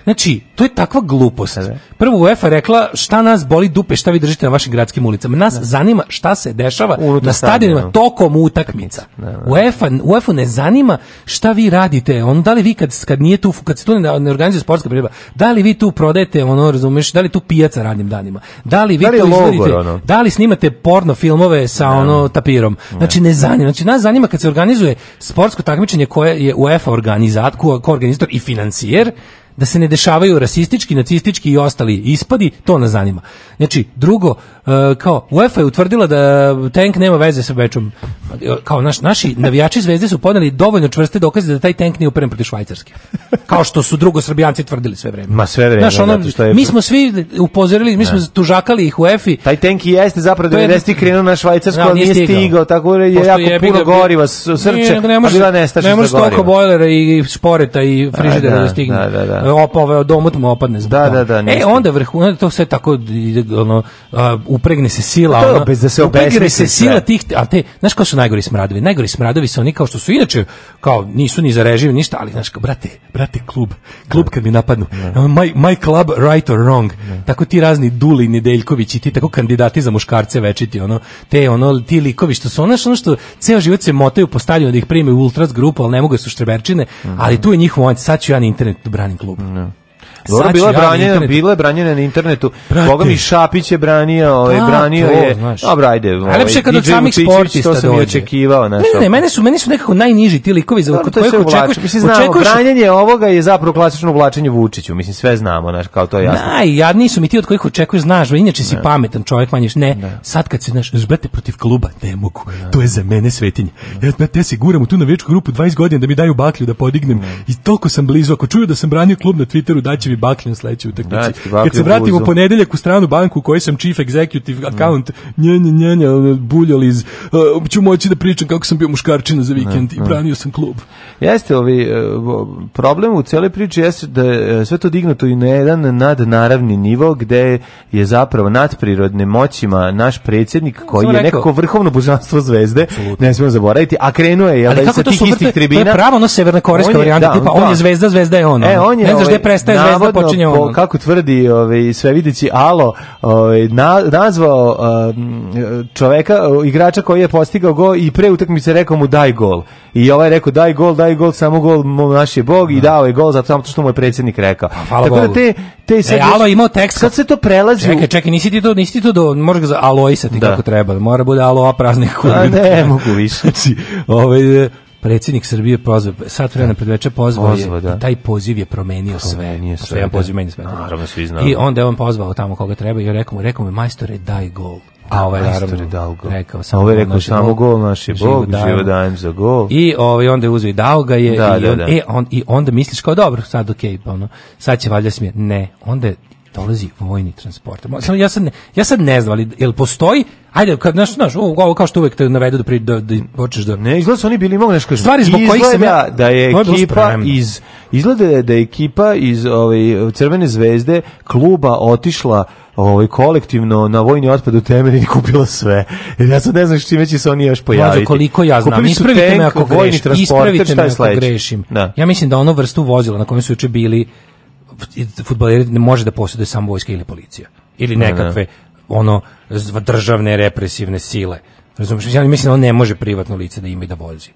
Znači, to je takva glupost. Da. Prvo UEFA rekla šta nas boli dupe, šta vi držite na vašim gradskim ulicama. Nas ne. Da. zanima šta se dešava Urutu na stadionima tokom utakmica. Da, UEFA, UEFA ne zanima šta vi radite. On da li vi kad kad nije tu kad se tu ne organizuje sportska priredba, da li vi tu prodajete ono, razumeš, da li tu pijaca radnim danima? Da li vi da li to logor, izvedite, ono? Da li snimate porno filmove sa ono tapirom? Znači ne zanima. Znači nas zanima kad se organizuje sportsko takmičenje koje je UEFA organizator, ko organizator i financijer da se ne dešavaju rasistički, nacistički i ostali ispadi, to nas zanima. Znači, drugo, e, kao UEFA je utvrdila da tank nema veze sa Bečom. Kao naš, naši navijači Zvezde su podali dovoljno čvrste dokaze da taj tank nije uperen proti Švajcarske. Kao što su drugo Srbijanci tvrdili sve vreme. Ma sve vreme. Znaš, ono, da, što je... Mi smo svi upozorili, mi smo ne. Da. tužakali ih UEFA. EFI. Taj tank i jeste zapravo 90 krenuo na Švajcarsku, da, ali nije stigao. tako je Pošto jako je puno da, goriva, srce, nije, ne a pa bila nestašica Ne može toliko bojlera i sporeta i frižidera da, da stigne. Da, da, da opa, ovaj domot mu opadne zbog da, da, da, E, onda vrhunac to sve tako ono, upregne se sila. To, ono, bez da se upregne se sila tih, a te, znaš ko su najgori smradovi? Najgori smradovi su oni kao što su inače, kao nisu ni za režim, ništa, ali znaš, kao, brate, brate, klub, klub da. kad mi napadnu, da. my, my club right or wrong, da. tako ti razni Duli Nedeljković i ti tako kandidati za muškarce večiti, ono, te ono, ti likovi što su, ono, ono što ceo život se motaju po stadionu da ih prime u Ultras grupu, ali ne mogu su štreberčine, mhm. ali tu je njihov, sad ću ja na internetu branim klub. No. Dobro, znači, bila je branjena, ja je branjena na internetu. Boga mi Šapić je branio, ovaj da, branio to, je. Znaš. Dobro, ajde. Ovaj, Najlepše kad od samih sportista to se i očekivao, znaš. Ne, ne, mene su meni su nekako najniži ti likovi za kod kojih očekuješ, mislim, znamo, očekuješ. Branjenje ovoga je zapravo klasično uvlačenje Vučiću, mislim sve znamo, znaš, kao to je jasno. Aj, ja nisu mi ti od kojih očekuješ, znaš, inače si pametan čovjek, manješ, ne. Da. Sad kad se znaš, brate protiv kluba, ne mogu. Da. To je za mene svetinje. Ja ja se guram u tu navijačku grupu 20 godina da mi daju baklju da podignem i toliko sam blizu, ako čuju da sam branio klub na Twitteru, daće mi baklju u sledećoj utakmici. Kad se vratim u ponedeljak u stranu banku u kojoj sam chief executive account, nje, nje, nje, buljali iz, uh, ću moći da pričam kako sam bio muškarčina za vikend i branio sam klub. Jeste, ovi, uh, problem u cele priči jeste da je uh, sve to dignuto i na jedan nadnaravni nivo gde je zapravo nadprirodnim moćima naš predsjednik koji je nekako vrhovno božanstvo zvezde, Absolutno. ne smemo zaboraviti, a krenuo je jel, sa tih istih tribina. To je pravo ono severnokorejska varijanta, da, tipa on, on je da. zvezda, zvezda je ono. E, on je, ne znaš gde ovaj prestaje zvezda, navodno, sada kako tvrdi ovaj, sve videći Alo, ovaj, na, nazvao um, čoveka, igrača koji je postigao gol i pre utakmice rekao mu daj gol. I ovaj rekao daj gol, daj gol, samo gol, naš je bog i da. dao je gol zato samo što mu je predsjednik rekao. Pa, hvala Tako da te, te se alo, ima tekst. kad se to prelazi. Čekaj, čekaj, nisi ti to, nisi ti to do, možeš ga za aloisati da. kako treba. Mora bude alo a praznih kurvi. ne, mogu više. Znači, ovaj, predsjednik Srbije pozvao, sat vremena da. predveče večer pozvao Pozva, je, da. i taj poziv je promenio, promenio sve. sve jedan poziv meni sve. Naravno, svi znamo. I onda je on pozvao tamo koga treba i rekao mu, rekao mu, majstore, daj gol. Da, A ovaj naravno dao gol. Rekao ovaj samo ovaj rekao samo gol naš je Bog, živo dajem za gol. I ovaj onda je uzeo i dao ga je da, i, da, on, da, da. E, on, i onda misliš kao dobro, sad okej, okay, pa ono, sad će valja smjer. Ne, onda je dolazi vojni transport. Samo ja sad ne, ja sad ne znam, ali jel postoji? Ajde, kad naš naš, ovo, kao što uvek te navedu da pri da da počneš da Ne, izgleda su oni bili mogu nešto stvari zbog kojih sam ja da, da, da je ekipa iz izgleda da je ekipa iz ove ovaj, Crvene zvezde kluba otišla ovaj kolektivno na vojni otpad u Temerin i kupila sve. ja sad ne znam što će se oni još pojaviti. Možda koliko ja znam, ispravite tank, me ako grešim. Ispravite me ako grešim. Da. Ja mislim da ono vrstu vozila na kome su juče bili futbaleri ne može da posjeduje samo vojska ili policija. Ili da, da. nekakve ono državne represivne sile. Razumiješ? Ja mislim da on ne može privatno lice da ima i da vozi.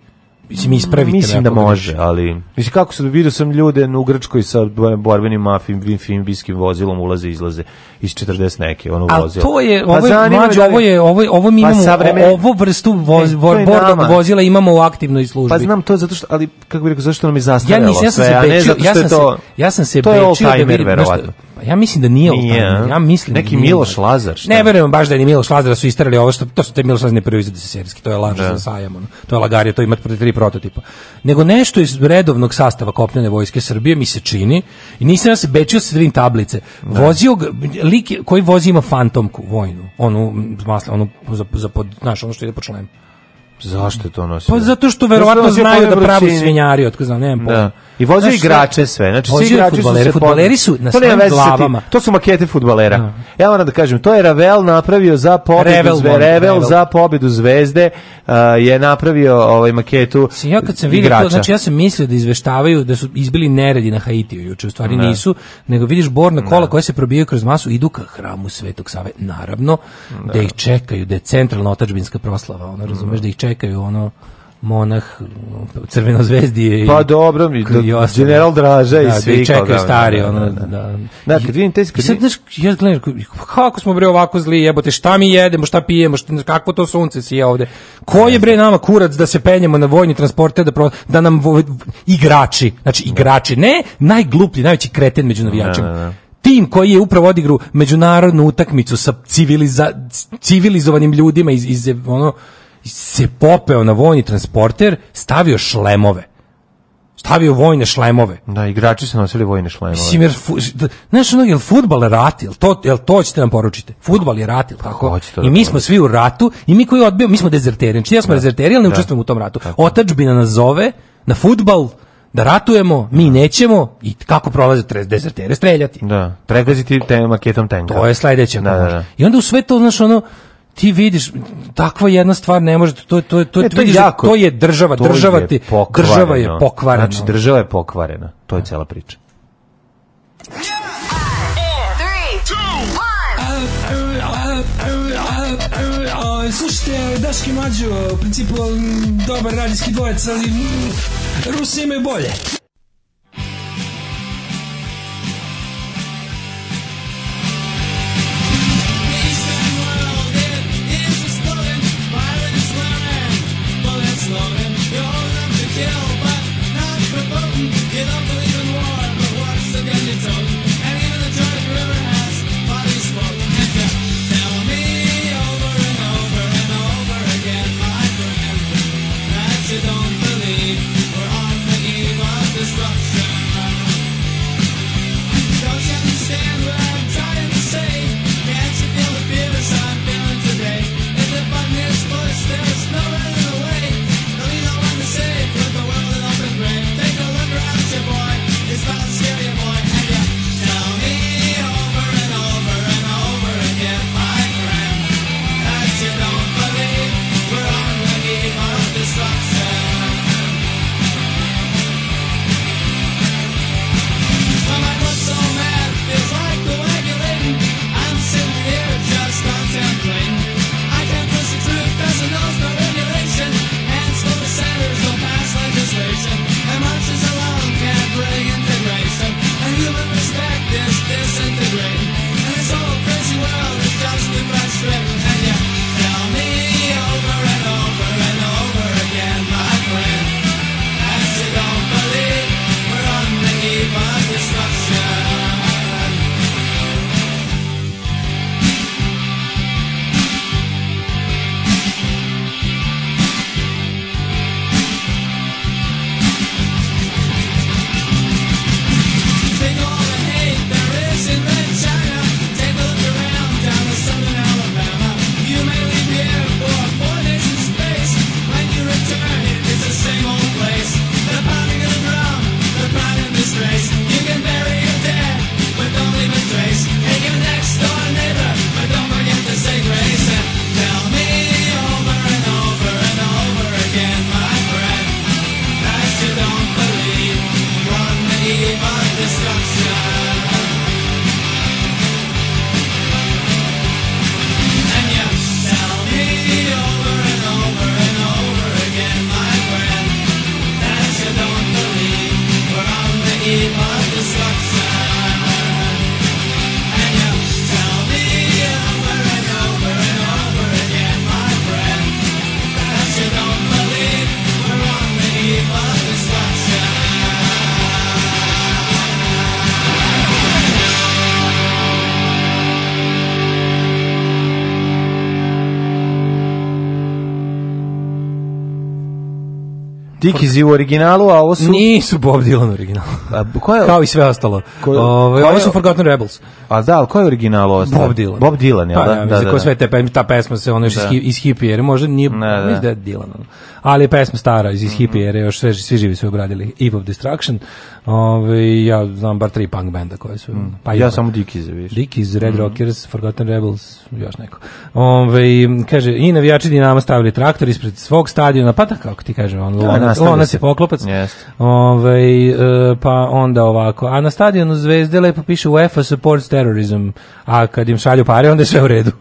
Mislim, ispravite. Mislim da može, nešto. ali... Mislim, kako se vidio sam ljude u Grčkoj sa borbenim mafijim, fimbijskim vozilom ulaze i izlaze iz 40 neke, ono vozilo. Ali to pa da je, ovo je, pa mađu, ovo je, ovo, ovo mi pa imamo, pa ovo vrstu e, voz, ne, bordog vozila imamo u aktivnoj službi. Pa znam, to zato što, ali, kako bi rekao, zašto nam je zastarjelo ja nisam, ja sam se bečio, ja, ne zato što ja sam je to... Se, ja sam se to bečio je old timer, da vidim, verovatno ja mislim da nije Oltanin. Ja mislim da neki Miloš Lazar. Šta? Ne verujem baš da je ni Miloš Lazar da su isterali ovo što to su te Miloš Lazar ne proizvodi se serijski, to je laž da. za sajam, ono. To je lagarija, to ima tri prototipa. Nego nešto iz redovnog sastava kopnene vojske Srbije mi se čini i nisam ja se bečio sa svim tablice. Da. Vozio lik koji vozi ima fantomku vojnu, onu masle onu za, za pod, znaš, ono što ide po členu. Zašto to nosio? Pa zato što verovatno znaju da pravi svinjari, otko znam, nemam da. pojma. Da. I vozio znači, igrače sve. Znači, svi igrači su se fudbaleri su na svojim glavama. To su makete fudbalera. No. Da. Ja moram da kažem, to je Ravel napravio za pobjedu Revel, Zve, Revel, Revel, za pobjedu Zvezde uh, je napravio ovaj maketu. Si, ja kad sam vidio to, znači ja sam mislio da izveštavaju da su izbili neredi na Haitiju juče, u stvari ne. Da. nisu, nego vidiš borna kola ne. Da. koja se probijaju kroz masu idu ka hramu Svetog Save, naravno, ne. da ih čekaju, da je centralna otačbinska proslava, ono razumeš da ih čekaju ono monah crveno zvezdi pa dobro mi general Draža i da, da svi čekaju da, da, stari ono da, da. kad vidim te skri... znaš ja gledam kako smo bre ovako zli jebote šta mi jedemo šta pijemo šta, kako to sunce sije ovde ko je bre nama kurac da se penjemo na vojni transporte da pro, da nam vo, igrači znači igrači ne najgluplji najveći kreten među navijačima tim koji je upravo odigru međunarodnu utakmicu sa civiliza, civilizovanim ljudima iz, iz ono se popeo na vojni transporter, stavio šlemove stavio vojne šlemove. Da, igrači su nosili vojne šlemove. Mislim, jer, znaš, ono, jel futbal je rat, jel to, jel to ćete da nam poručiti? Futbal je rat, jel tako? Pa, I mi smo svi u ratu, i mi koji odbijemo, mi smo dezerteri, znači ja smo da. dezerteri, ali ne da. učestvujemo u tom ratu. Tako. Otačbina nas zove na futbal, da ratujemo, mi da. nećemo i kako prolaze tre, dezertere streljati. Da, pregaziti te maketom tenka. To je sledeće. Da, da, da. I onda u sve to, znaš, ono, ti vidiš takva jedna stvar ne može to e, to to e, to, vidiš, jako, to je država to država je ti država je pokvarena znači država je pokvarena to je cela priča Slušajte, Daški Mađo, u principu mm, dobar radijski dvojec, ali mm, Rusi imaju bolje. Dickies je u originalu, a ovo su... Nisu Bob Dylan u originalu. A, pa, koja... Kao i sve ostalo. Ko... Ove, ovaj, ovo su Forgotten Rebels. A da, al ko je original ovo? Bob Dylan. Bob Dylan, jel pa, da? Ja, da, da, ko da. sve te pe, ta pesma se ono još da. iz hippie, jer možda nije, ne, da. mislim da je Dylan. Ali je pesma stara iz, iz mhm. hippie, jer još sve, svi živi su obradili Eve of Destruction. Ove, ja znam bar tri punk benda koje su. Mm. Pa ja samo Dickies, viš. Dickies, Red mm. Rockers, Forgotten Rebels, još neko. Ove, kaže, i navijači Dinama stavili traktor ispred svog stadiona, pa da, kako ti kaže, on, da, lona, lona se poklopac. Yes. Ove, e, pa onda ovako, a na stadionu Zvezde lepo piše UEFA Support terrorism, a kad im šalju pare, onda je sve u redu.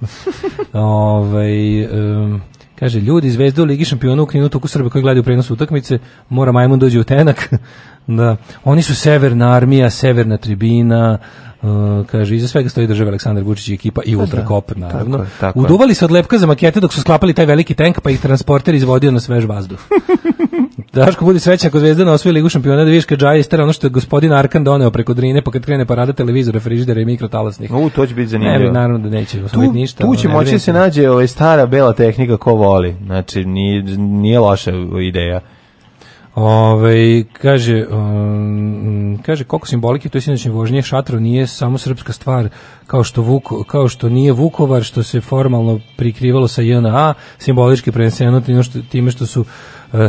ovaj um, Kaže, ljudi iz Zvezde u Ligi šampiona u kninu toku Srbe koji gledaju prenos utakmice, mora Majmun dođe u tenak. da. Oni su severna armija, severna tribina, Uh, kaže, iza svega stoji država Aleksandar Vučić i ekipa i pa da, Ultrakop, naravno. Tako, tako. Uduvali se od lepka za makete dok su sklapali taj veliki tank, pa ih transporter izvodio na svež vazduh. Da, Daško bude srećan ako Zvezdana osvoji ligu šampiona da vidiš kad Džaja istera ono što je gospodin Arkan doneo preko Drine pa kad krene parada televizora, frižidera i mikrotalasnih. U, to će biti zanimljivo. Ne, naravno da neće osvojiti ništa. Tu će moći da se nađe ovaj stara bela tehnika ko voli. Znači, nije, nije loša ideja. Ove, ovaj, kaže, um, kaže, koliko simbolike, to je sinoćnje vožnje, šatro nije samo srpska stvar, kao što, Vuko, kao što nije Vukovar, što se formalno prikrivalo sa JNA, simbolički preneseno time što su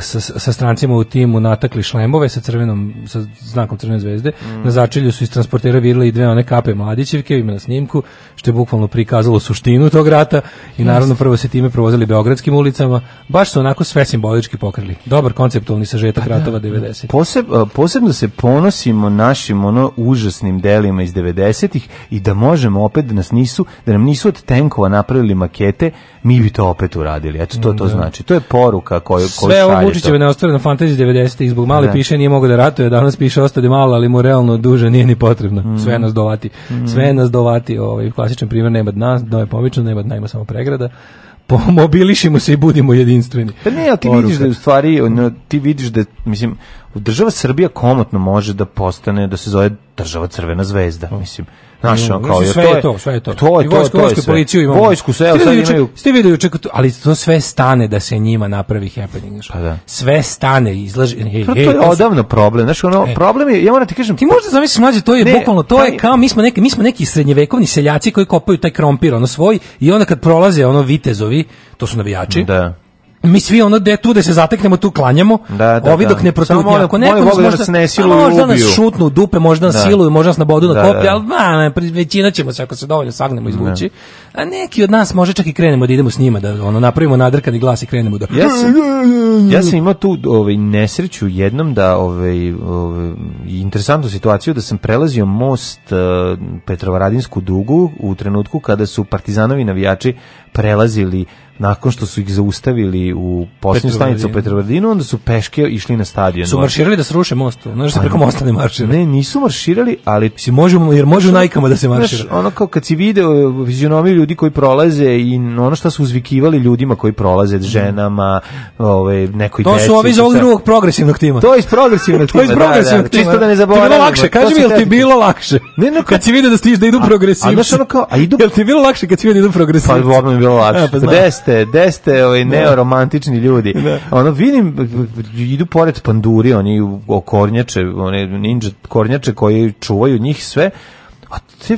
sa, sa strancima u timu natakli šlemove sa crvenom sa znakom crvene zvezde. Mm. Na začelju su iz transportera i dve one kape Mladićevke, ima na snimku, što je bukvalno prikazalo suštinu tog rata i naravno prvo se time provozili beogradskim ulicama. Baš su onako sve simbolički pokrili. Dobar konceptualni sažetak pa, da. ratova 90. Poseb, e, posebno se ponosimo našim ono užasnim delima iz 90-ih i da možemo opet da nas nisu da nam nisu od tenkova napravili makete, mi bi to opet uradili. Eto to to mm, da. znači. To je poruka koju koju zbog Vučićeve neostvarene fantazije 90-ih, zbog male da. piše nije mogao da ratuje, danas piše ostade malo, ali mu realno duže nije ni potrebno. Mm. Sve nas dovati. Mm. Sve nas dovati. Ovaj klasičan primjer nema dna, da je pomično, nema dna, ima samo pregrada pomobilišimo se i budimo jedinstveni. Pa ne, ali ti Oruka. vidiš da u stvari, no, ti vidiš da, mislim, država Srbija komotno može da postane, da se zove država Crvena zvezda, mislim. Našao no, kao, sve je to, sve je to. To je to, vojsku, to je vojsku, sve. policiju imamo. Vojsku, sve, sad imaju... Ste vidio juče, ali to sve stane da se njima napravi happening, znaš. Pa da. Sve stane, izlaži... Hej, pa hej, to, je odavno problem, znaš, ono, e. problem je, ja moram da ti kažem... Ti možda zamisliš, mlađe, to je ne, bukvalno, to taj... je kao, mi smo, neki, mi smo neki srednjevekovni seljaci koji kopaju taj krompir, ono, svoj, i onda kad prolaze, ono, vitezovi, to su navijači, da mi svi ono gde tu da se zateknemo tu klanjamo da, da, ovi da. dok ne protutnje ako neko nas da možda nas ne siluju možda nas šutnu dupe možda nas da. siluju možda nas nabodu na da, koplje al ma većina ćemo se ako se dovoljno sagnemo izvući a neki od nas može čak i krenemo da idemo s njima da ono napravimo nadrkani glas i krenemo da ja sam, ja sam imao tu ovaj nesreću jednom da ovaj, ovaj interesantnu situaciju da sam prelazio most uh, Petrovaradinsku dugu u trenutku kada su partizanovi navijači prelazili nakon što su ih zaustavili u posljednju stanicu u Petrovaradinu, onda su peške išli na stadion. Su marširali da sruše most, znaš se da pa preko mosta ne maršira. Ne, nisu marširali, ali... Si možemo, jer može u najkama da se maršira. Znaš, ono kao kad si video vizionomi ljudi koji prolaze i ono što su uzvikivali ljudima koji prolaze, mhm. ženama, ove, ovaj, nekoj to deci. To su ovi iz ovog drugog progresivnog tima. To je iz progresivnog tima, to da, iz da, progresivnog tima. Čisto da ne zaboravimo. Ti bilo lakše, kaži mi, jel ti bilo lakše? Ne, ne, kad si vidio da stiš da idu progresivci. A, a, ono kao, a idu... Jel ti bilo lakše kad si vidio da idu progresivci? Pa, bilo lakše. 50 e, pa ste, de ste ovaj, da. neoromantični ljudi. Da. Ono, vidim, idu pored panduri, oni okornjače, one ninja kornjače koji čuvaju njih sve, a te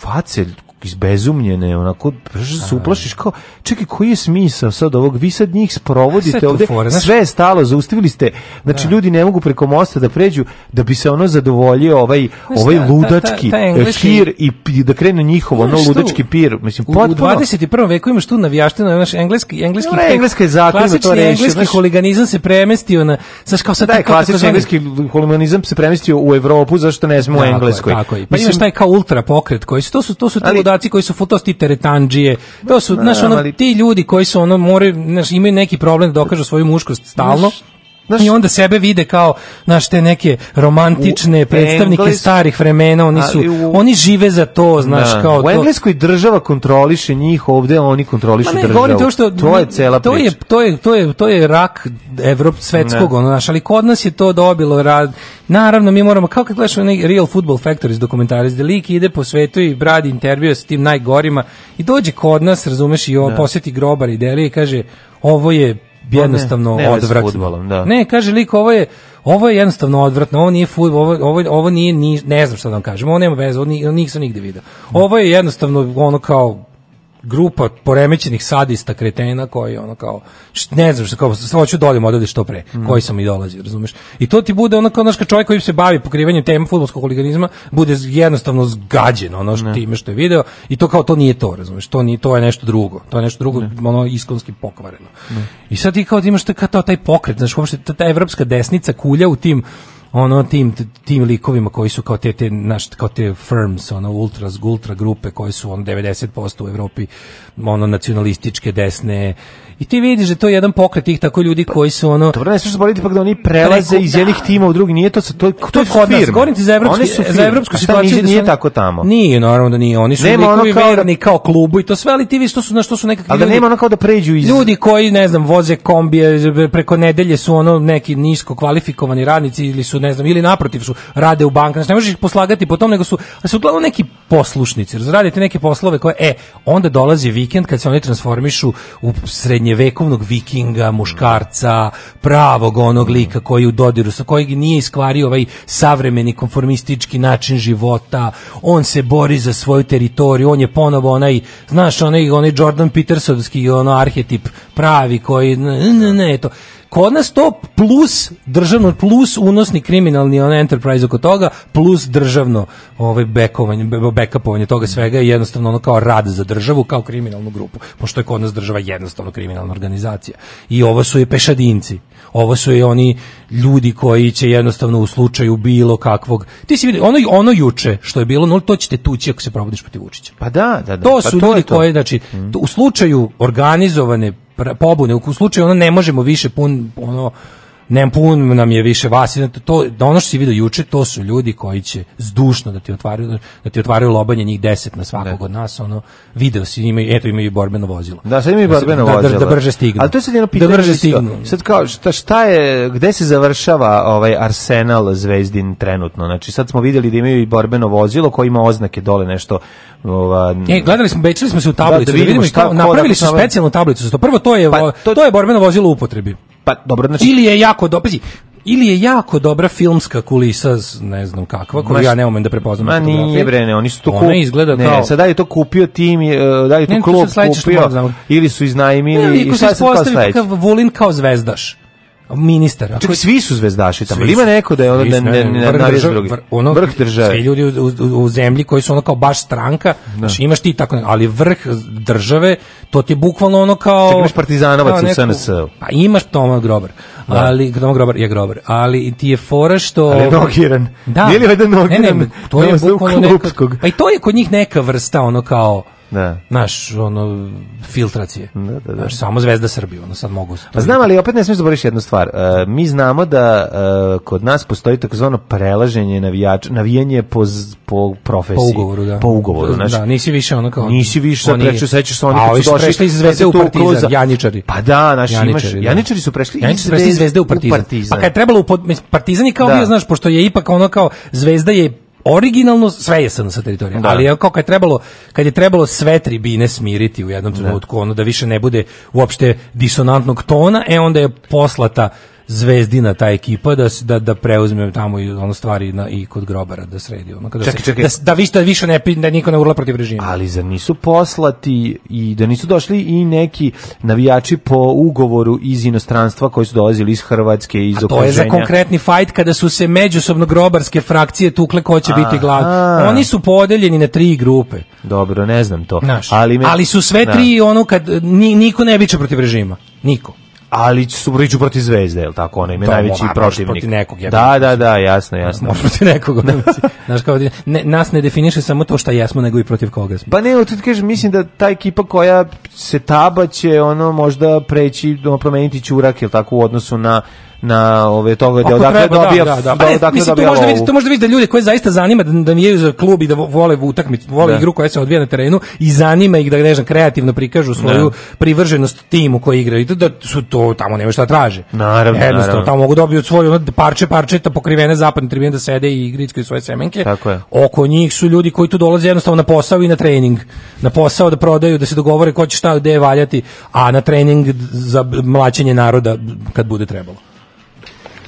facel izbezumljene, onako, se uplašiš kao, čekaj, koji je smisao sad ovog, vi sad njih sprovodite sve ovde, fora, sve je stalo, zaustavili ste, znači da. ljudi ne mogu preko mosta da pređu, da bi se ono zadovoljio ovaj, znaš, pa ovaj ludački pir e, i, i da krene njihovo, ono ludački pir, mislim, u, potpuno. U 21. veku imaš tu navijašteno, znaš, engleski, engleski, no, engleska je zakon, klasični to reši, engleski znaš, holiganizam se premestio na, znaš, kao sad, da, je, klasični kao engleski holiganizam se premestio u Evropu, zašto ne smo u Engleskoj. Tako je, pa imaš taj kao ultra pokret koji su, to su, to su te ludaci koji su futosti teretanđije. To su, znaš, ti ljudi koji su, ono, more, znači imaju neki problem da dokažu svoju muškost stalno. Znaš, I onda sebe vide kao znaš, te neke romantične predstavnike Engles... starih vremena, oni su u... oni žive za to, znaš, da. kao u to. U Engleskoj država kontroliše njih, ovde oni kontrolišu pa ne, državu. To, što, to je cela to priča. Je, to, je, to, je, to je rak Evrop svetskog, ono, znaš, ali kod nas je to dobilo rad. Naravno, mi moramo, kao kad gledaš onaj Real Football Factories dokumentarac, da lik ide po svetu i bradi intervjue sa tim najgorima i dođe kod nas, razumeš, i ovo, da. poseti grobar i deli i kaže, ovo je jednostavno ne, odvratno. Ne, da. ne, kaže lik, ovo je ovo je jednostavno odvratno, ovo nije fudbal, ovo, ovo, ovo nije, ni, ne znam šta da vam kažem, ovo nema veze, ovo, ni, ovo nisam nigde video. Ovo je jednostavno ono kao grupa poremećenih sadista kretena koji ono kao ne znam šta kao sve hoću dolim da odavde što pre mm. koji sam i dolazi razumeš i to ti bude ono kao naš čovjek koji se bavi pokrivanjem tema fudbalskog huliganizma bude jednostavno zgađen ono što ne. time što je video i to kao to nije to razumeš to ni to je nešto drugo to je nešto drugo ne. ono iskonski pokvareno ne. i sad ti kao da imaš kao taj pokret znači uopšte ta, ta evropska desnica kulja u tim ono tim tim likovima koji su kao te te naš kao te firms ono ultras ultra grupe koji su on 90% u Evropi ono nacionalističke desne I ti vidiš da to je jedan pokret tih tako ljudi pa, koji su ono Dobro, ne smiješ zaboraviti ipak da oni prelaze preko, iz jednih da. tima u drugi, nije to sa to to je kod nas, govorim ti za evropski za evropsku situaciju nije, da nije tako tamo. Nije, naravno da nije, oni su nema ono kao verni da, kao klubu i to sve, ali ti vidiš što su na što su nekakvi Ali da ljudi, da nema ono kao da pređu iz ljudi koji ne znam voze kombije preko nedelje su ono neki nisko kvalifikovani radnici ili su ne znam ili naprotiv su rade u bankama, znači ne možeš ih poslagati potom nego su su uglavnom neki poslušnici, Razradite neke poslove koje e onda dolazi vikend kad se oni transformišu u srednje pravljenje vekovnog vikinga, muškarca, pravog onog lika koji u dodiru, sa kojeg nije iskvario ovaj savremeni konformistički način života, on se bori za svoju teritoriju, on je ponovo onaj, znaš, onaj, onaj Jordan Petersonski ono, arhetip pravi koji, ne, ne, ne, to, Kod nas to plus državno, plus unosni kriminalni on enterprise oko toga, plus državno ovaj, bekovanje, bekapovanje toga svega je jednostavno ono kao rad za državu, kao kriminalnu grupu, pošto je kod nas država jednostavno kriminalna organizacija. I ovo su je pešadinci, ovo su je oni ljudi koji će jednostavno u slučaju bilo kakvog, ti si vidio, ono, ono juče što je bilo, no to ćete tući ako se probudiš protiv Vučića. Pa da, da, da. To pa su to ljudi koji, znači, mhm. u slučaju organizovane pobune u slučaju ono ne možemo više pun ono nem pun nam je više vas. To, da ono što si vidio juče, to su ljudi koji će zdušno da ti otvaraju, da ti otvaraju lobanje njih 10 na svakog da. od nas. Ono, video si, imaju, eto imaju i borbeno vozilo. Da, sad imaju da borbeno da, da vozilo. Da, da, brže stignu. Ali to je sad jedno pitanje. Da brže stignu. Sad kao, šta, šta je, gde se završava ovaj arsenal Zvezdin trenutno? Znači, sad smo videli da imaju i borbeno vozilo koje ima oznake dole nešto ova e, gledali smo bečili smo se u tablicu da, da vidimo, da vidimo šta, kao, napravili su specijalnu tablicu prvo to je pa, to, to je borbeno vozilo u upotrebi Pa dobro, znači ili je jako dobro, ili je jako dobra filmska kulisa, ne znam kakva, koju ja ne umem da prepoznam. Ma nije bre, ne, oni su to kupili. izgleda ne, kao... Sada da je to kupio tim, e, da je to klub kupio, ili su iznajmili i šta se kao sledeće? kao zvezdaš ministar. Čak, je... svi su zvezdaši tamo. Svi Ima neko da je ono ne, ne, ne, vrh držav, drugi. Vrh, ono, vrh države. Svi ljudi u, u, u, zemlji koji su ono kao baš stranka, da. znači imaš ti tako, ali vrh države, to ti je bukvalno ono kao... Čak imaš partizanovac u SNS. Pa imaš Toma Grobar. Da. Ali Toma Grobar je Grobar. Ali ti je fora što... Ali je nogiran. Da. Nije li ovaj da nogiran? Ne, ne, to je bukvalno neka... Pa i to je kod njih neka vrsta ono kao da. naš ono filtracije. Da, da, da. Naš, samo Zvezda Srbije, ono sad mogu. Pa znam, ali opet ne smeš zaboraviti jednu stvar. E, mi znamo da e, kod nas postoji takozvano prelaženje navijača, navijanje po po profesiji. Po ugovoru, da. Po ugovoru, znači. Da, nisi više ono kao Nisi više sad preču sećaš se oni koji su došli iz Zvezde u Partizan, Janičari. Pa da, naš imaš da. Janičari su prešli janičari iz Zvezde, u Partizan. Pa kad je trebalo u pod... Partizan je kao da. bio, znaš, pošto je ipak ono kao Zvezda je originalno sve je sa teritorijom, da. ali je kako je trebalo kad je trebalo sve tribine smiriti u jednom da. trenutku, ono da više ne bude uopšte disonantnog tona, e onda je poslata zvezdina ta ekipa da da da preuzme tamo i ono stvari na i kod grobara da sredi ono kada čekaj, se, čekaj. Da, da više da više ne da niko ne urla protiv režima. Ali za nisu poslati i da nisu došli i neki navijači po ugovoru iz inostranstva koji su dolazili iz Hrvatske iz okruženja. to je za konkretni fight kada su se međusobno grobarske frakcije tukle ko će a, biti glavni. Oni su podeljeni na tri grupe. Dobro, ne znam to. Naš. Ali me, ali su sve na. tri da. ono kad ni, niko ne biće protiv režima. Niko ali su priču protiv zvezde, je tako? Ona im je to pa, najveći mora, protivnik. Protiv nekog, ja da, da, da, jasno, jasno. Može protiv nekog. Znaš, kao, ne, nas ne definiše samo to šta jesmo, nego i protiv koga smo. Pa ne, tu ti kažem, mislim da ta ekipa koja se taba će ono možda preći, ono, promeniti čurak, je tako, u odnosu na na ove toga da odakle dobija da, da, da. da odakle mislim, dobija. To možda vidite, to možda vidite da ljude koje zaista zanima da da navijaju za klub i da vole utakmicu, vole da. igru koja se odvija na terenu i zanima ih da ne znam kreativno prikažu svoju da. privrženost timu koji igraju. Da, da su to tamo nema šta da traže. Naravno, Jednostavno naravno. tamo mogu dobiju svoju ono, parče parčeta pokrivene zapadne tribine da sede i grickaju svoje semenke. Tako je. Oko njih su ljudi koji tu dolaze jednostavno na posao i na trening. Na posao da prodaju, da se dogovore ko će šta gde valjati, a na trening za mlaćenje naroda kad bude trebalo.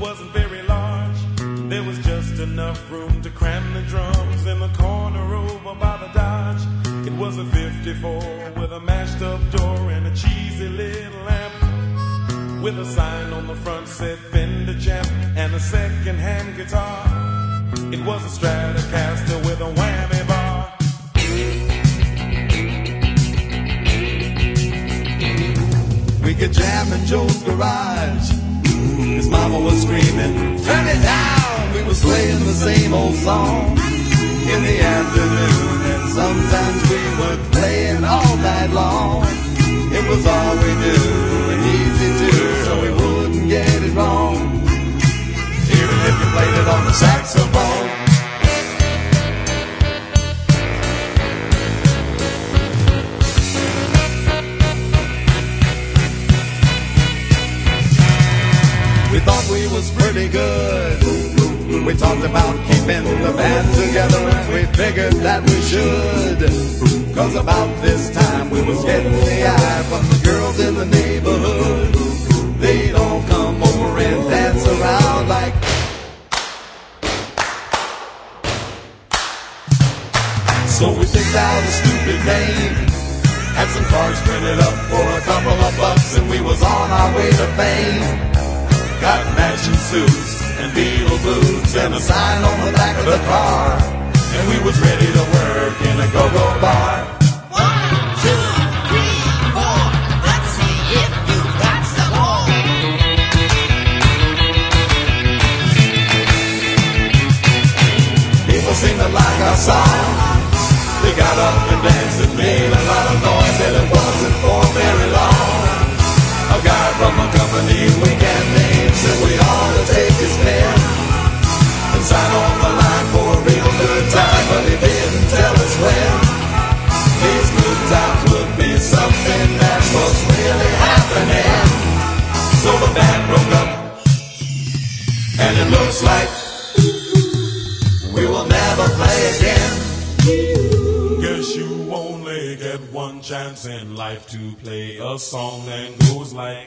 wasn't very large. There was just enough room to cram the drums in the corner over by the Dodge. It was a 54 with a mashed up door and a cheesy little lamp. With a sign on the front said Fender Jam and a second hand guitar. It was a Stratocaster with a whammy bar. We could jam in Joe's garage his mama was screaming, turn it down. We were playing the same old song in the afternoon, and sometimes we were playing all night long. It was all we knew and easy to, so we wouldn't get it wrong. Even if you played it on the saxophone. thought we was pretty good. We talked about keeping the band together and we figured that we should. Cause about this time we was getting the eye from the girls in the neighborhood. They'd all come over and dance around like So we picked out a stupid name. Had some cars printed up for a couple of bucks, and we was on our way to fame. Got matching suits and beetle boots and a sign on the back of the car. And we was ready to work in a go-go bar. One, two, three, four. Let's see if you've got some more. People seem to like our song. They got up and danced and made a lot of noise, and it wasn't for very long. A guy from a company that we take his and sign on the line for a real good time, but he didn't tell us when. These good times would be something that was really happening. So the band broke up, and it looks like we will never play again. Guess you only get one chance in life to play a song that goes like.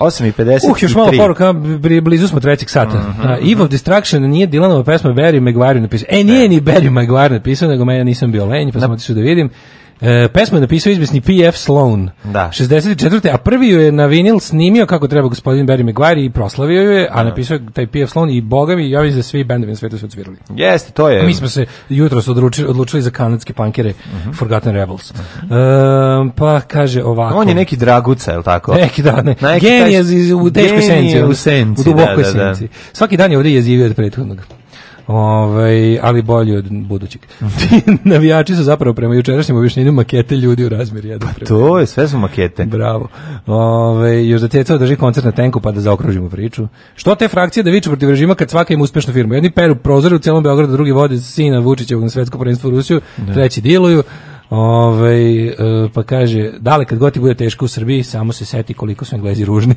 8.53. Uh, još malo poruka, blizu smo trećeg sata. Uh -huh, uh, Eve of Destruction nije Dylanova pesma Barry Maguire napisao. E, nije ni Barry Maguire napisao, nego meni nisam bio lenj, pa sam otišao da vidim. E, pesmu je napisao izvesni P.F. Sloan, da. 64. A prvi ju je na vinil snimio kako treba gospodin Barry Maguire i proslavio ju je, a da. napisao je taj P.F. Sloan i bogami ja mislim da svi bendovi na svetu su odsvirali. Jeste, to je. mi smo se jutros su odlučili, odlučili za kanadske pankere uh mhm. -huh. Forgotten Rebels. Uh mhm. -huh. e, pa kaže ovako. On je neki draguca, je l' tako? Neki da, ne. Genije taj... u teškoj senci. u senci, u dubokoj da, da, da. senci. Svaki dan je ovdje jezivio od prethodnog. Ovaj, ali bolji od budućeg. Ti navijači su zapravo prema jučerašnjem objašnjenju makete ljudi u razmjer jedan. Pa to je, sve su makete. Bravo. Ove, ovaj, još da tjeca drži koncert na tenku pa da zaokružimo priču. Što te frakcije da viču protiv režima kad svaka ima uspešnu firmu? Jedni peru prozore u celom Beogradu, drugi vode sina Vučićevog na svetsko prvenstvo u Rusiju, da. treći diluju, Ove, ovaj, pa kaže, dale, kad god ti bude teško u Srbiji, samo se seti koliko su englezi ružni.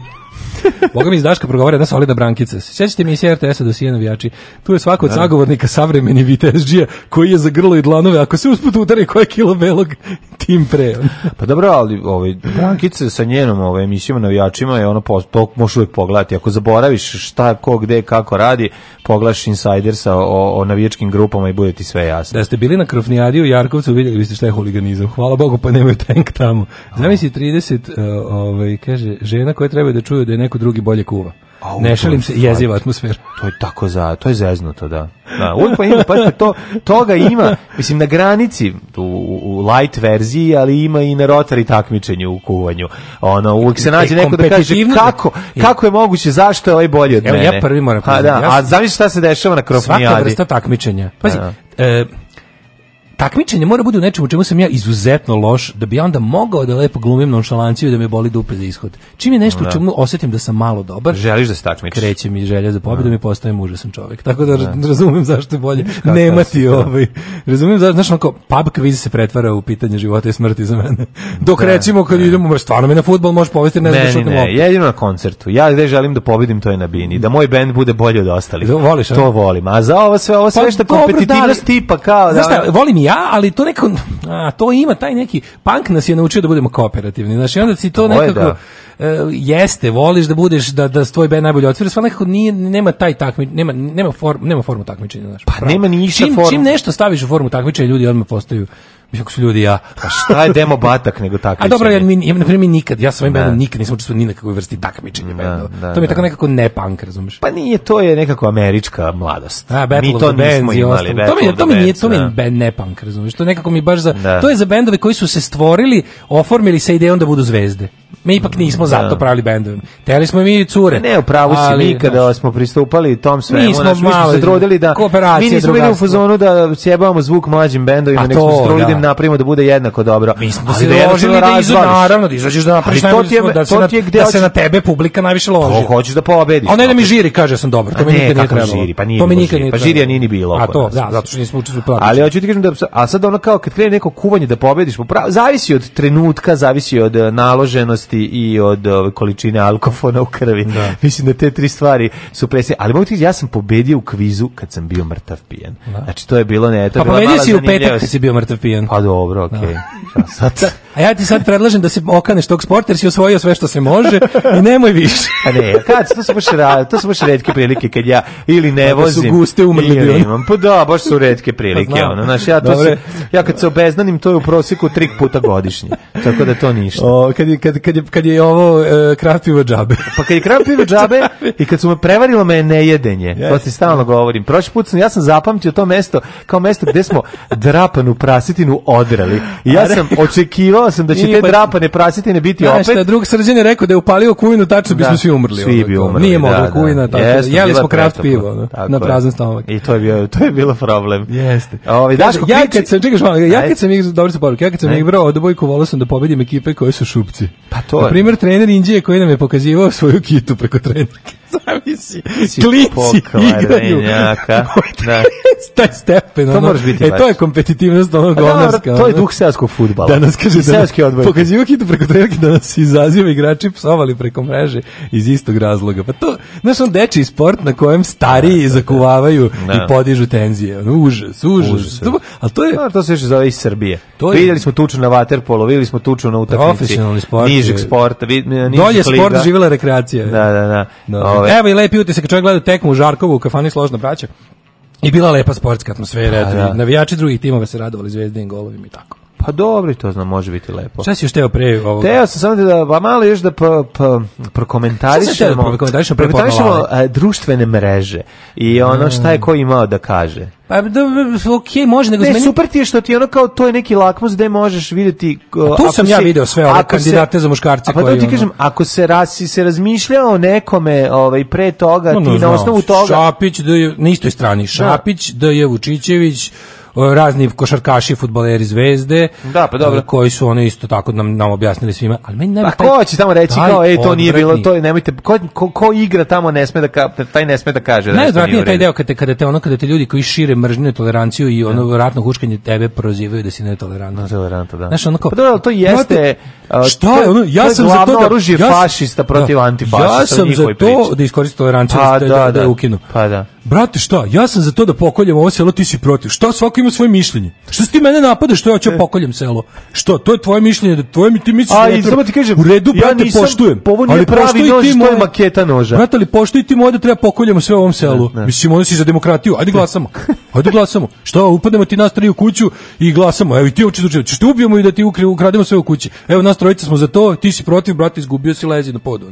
Boga mi iz Daška progovara jedna solidna brankica. Sjećate mi iz RTS-a dosije navijači. Tu je svako od da. sagovornika savremeni vitezđija koji je za grlo i dlanove. Ako se usput udari koje kilo belog, tim pre. pa dobro, ali ovaj, brankice sa njenom ovaj, emisijom navijačima je ono, to možeš uvijek pogledati. Ako zaboraviš šta, ko, gde, kako radi, poglaš Insidersa o, o navijačkim grupama i bude ti sve jasno. Da ste bili na Krofnijadi u Jarkovcu, vidjeli biste šta je huliganizam. Hvala Bogu pa nemaju tank tamo. Zamisli 30, e, ovaj, kaže, žena koja treba da čuje da je neko drugi bolje kuva. ne šalim se, jeziva atmosfera. To je tako za, to je zeznuto, da. Da, uvijek pa ima, pa to, toga ima, mislim, na granici, u, u light verziji, ali ima i na rotari takmičenju u kuvanju. Ono, uvijek se nađe neko da kaže kako, kako je moguće, zašto je ovaj bolji od mene. Evo, ja prvi moram. Ha, da, a zamisli šta se dešava na krofnijadi. Svaka vrsta takmičenja. Pazi, da. e, takmičenje mora bude u nečemu u čemu sam ja izuzetno loš da bi onda mogao da lepo glumim nonšalanciju da me boli dupe da za ishod. Čim je nešto da. čemu osetim da sam malo dobar, želiš da se takmičiš. Kreće mi želja za pobedom da. i postajem užasan čovjek. Tako da, da. razumijem zašto je bolje Kako nemati ovaj. Razumem zašto, znaš, onako, pub kviz se pretvara u pitanje života i smrti za mene. Dok da, recimo kad ne. Da. idemo, stvarno me na fudbal može povesti, ne znam da šutnem. Ne, jedino na koncertu. Ja gde želim da pobedim, to je na bini, da moj bend bude bolji od ostalih. Da, voliš, to volim. A za ovo sve, ovo sve pa, što kompetitivnost tipa kao, da, znaš volim ja, ali to nekako, a, to ima taj neki, punk nas je naučio da budemo kooperativni, znači onda si to, to nekako, je da. uh, jeste, voliš da budeš, da, da tvoj band najbolje odsvira, sve nekako nije, nema taj takmič, nema, nema, form, nema formu takmičenja, znaš. Pa pravo. nema ni čim, formu. Čim nešto staviš u formu takmičenja, ljudi odmah postaju Kako su ljudi ja. A pa šta je demo batak nego takmičenje? A dobro, ja, mi, ja, na primjer, nikad, ja sam ovim da. bandom nikad nisam učestvovao ni na kakvoj vrsti takmičenja da, benda. Da, to mi je tako nekako ne punk, razumiješ? Pa nije, to je nekako američka mladost. A, Battle mi to nismo imali. To mi, je, to mi nije, to mi je ne punk, razumiješ? To nekako mi baš za, to je za bendove koji su se stvorili, oformili sa idejom da budu zvezde mi ipak nismo zato da. pravili bendove. Teli smo i mi cure. Ne, upravo si mi kada smo pristupali tom svemu, mi smo, naš, mi se trudili da mi nismo bili u fazonu da sjebavamo zvuk mlađim bendovima, pa nego smo se trudili da, da napravimo da bude jednako dobro. Mi smo se dožili da, da izu, naravno, da izađeš da napraviš to smo, da, se na, da se na tebe publika najviše loži. To pa hoćeš da pobediš. Ona ne da mi žiri kaže sam dobar, to mi nikad nije trebalo. Žiri, pa nije. To mi nikad nije. Pa žirija nije ni bilo. A to, da, zato što nismo učestvovali. Ali hoću ti kažem da a sad ono kao kad krene neko kuvanje da pobediš, pa zavisi od trenutka, zavisi od e, naloženosti smrtnosti i od ove, količine alkofona u krvi. Da. Mislim da te tri stvari su presne. Ali mogu ti ja sam pobedio u kvizu kad sam bio mrtav pijen. Da. Znači to je bilo ne, to je pa bila mala si u petak kad si bio mrtav pijen. Pa dobro, okej. Okay. Da. sad? A ja ti sad predlažem da se okaneš tog sporta jer si osvojio sve što se može i nemoj više. A ne, kad, to su baš, to su baš redke prilike kad ja ili ne pa da vozim. su guste umrli. Ili imam. Pa da, baš su redke pa prilike. Pa ono, znaš, ja, to se, ja kad se obeznanim, to je u prosjeku tri puta godišnje. Tako da to ništa. O, kad, je, kad, kad, je, kad je ovo uh, e, krapivo džabe. pa kad je krapivo džabe i kad su me prevarilo me nejedenje. Yes. To ti stalno govorim. Prošli put sam, ja sam zapamtio to mesto kao mesto gde smo drapanu prasitinu odrali. I ja sam očekivao Verovao sam da će I, te pa, drapane prasetine biti opet. Šta, drug srđan je rekao da je upalio kujinu, tačno bismo da, svi umrli. Svi bi umrli, Nije mogla da, da. kujina, tako. Jeste, jeli smo kraft pivo na prazan stomak. I to je bio, to je bilo problem. Jeste. Ovaj Daško ja kad sam čekaš malo, ja kad sam ih dobro se poruke, ja kad sam ih brao od volao sam da pobedim ekipe koje su šupci. Pa to. Na primer trener Indije koji nam je pokazivao svoju kitu preko trenerke. Zavisi. Klinci igraju. Da. Taj stepen. To može biti. E, to je kompetitivnost ono pa govnarska. To je duh seoskog fudbala. Danas kaže da seoski odboj. Pokazivak idu preko trojke da nas izaziva igrači psovali preko mreže iz istog razloga. Pa to, znaš, on deči sport na kojem stariji da, da, da. zakuvavaju i podižu tenzije. Ono, užas, užas. užas. To, ali to je... No, pa, to se još zove iz Srbije. To je... Vidjeli smo tuču na vaterpolo, vidjeli smo tuču na utakmici. Profesionalni sport. Nižeg sporta. Vi, nižeg Dolje kliga. sport, živela rekreacija. Da, da, da. da. Ove. Evo i lepi utisak, čovjek gleda tekmu u Žarkovu u kafani Složna braća. I bila lepa sportska atmosfera, da, da. navijači drugih timova se radovali zvezdinim golovima i tako. Pa dobro, to znam, može biti lepo. Šta si još teo pre ovoga? Teo sam samo da, ba, malo još da pa, pa, prokomentarišemo, da prokomentarišemo, prokomentarišemo a, e, društvene mreže i ono šta je mm. ko imao da kaže. Pa da, ok, može, nego ne, super ti je što ti ono kao, to je neki lakmus gde možeš vidjeti... Uh, tu sam se, ja video sve ove kandidate se, za muškarce a pa koji... da ti kažem, ono... ako se, rasi, se razmišljao o nekome ovaj, pre toga, no, no, na osnovu toga... Šapić, da je, na istoj strani, da. Šapić, da, je Vučićević, razni košarkaši, futboleri Zvezde, da, pa e, dobro. koji su oni isto tako nam, nam objasnili svima, ali meni ne pa ko će tamo reći kao, ej, e, to nije bilo, to nemojte, ko, ko, ko, igra tamo ne sme da, ka, taj ne sme da kaže. Ne, da je taj deo kada, kada te ono, kada te ljudi koji šire mržnju, i toleranciju i ono ja. Da. ratno huškanje tebe prozivaju da si netolerantan. Da, netolerantan, da. Znaš, ono kao, pa dobro, to jeste, šta je ono, ja sam za to da... oružje fašista protiv da, antifašista. Ja sam za to da iskoristim toleranciju pa da, da, da, ukinu. Pa da brate šta, ja sam za to da pokoljem ovo selo, ti si protiv. Šta, svako ima svoje mišljenje. Što si ti mene napadaš što ja ću da e. pokoljem selo? Što, to je tvoje mišljenje, da tvoje mi ti misliš A, da i treba... ti kažem, u redu, brate, ja nisam, poštujem. Ovo nije ali pravi nož, ti moje, je maketa noža. Brate, ali poštuj ti moje da treba pokoljemo sve u ovom selu. Ne, ne. Mislim, ono si za demokratiju, ajde glasamo. Ajde glasamo. Šta, Upademo ti nas u kuću i glasamo. Evo i ti hoćeš da ćeš te ubijemo i da ti ukrademo sve u kući. Evo nas trojica smo za to, ti si protiv, brate, izgubio si lezi na podu.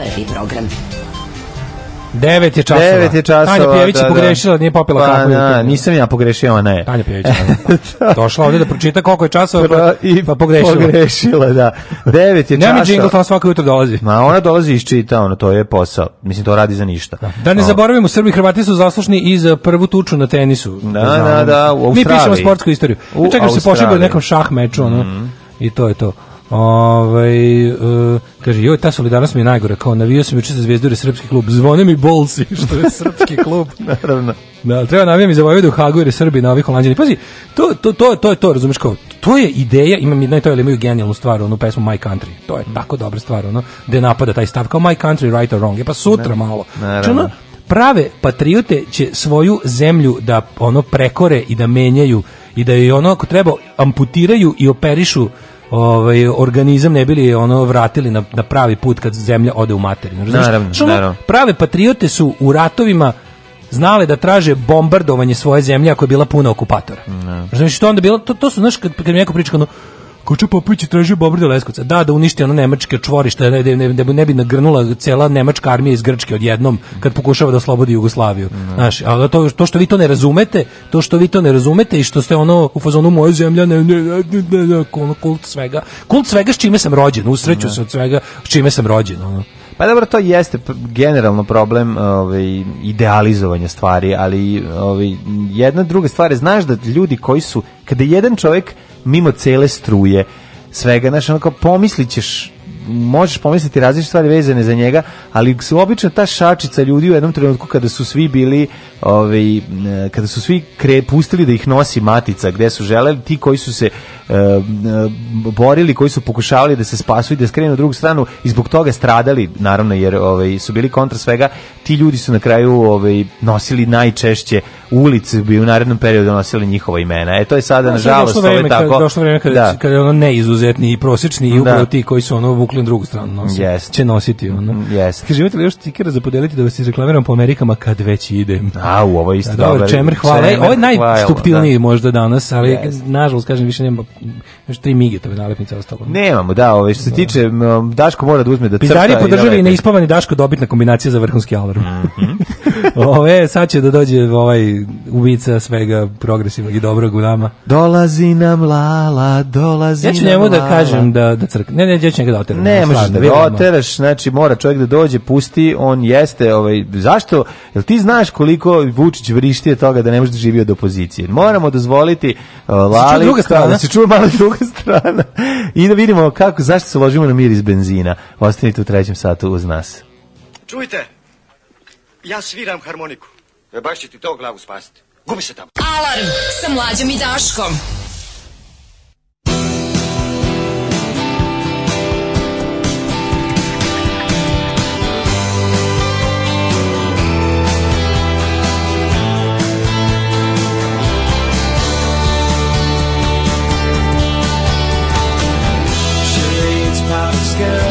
prvi program. 9 je časova. 9 je časova. Tanja Pjević da, da. Pa, je pogrešila, da. nije popila pa, kafu. Na, nisam ja pogrešio, ne. je. Tanja Pjević. Da, da. Došla ovde da pročita koliko je časova, pa, i pa pogrešila. Pogrešila, da. 9 je časova. Nema jingle, to svako jutro dolazi. Ma ona dolazi iz čita, ono, to je posao. Mislim, to radi za ništa. Da, da ne zaboravimo, Srbi i Hrvati su zaslušni i za prvu tuču na tenisu. Da, da, da, da u Australiji. Mi pišemo sportsku istoriju. U Čekaj, se pošibaju nekom šah meču, ono. Mm. I to je to. Ovaj uh, kaže joj ta solidarnost mi je najgora. Kao navio sam juče za zvijezdure srpski klub. Zvone mi bolsi što je srpski klub. Naravno. Da, treba navijem mi za Vojvodu Hagu jer je Srbi na ovih Holandjani. Pazi, to, to, to, to je to, razumiješ kao, to je ideja, ima mi, i to, je imaju genijalnu stvar, onu pesmu My Country. To je mm. tako dobra stvar, ono, gde napada taj stav kao My Country, right or wrong. Je pa sutra ne, malo. Naravno. Čuna, prave patriote će svoju zemlju da ono prekore i da menjaju i da je ono ako treba amputiraju i operišu ovaj, organizam ne bili ono vratili na, na pravi put kad zemlja ode u materinu. Naravno, Čuno, naravno. Prave patriote su u ratovima znale da traže bombardovanje svoje zemlje ako je bila puna okupatora. Ne. Da. Znači, to onda bilo, to, to su, znaš, kad, kad mi neko priča, ono, Kočo Popović je tražio Bobrde Leskovca. Da, da uništi ono nemačke čvorište, ne, ne, ne, ne bi nagrnula cela nemačka armija iz Grčke odjednom kad pokušava da oslobodi Jugoslaviju. Da. Znaš, a to, to što vi to ne razumete, to što vi to ne razumete i što ste ono u fazonu moja zemlja, ne, ne, ne, ne, kult svega. Kult svega s čime sam rođen, usreću da. se od svega s čime sam rođen. Ono. Pa dobro, to jeste generalno problem ovaj, idealizovanja stvari, ali ovaj, jedna druga stvar je, znaš da ljudi koji su, kada jedan čovjek mimo cele struje svega, znaš, onako pomislićeš, možeš pomisliti različite stvari vezane za njega, ali su obično ta šačica ljudi u jednom trenutku kada su svi bili, ovaj, kada su svi kre, pustili da ih nosi matica gde su želeli, ti koji su se uh, borili, koji su pokušavali da se spasu i da skrenu u drugu stranu i zbog toga stradali, naravno, jer ovaj, su bili kontra svega, ti ljudi su na kraju ovaj, nosili najčešće ulice bi u narednom periodu nosile njihova imena. E to je sada no, da, nažalost to je tako. Došlo vreme kada, da. kada je ono neizuzetni i prosečni i upravo da. ti koji su ono vukli na drugu stranu nosi, yes. će nositi ono. Yes. Mm, Kaže, imate li još stikera za podeliti da vas izreklamiram po Amerikama kad već idem? A, u ovo isto da, dobar. Čemer, hvala. Čemer, ovo je najstuptilniji da. možda danas, ali yes. nažalost, kažem, više nema još tri migetove nalepnice ostalo. Nemamo, da, ove, ovaj, što se da. tiče, Daško mora da uzme da crta. Pizarije podržali i neispavani Daško dobitna kombinacija za vrhunski alarm. Mm -hmm. ove, sad će da dođe ovaj ovaj, ubica svega progresivnog i dobrog u nama. Dolazi nam lala, dolazi nam Ja ću njemu da kažem da, da crk... Ne, ne, ja ću njega da oteram. Ne, da možeš da, da oteraš, znači mora čovjek da dođe, pusti, on jeste, ovaj, zašto? Jel ti znaš koliko Vučić vrišti toga da ne može da živi od opozicije? Moramo dozvoliti uh, lali... druga da, strana? Da se čuje malo druga strana. I da vidimo kako, zašto se ložimo na mir iz benzina. Ostanite u trećem satu uz nas. Čujte, ja sviram harmoniku. E, baš će ti to glavu spasiti. Gubi se tamo. Alarm sa mlađom i Daškom. girl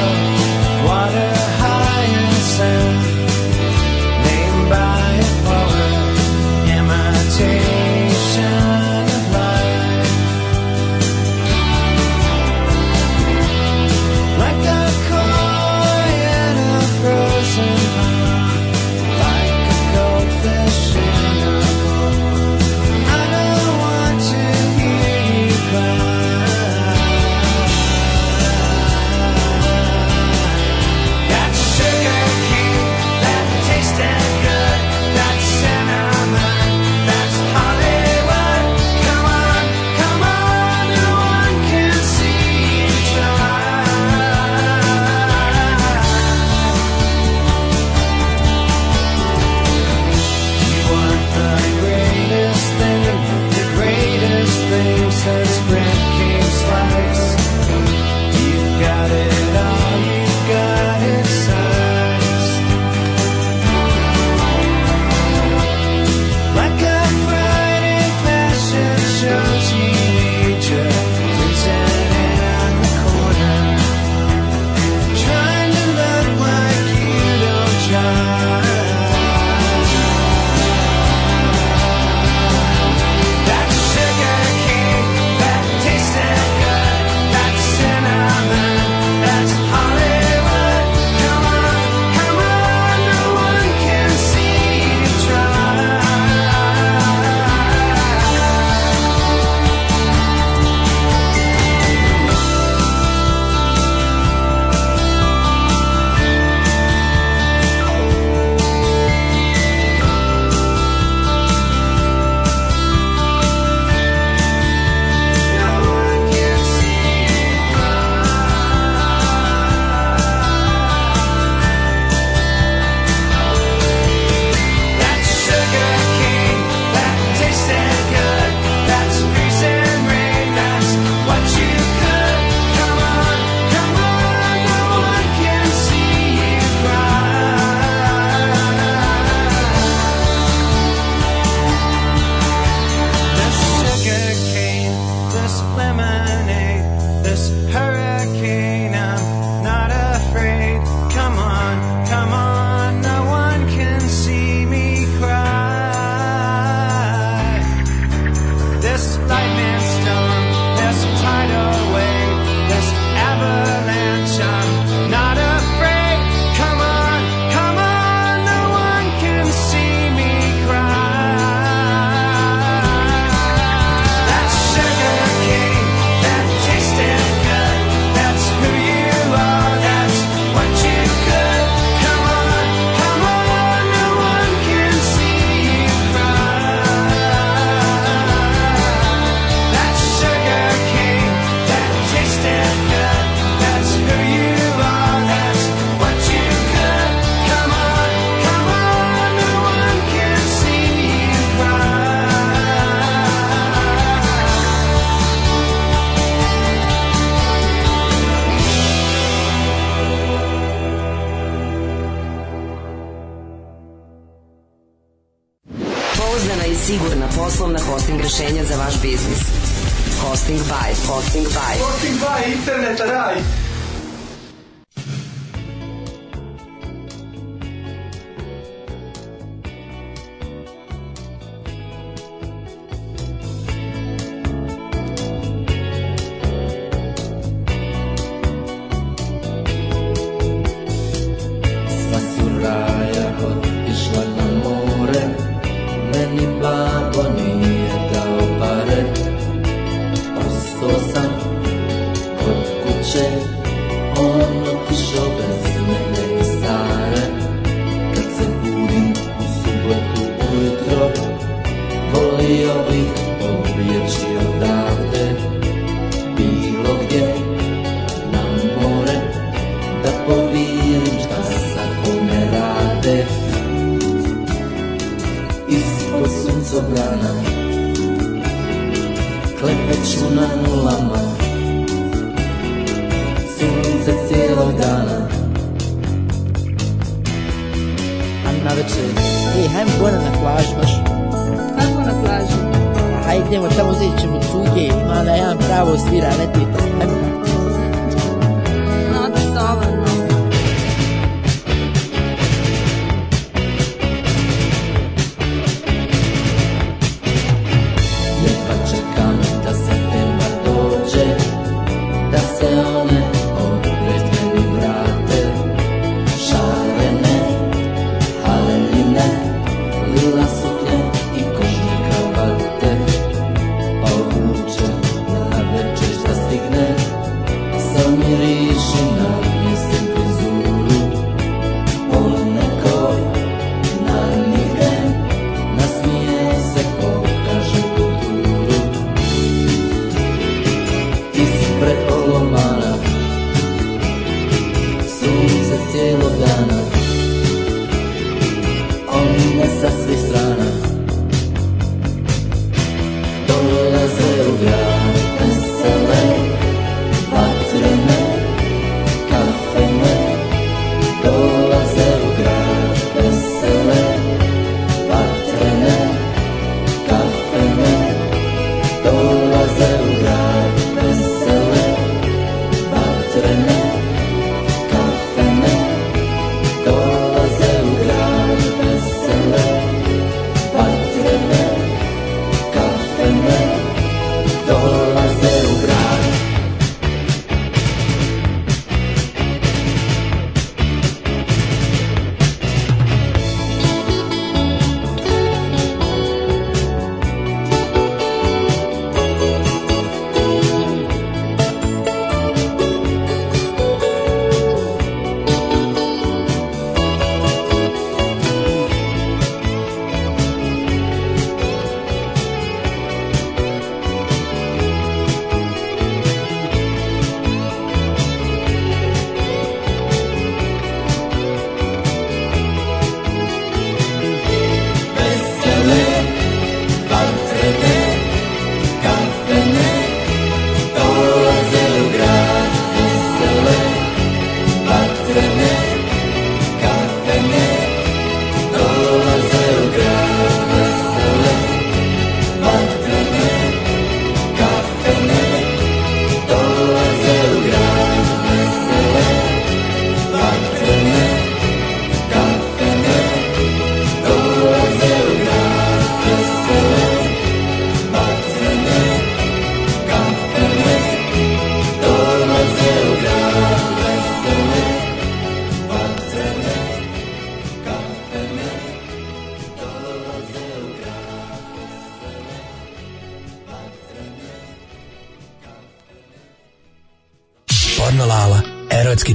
this hurricane.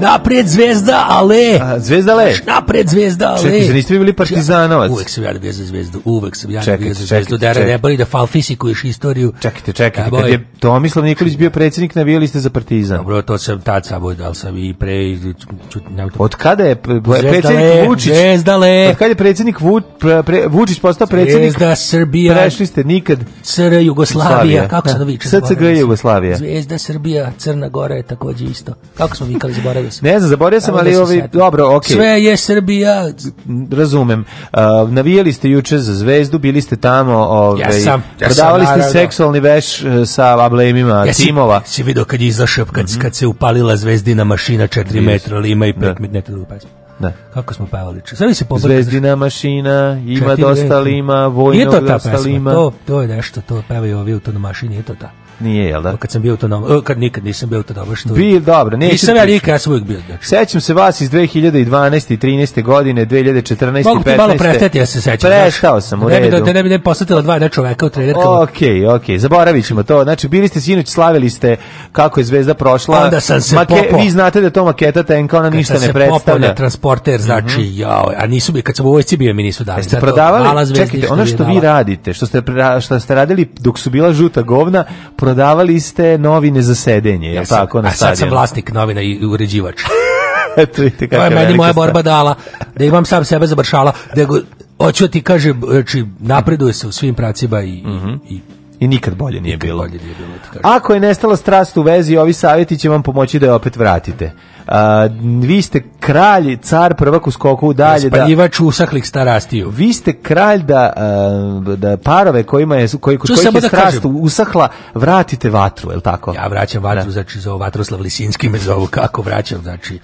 napred zvezda, ale. A, zvezda ale. Napred zvezda ale. Čekaj, niste vi bili partizanovac? Uvek sam ja nabio da za zvezdu, uvek sam ja nabio da za zvezdu, da ne boli da fal fisikuješ istoriju. Čekajte, čekajte, kad je Tomislav Nikolić bio predsjednik, navijali ste za partizan. Dobro, to sam tad samo, da sam i pre... Od kada je predsjednik Vučić? Zvezda le. Od kada je predsjednik Vučić postao predsjednik? Zvezda Srbija. Prešli ste nikad. CR Jugoslavija, kako se to da, viče? SCG Jugoslavija. Zvezda Srbija, Crna Gora je takođe isto. Kako smo vikali, zaboravili? zaboravio sam. Ne znam, zaboravio sam, ali da ovi, dobro, ok. Sve je Srbija. Razumem. Uh, navijali ste juče za zvezdu, bili ste tamo, ovaj, ja sam, ja prodavali sam, ste seksualni veš e, sa ablemima ja si, timova. si vidio kad je izašao, kad, mm -hmm. kad se upalila zvezdina mašina 4 metra, lima ima i 5 da. metra da. Kako smo pevali? Sve se pobrka. Zvezdina mašina, ima dosta lima, vojnog dosta lima. To, to je nešto, to pevaju ovi u tonu mašini, je to ta. Nije, jel da? Kad sam bio u kad nikad nisam bio u tom, što... Bio, dobro, neću... Nisam ja nikad, ja sam uvijek bio. Dakle. Sećam se vas iz 2012. i 13. godine, 2014. i 15. Mogu ti malo prestati, ja se sećam. Prestao sam, u redu. Da ne bi, da ne bi ne posetila dva ne da, čoveka u trenerkama. Okej, okay, okej, okay. zaboravit ćemo to. Znači, bili ste sinoć, slavili ste kako je zvezda prošla. Onda sam se Make, popo. Vi znate da to maketa tenka, ona ništa ne predstavlja. Kad sam se transporter, mhm. znači, mm -hmm. jao, a nisu bi, kad sam u vojci bio, mi nisu dali. Jeste prodavali, čekajte, ono što vi radite, što ste, što ste radili dok su bila žuta govna, prodavali ste novine za sedenje, je tako na stadionu. A sad sam vlasnik novina i uređivač. to je meni moja borba stav. dala, da imam sam sebe zabršala, da go, hoću da ti kaže, znači, napreduje se u svim pracima i, mm -hmm. i I nikad bolje nije nikad bilo. Bolje nije bilo da Ako je nestala strast u vezi, ovi savjeti će vam pomoći da je opet vratite. A, vi ste kralj, car, prvak u skoku dalje. Da- Spaljivač da, usahlih starastiju. Vi ste kralj da, da parove kojima je, koji, kod kojih je da strast kažem. usahla, vratite vatru, je li tako? Ja vraćam vatru, da. znači za Vatroslav Lisinski me zovu kako vraćam, znači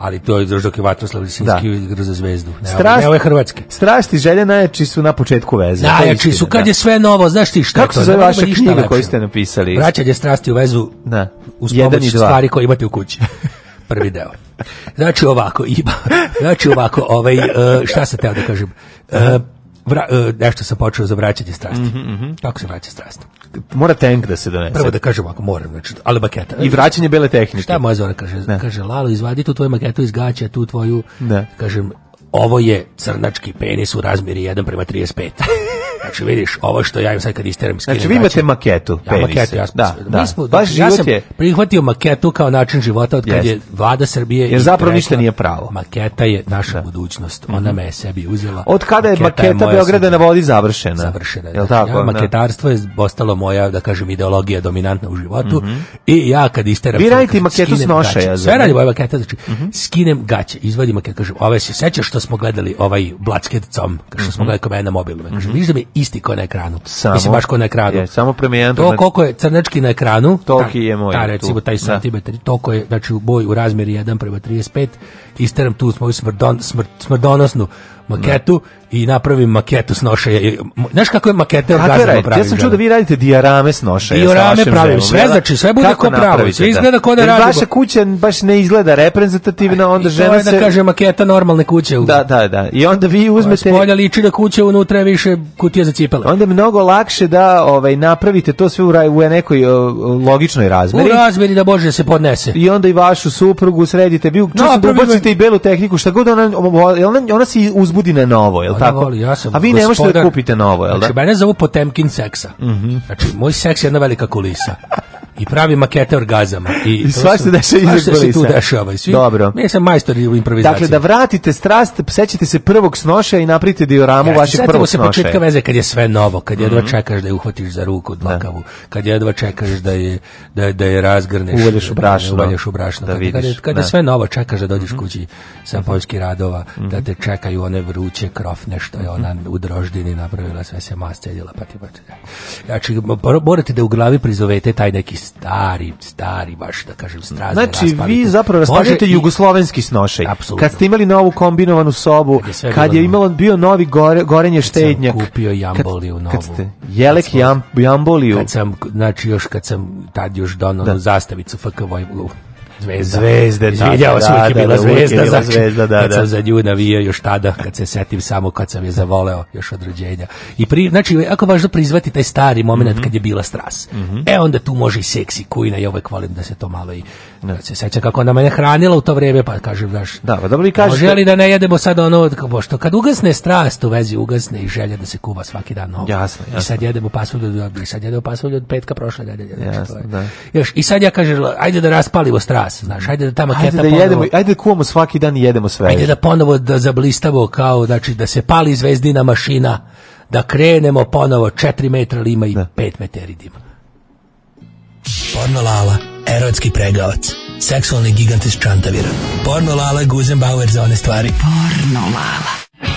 ali to je Držoke Vatroslav Lisinski da. igra za zvezdu. Ne, Strast, ne, je hrvatski. Strasti želje najjači su na početku veze. Najjači su kad da. je sve novo, znaš ti šta Kako se zove vaša knjiga koju ste napisali? Vraćanje strasti u vezu da. uz pomoć stvari koje imate u kući. Prvi deo. Znači ovako, ima. Znači ovako, ovaj, e, šta se teo da kažem? Uh, vra, e, nešto sam počeo za vraćanje strasti. Mm -hmm. Kako se vraća strast? Mora tank da se donese. Prvo da kažem ako moram, znači, ali maketa. I vraćanje bele tehnike. Šta moja zora kaže? Ne. Kaže, Lalo, izvadi tu tvoju maketu iz gaća, tu tvoju, ne. kažem, ovo je crnački penis u razmjeri 1 prema 35. Znači vidiš, ovo što ja im sad kad isteram skinem. Znači vi imate način, maketu ja, penisa. Maketu, ja, da, da. Mi da. smo, Baš znači, ja sam je... prihvatio maketu kao način života od kad je vlada Srbije... Jer zapravo ništa nije pravo. Maketa je naša da. budućnost. Mhm. Ona me je sebi uzela. Od kada je maketa, maketa Beograda na vodi završena? Završena. Jel da. tako? Ja, da? maketarstvo je postalo moja, da kažem, ideologija dominantna u životu. Mm -hmm. I ja kad isteram... Vi radite maketu s noša. Sve radi moja maketa, znači mhm. skinem gaće, izvadim maketu, kažem, ove se sećaš što smo gledali ovaj Blackhead com, što mm -hmm. smo mhm. gledali kao na mobilu. Mm -hmm. Viš da mi isti kao na ekranu. Samo, Mislim, baš kao na ekranu. Je, samo promijenjam. To koliko je crnečki na ekranu, Toki je moj. Ta, recimo, taj santimetar, da. toliko je, znači, u boju u razmeri 1 prema 35, isteram tu smo smrdon, smrdonosnu maketu i napravim maketu s nošaja. Znaš kako je makete orgazma pravim? Ja sam čuo da vi radite diorame s nošaja. Diorame pravim, sve znači, sve bude kako ko pravo. Sve da? izgleda da. ko da radi. Vaša kuća baš ne izgleda reprezentativna, onda I žena to da se... da kaže maketa normalne kuće. Da, da, da. I onda vi uzmete... Spolja liči na da kuće, unutra više kutija za cipele. Onda je mnogo lakše da ovaj, napravite to sve u, raj, u nekoj logičnoj razmeri. U razmeri da Bože se podnese. I onda i vašu suprugu sredite. Vi no, da ubacite i belu tehniku, šta god ona, ona, ona se uzbuđuje budi na novo, jel ona tako? Voli, ja sam A vi ne možete da kupite novo, jel da? Znači, mene zovu Potemkin seksa. Mm -hmm. Znači, moj seks je jedna velika kulisa i pravi makete orgazama. I, I sva se dešava se tu dešava. I svi, Dobro. Mi sam majstor improvizacije. Dakle, da vratite strast, sećate se prvog snoša i napravite dioramu ja, vašeg prvog se snoša. se početka veze kad je sve novo, kad jedva mm -hmm. čekaš da je uhvatiš za ruku da. dlakavu, kad jedva čekaš da je, da, da je razgrneš. Uvalješ u brašno. Uvalješ u brašno. Da kad, vidiš. Kad, je, kad da. je sve novo, čekaš da dođeš mm -hmm. kući sa poljski radova, mm -hmm. da mhm. te čekaju one vruće krofne što je ona u droždini napravila, sve se masceljila, pa ti pa Ja ću, morate da u glavi prizovete taj neki stari, stari, baš da kažem, straze Znači, raspavite. vi zapravo raspaljujete i... jugoslovenski snošaj. Apsolutno. Kad ste imali novu kombinovanu sobu, kad je, kad je imalo bio novi gore, gorenje štednjak. Kad sam kupio jamboliju novu. Kad ste, jelek kad sam, jamboliju. Kad sam, znači još kad sam tad još donao da. zastavicu FK Vojvolu Zvezda. Zvezda, da. Ja vas da, uvijek je da, bila da, zvezda, je bila znači, zvezda, da, kad da. sam za nju navijao još tada, kad se setim samo kad sam je zavoleo još od rođenja. I pri, znači, ako važno da prizvati taj stari moment mm -hmm. kad je bila stras, mm -hmm. e onda tu može i seksi kujna i uvek volim da se to malo i da se sećam kako ona mene hranila u to vrijeme, pa kažem, znaš, da, pa dobro i kaže. Može li da ne jedemo sad ono, što kad ugasne strast u vezi ugasne i želja da se kuva svaki dan novo. Jasno, jasno. I sad jedemo pasulju, sad jedemo pasulju od petka prošle nedelje. Znači, jasno, da. Još, I sad ja kažem, ajde da raspalimo strast nas, znaš, ajde da tamo ajde da ponovo, jedemo, ajde da kuvamo svaki dan i jedemo sve. Ajde da ponovo da zablistavo kao, znači da se pali zvezdina mašina, da krenemo ponovo 4 metra lima i 5 da. meteri dima. Pornolala, erotski pregavac, seksualni gigant iz Čantavira. Pornolala je Guzenbauer za one stvari. Pornolala.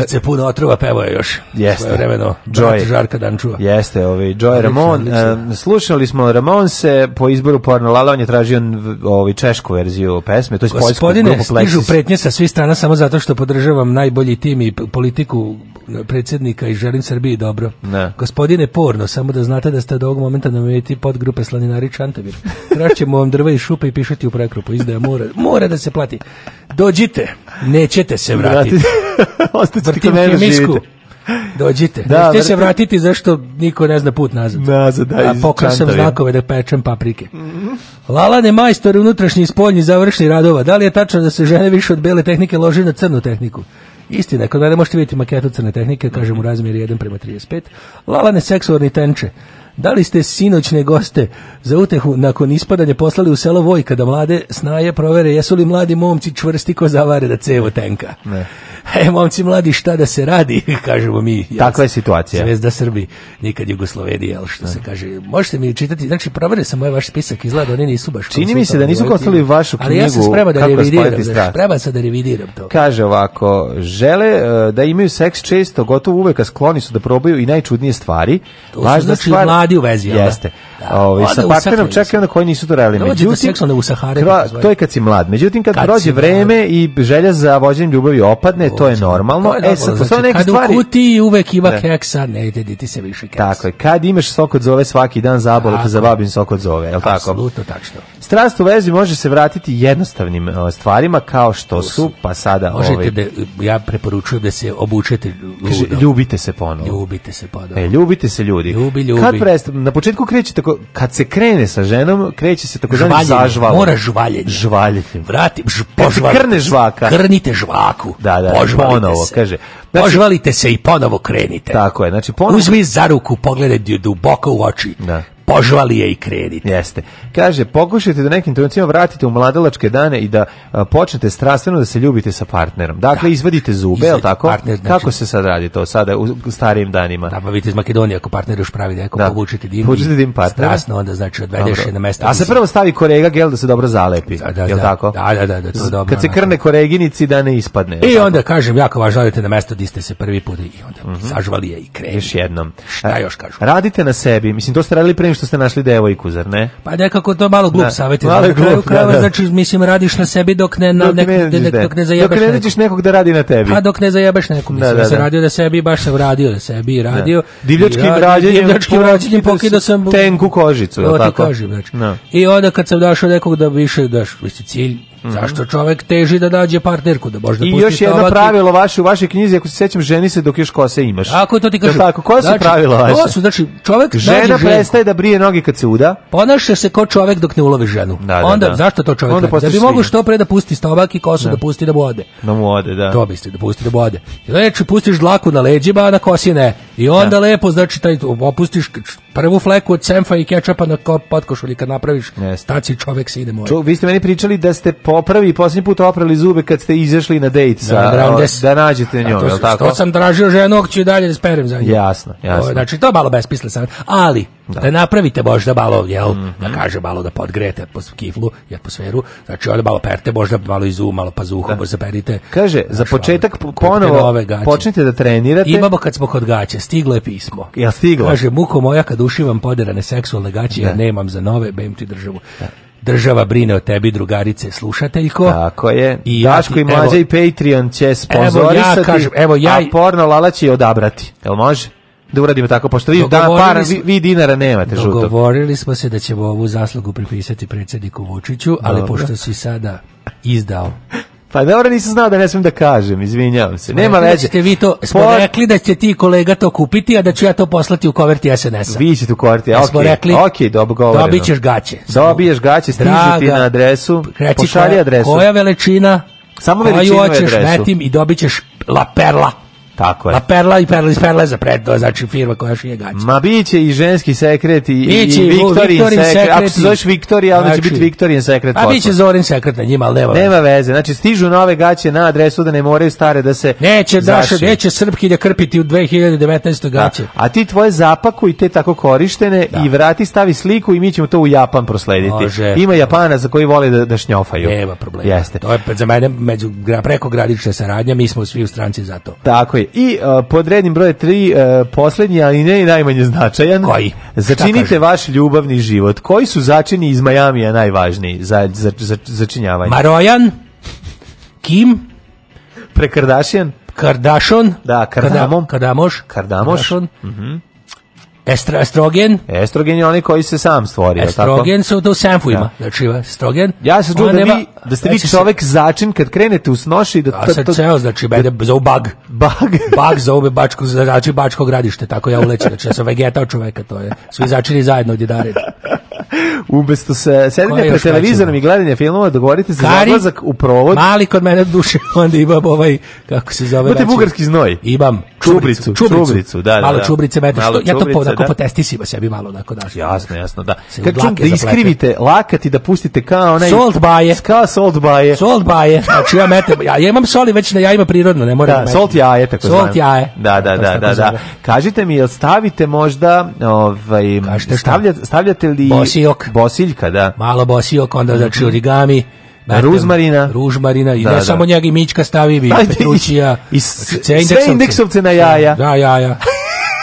Srce puno otrova je još. Jeste. Svoje vremeno. Joy. Žarka Dančuva. Jeste, ovaj Joy Ramon. Lično. slušali smo Ramon se po izboru porno Lala, on je tražio ovaj češku verziju pesme, to je poljsku grupu stižu pretnje sa svih strana samo zato što podržavam najbolji tim i politiku predsjednika i želim Srbiji dobro. Ne. Gospodine porno, samo da znate da ste do ovog momenta nametiti podgrupe Slaninari Čantavir. Kraćemo vam drva i šupe i pišati u prekrupu. Izdaja mora, mora da se plati. Dođite, nećete se vratiti. Ostaćete Vrtim kod da mene živite. Dođite. Da, Ste se vratiti zašto niko ne zna put nazad. Nazad, da, A pokrasam znakove da pečem paprike. Mm -hmm. Lalane majstor unutrašnji i spoljni završni radova. Da li je tačno da se žene više od bele tehnike lože na crnu tehniku? Istina, kod mene možete vidjeti maketu crne tehnike, kažem u razmjeri 1 prema 35. Lalane seksualni tenče. Da li ste sinoćne goste za utehu nakon ispadanja poslali u selo Vojka da mlade snaje provere jesu li mladi momci čvrsti ko zavare da cevo tenka? Ne. E, momci mladi, šta da se radi, kažemo mi. Takva je situacija. Zvezda Srbi, nikad Jugoslovenija, jel što ne. se kaže. Možete mi čitati, znači provere sam ovaj vaš spisak, izgleda oni nisu baš. Čini mi se da nisu kostali vašu knjigu. Ali ja se spreman da revidiram, da spreman sam da revidiram to. Kaže ovako, žele uh, da imaju seks često, gotovo uvek, a skloni su da probaju i najčudnije stvari. To Važna znači stvar, radi u vezi. Da? Jeste. Da. Ovaj sa partnerom čeka onda koji nisu to radili. Međutim, to je kad si mlad. Međutim kad, kad prođe vreme i želja za vođenjem ljubavi opadne, to je normalno. E sad postoje znači, neke stvari. Kad u kutiji uvek ima da. keksa, ne ide ti se više keksa. Tako je. Kad imaš sok od zove svaki dan zabole te za babin sok od zove, el tako? Apsolutno tačno. Strast u vezi može se vratiti jednostavnim stvarima kao što su, pa sada Možete da, ja preporučujem da se obučete ljubite se ponovo. Ljubite se pa da. E, ljubite se ljudi. Ljubi, ljubi. Kad prestane, na početku krećete tako kad se krene sa ženom, kreće se tako žvaljenje, sa Mora žvaljenje. Žvaljenje. Vrati, ž, e, požval, krne žvaka. Krnite žvaku. Da, da, požvalite ponovo, se. kaže. Znači, požvalite se i ponovo krenite. Tako je, znači ponovo. Uzmi za ruku, pogledaj duboko u oči. Da požvali je i kredit. Jeste. Kaže, pokušajte da nekim trenucima vratite u mladalačke dane i da a, e, počnete strastveno da se ljubite sa partnerom. Dakle, da. izvadite zube, je tako? Partner, znači, Kako se sad radi to sada u starijim danima? Nabavite da, pa iz Makedonije ako partner još pravi da neko, da. povučite dim. Povučite dim partnera. Da. Strasno onda, znači, odvedeš je na mesto. A se prvo stavi korega gel da se dobro zalepi. Da, da, je da, tako? Da, da, da, da to je dobro. Kad se krne koreginici da ne ispadne. I tako? onda, kažem, jako važno da na mesto gdje ste se prvi put i onda mm -hmm. sažvali je i kreš jednom. Šta e, još kažu? Radite na sebi. Mislim, to ste radili pre što ste našli devojku, zar ne? Pa nekako to je malo glup da, savjet. Malo je glup, da, kraju, da, Znači, mislim, radiš na sebi dok ne, na, dok nek, ne, dok, dok ne zajebaš dok ne nekog. nekog da radi na tebi. Pa dok ne zajebaš nekog. Mislim, da, da, da. sam da. radio na sebi, baš sam radio na sebi i da. radio. Da. Divljačkim radi, rađenjem, divljačkim rađenjem pokidao sam... Tenku kožicu, je tako? Koži, znači. no. I onda kad sam došao nekog da više, daš, mislim, cilj, -hmm. Zašto čovjek teži da nađe partnerku da može da I pusti još jedno stavaki. pravilo vaše u vašoj knjizi, ako se sećam, ženi se dok još kose imaš. Ako to ti kažem. Tako, koja znači, su pravila vaše? To su, znači, čovjek žena prestaje da brije noge kad se uda. Ponaša se kao čovjek dok ne ulovi ženu. Da, da, onda da. zašto to čovjek onda radi? Da bi mogu što pre da pusti stavak i kosu da. da pusti da bode. Da mu ode, da. To biste da pusti da bode. Znači pustiš dlaku na leđima, a na kosi ne. I onda da. lepo znači taj opustiš prvu fleku od semfa i kečapa na potkošulji kad napraviš. Yes. Taci čovjek se ide mora. vi ste meni pričali da ste po popravi poslednji put oprali zube kad ste izašli na dejt sa, da da, da, da, da, nađete njom, je tako? To sam tražio ženog, ću dalje da sperem za njim. Jasno, jasno. O, znači, to je malo bespisle sam. Ali, da. da napravite možda malo, jel, mm -hmm. da mhm. kaže malo da podgrete po kiflu i atmosferu, znači onda malo perte, možda malo izu, malo pazuha, da. možda zaperite. Kaže, znači, za početak ponovo počnite da trenirate. Imamo kad smo kod gaće, stiglo je pismo. Ja stiglo. Kaže, muko moja kad ušivam poderane seksualne gaće, ja nemam za nove, bem ti državu. Da država brine o tebi, drugarice, slušateljko. Tako je. I ja Daško ti, i Mlađa evo, i Patreon će sponzorisati, evo ja kažem, evo ja, i... a porno Lala će odabrati. Jel može? da uradimo tako, pošto vi, da, par, vi, vi dinara nemate dogovorili žutog. Dogovorili smo se da ćemo ovu zaslugu pripisati predsedniku Vučiću, ali Dobro. pošto si sada izdao Pa dobro, nisam znao da ne smem da kažem, izvinjavam se. Nema da veze. Ste vi to smo Pod... rekli da će ti kolega to kupiti, a da ću ja to poslati u koverti SNS-a. Vi ćete u koverti, ja, okej. Okay. Okej, okay, dogovoreno. Dobićeš gaće. Dobiješ gaće, stiže ti na adresu. Reci pošalji adresu. Koja veličina? Samo veličinu i adresu. Metim i dobićeš la perla. Tako je. A Perla i Perla iz Perleza predo, znači firma koja šije gaće. Ma biće i ženski sekret i, biće i Viktorin sekret. sekret. Ako se zoveš Viktorija, onda će biti znači- Viktorin sekret. A biće Zorin sekret na njima, ali nema, nema veze. veze. Znači, stižu nove gaće na adresu da ne moraju stare da se Neće, daše, neće Srpki da krpiti u 2019. Da. gaće. Da. A ti tvoje zapaku te tako korištene da. i vrati stavi sliku i mi ćemo to u Japan proslediti. Može. Ima Japana za koji vole da, da šnjofaju. Nema problema. Jeste. To je za mene među, preko gradične saradnje, mi smo svi u stranci za to. Tako je. I uh, pod rednim broje 3, uh, e, posljednji, ali ne i najmanje značajan. Koji? Začinite vaš ljubavni život. Koji su začini iz Majamija najvažniji za, za, za, začinjavanje? Marojan, Kim, Prekardašijan, Kardašon, da, Kardamom, Kardamoš, Kardamoš, Kardamoš. Uh mhm. -huh. Estra, estrogen? Estrogen je onaj koji se sam stvorio. Estrogen tako? su to u senfujima. Da. Znači, estrogen. Ja se čuo da, da ste vi znači čovek se... začin kad krenete u snoši. Da, ja sam ceo, znači, da- mene zove bug. Bug? bug zove bačko, znači bačko gradište, tako ja ulećem. Znači, ja sam vegetao čoveka, to je. Svi začini zajedno od jedareta. Umesto se sedenja pred televizorom i gledanja filmova, dogovorite se Kari, za odlazak u provod. Mali kod mene duše, onda imam ovaj, kako se zove. Imate znači- bugarski znoj. Imam. Čubricu, čubricu, čubricu, da, da. Malo čubrice meteš, malo čubrice, ja to podako da. po testisima sebi malo onako daš. Jasno, jasno, da. Kad čum da iskrivite lakat i da pustite kao onaj... Salt baje. Kao salt baje. Salt baje, znači ja metem, ja, ja imam soli već na jajima prirodno, ne moram da, metem. Salt jaje, tako znam. Salt jaje. Da, da, da, da, da. Kažite mi, jel stavite možda, ovaj, stavljate, stavljate li... Bosiljok. Bosiljka, da. Malo bosiljok, onda znači origami. Mertem, Ružmarina. Ružmarina i da, ne da. samo njega i Mička stavi bi Petrućija. I sve indeksovce na jaja. Da, jaja.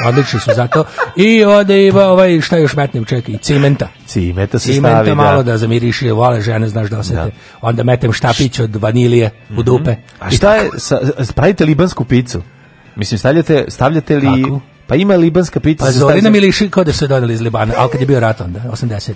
Odlični su zato. I onda ima ovaj, šta još metnem, čekaj, cimenta. Cimenta se cimenta stavi, da. malo da, da zamiriši, vole žene, znaš da osete. Da. Onda metem štapić od vanilije mm -hmm. u mhm. dupe. A šta je, sa, pravite libansku picu? Mislim, stavljate, stavljate li... Kako? Pa ima libanska pica. Pa Zorina mi liši kao da su dodali iz Libana, ali kad je bio rat onda, 80-ih.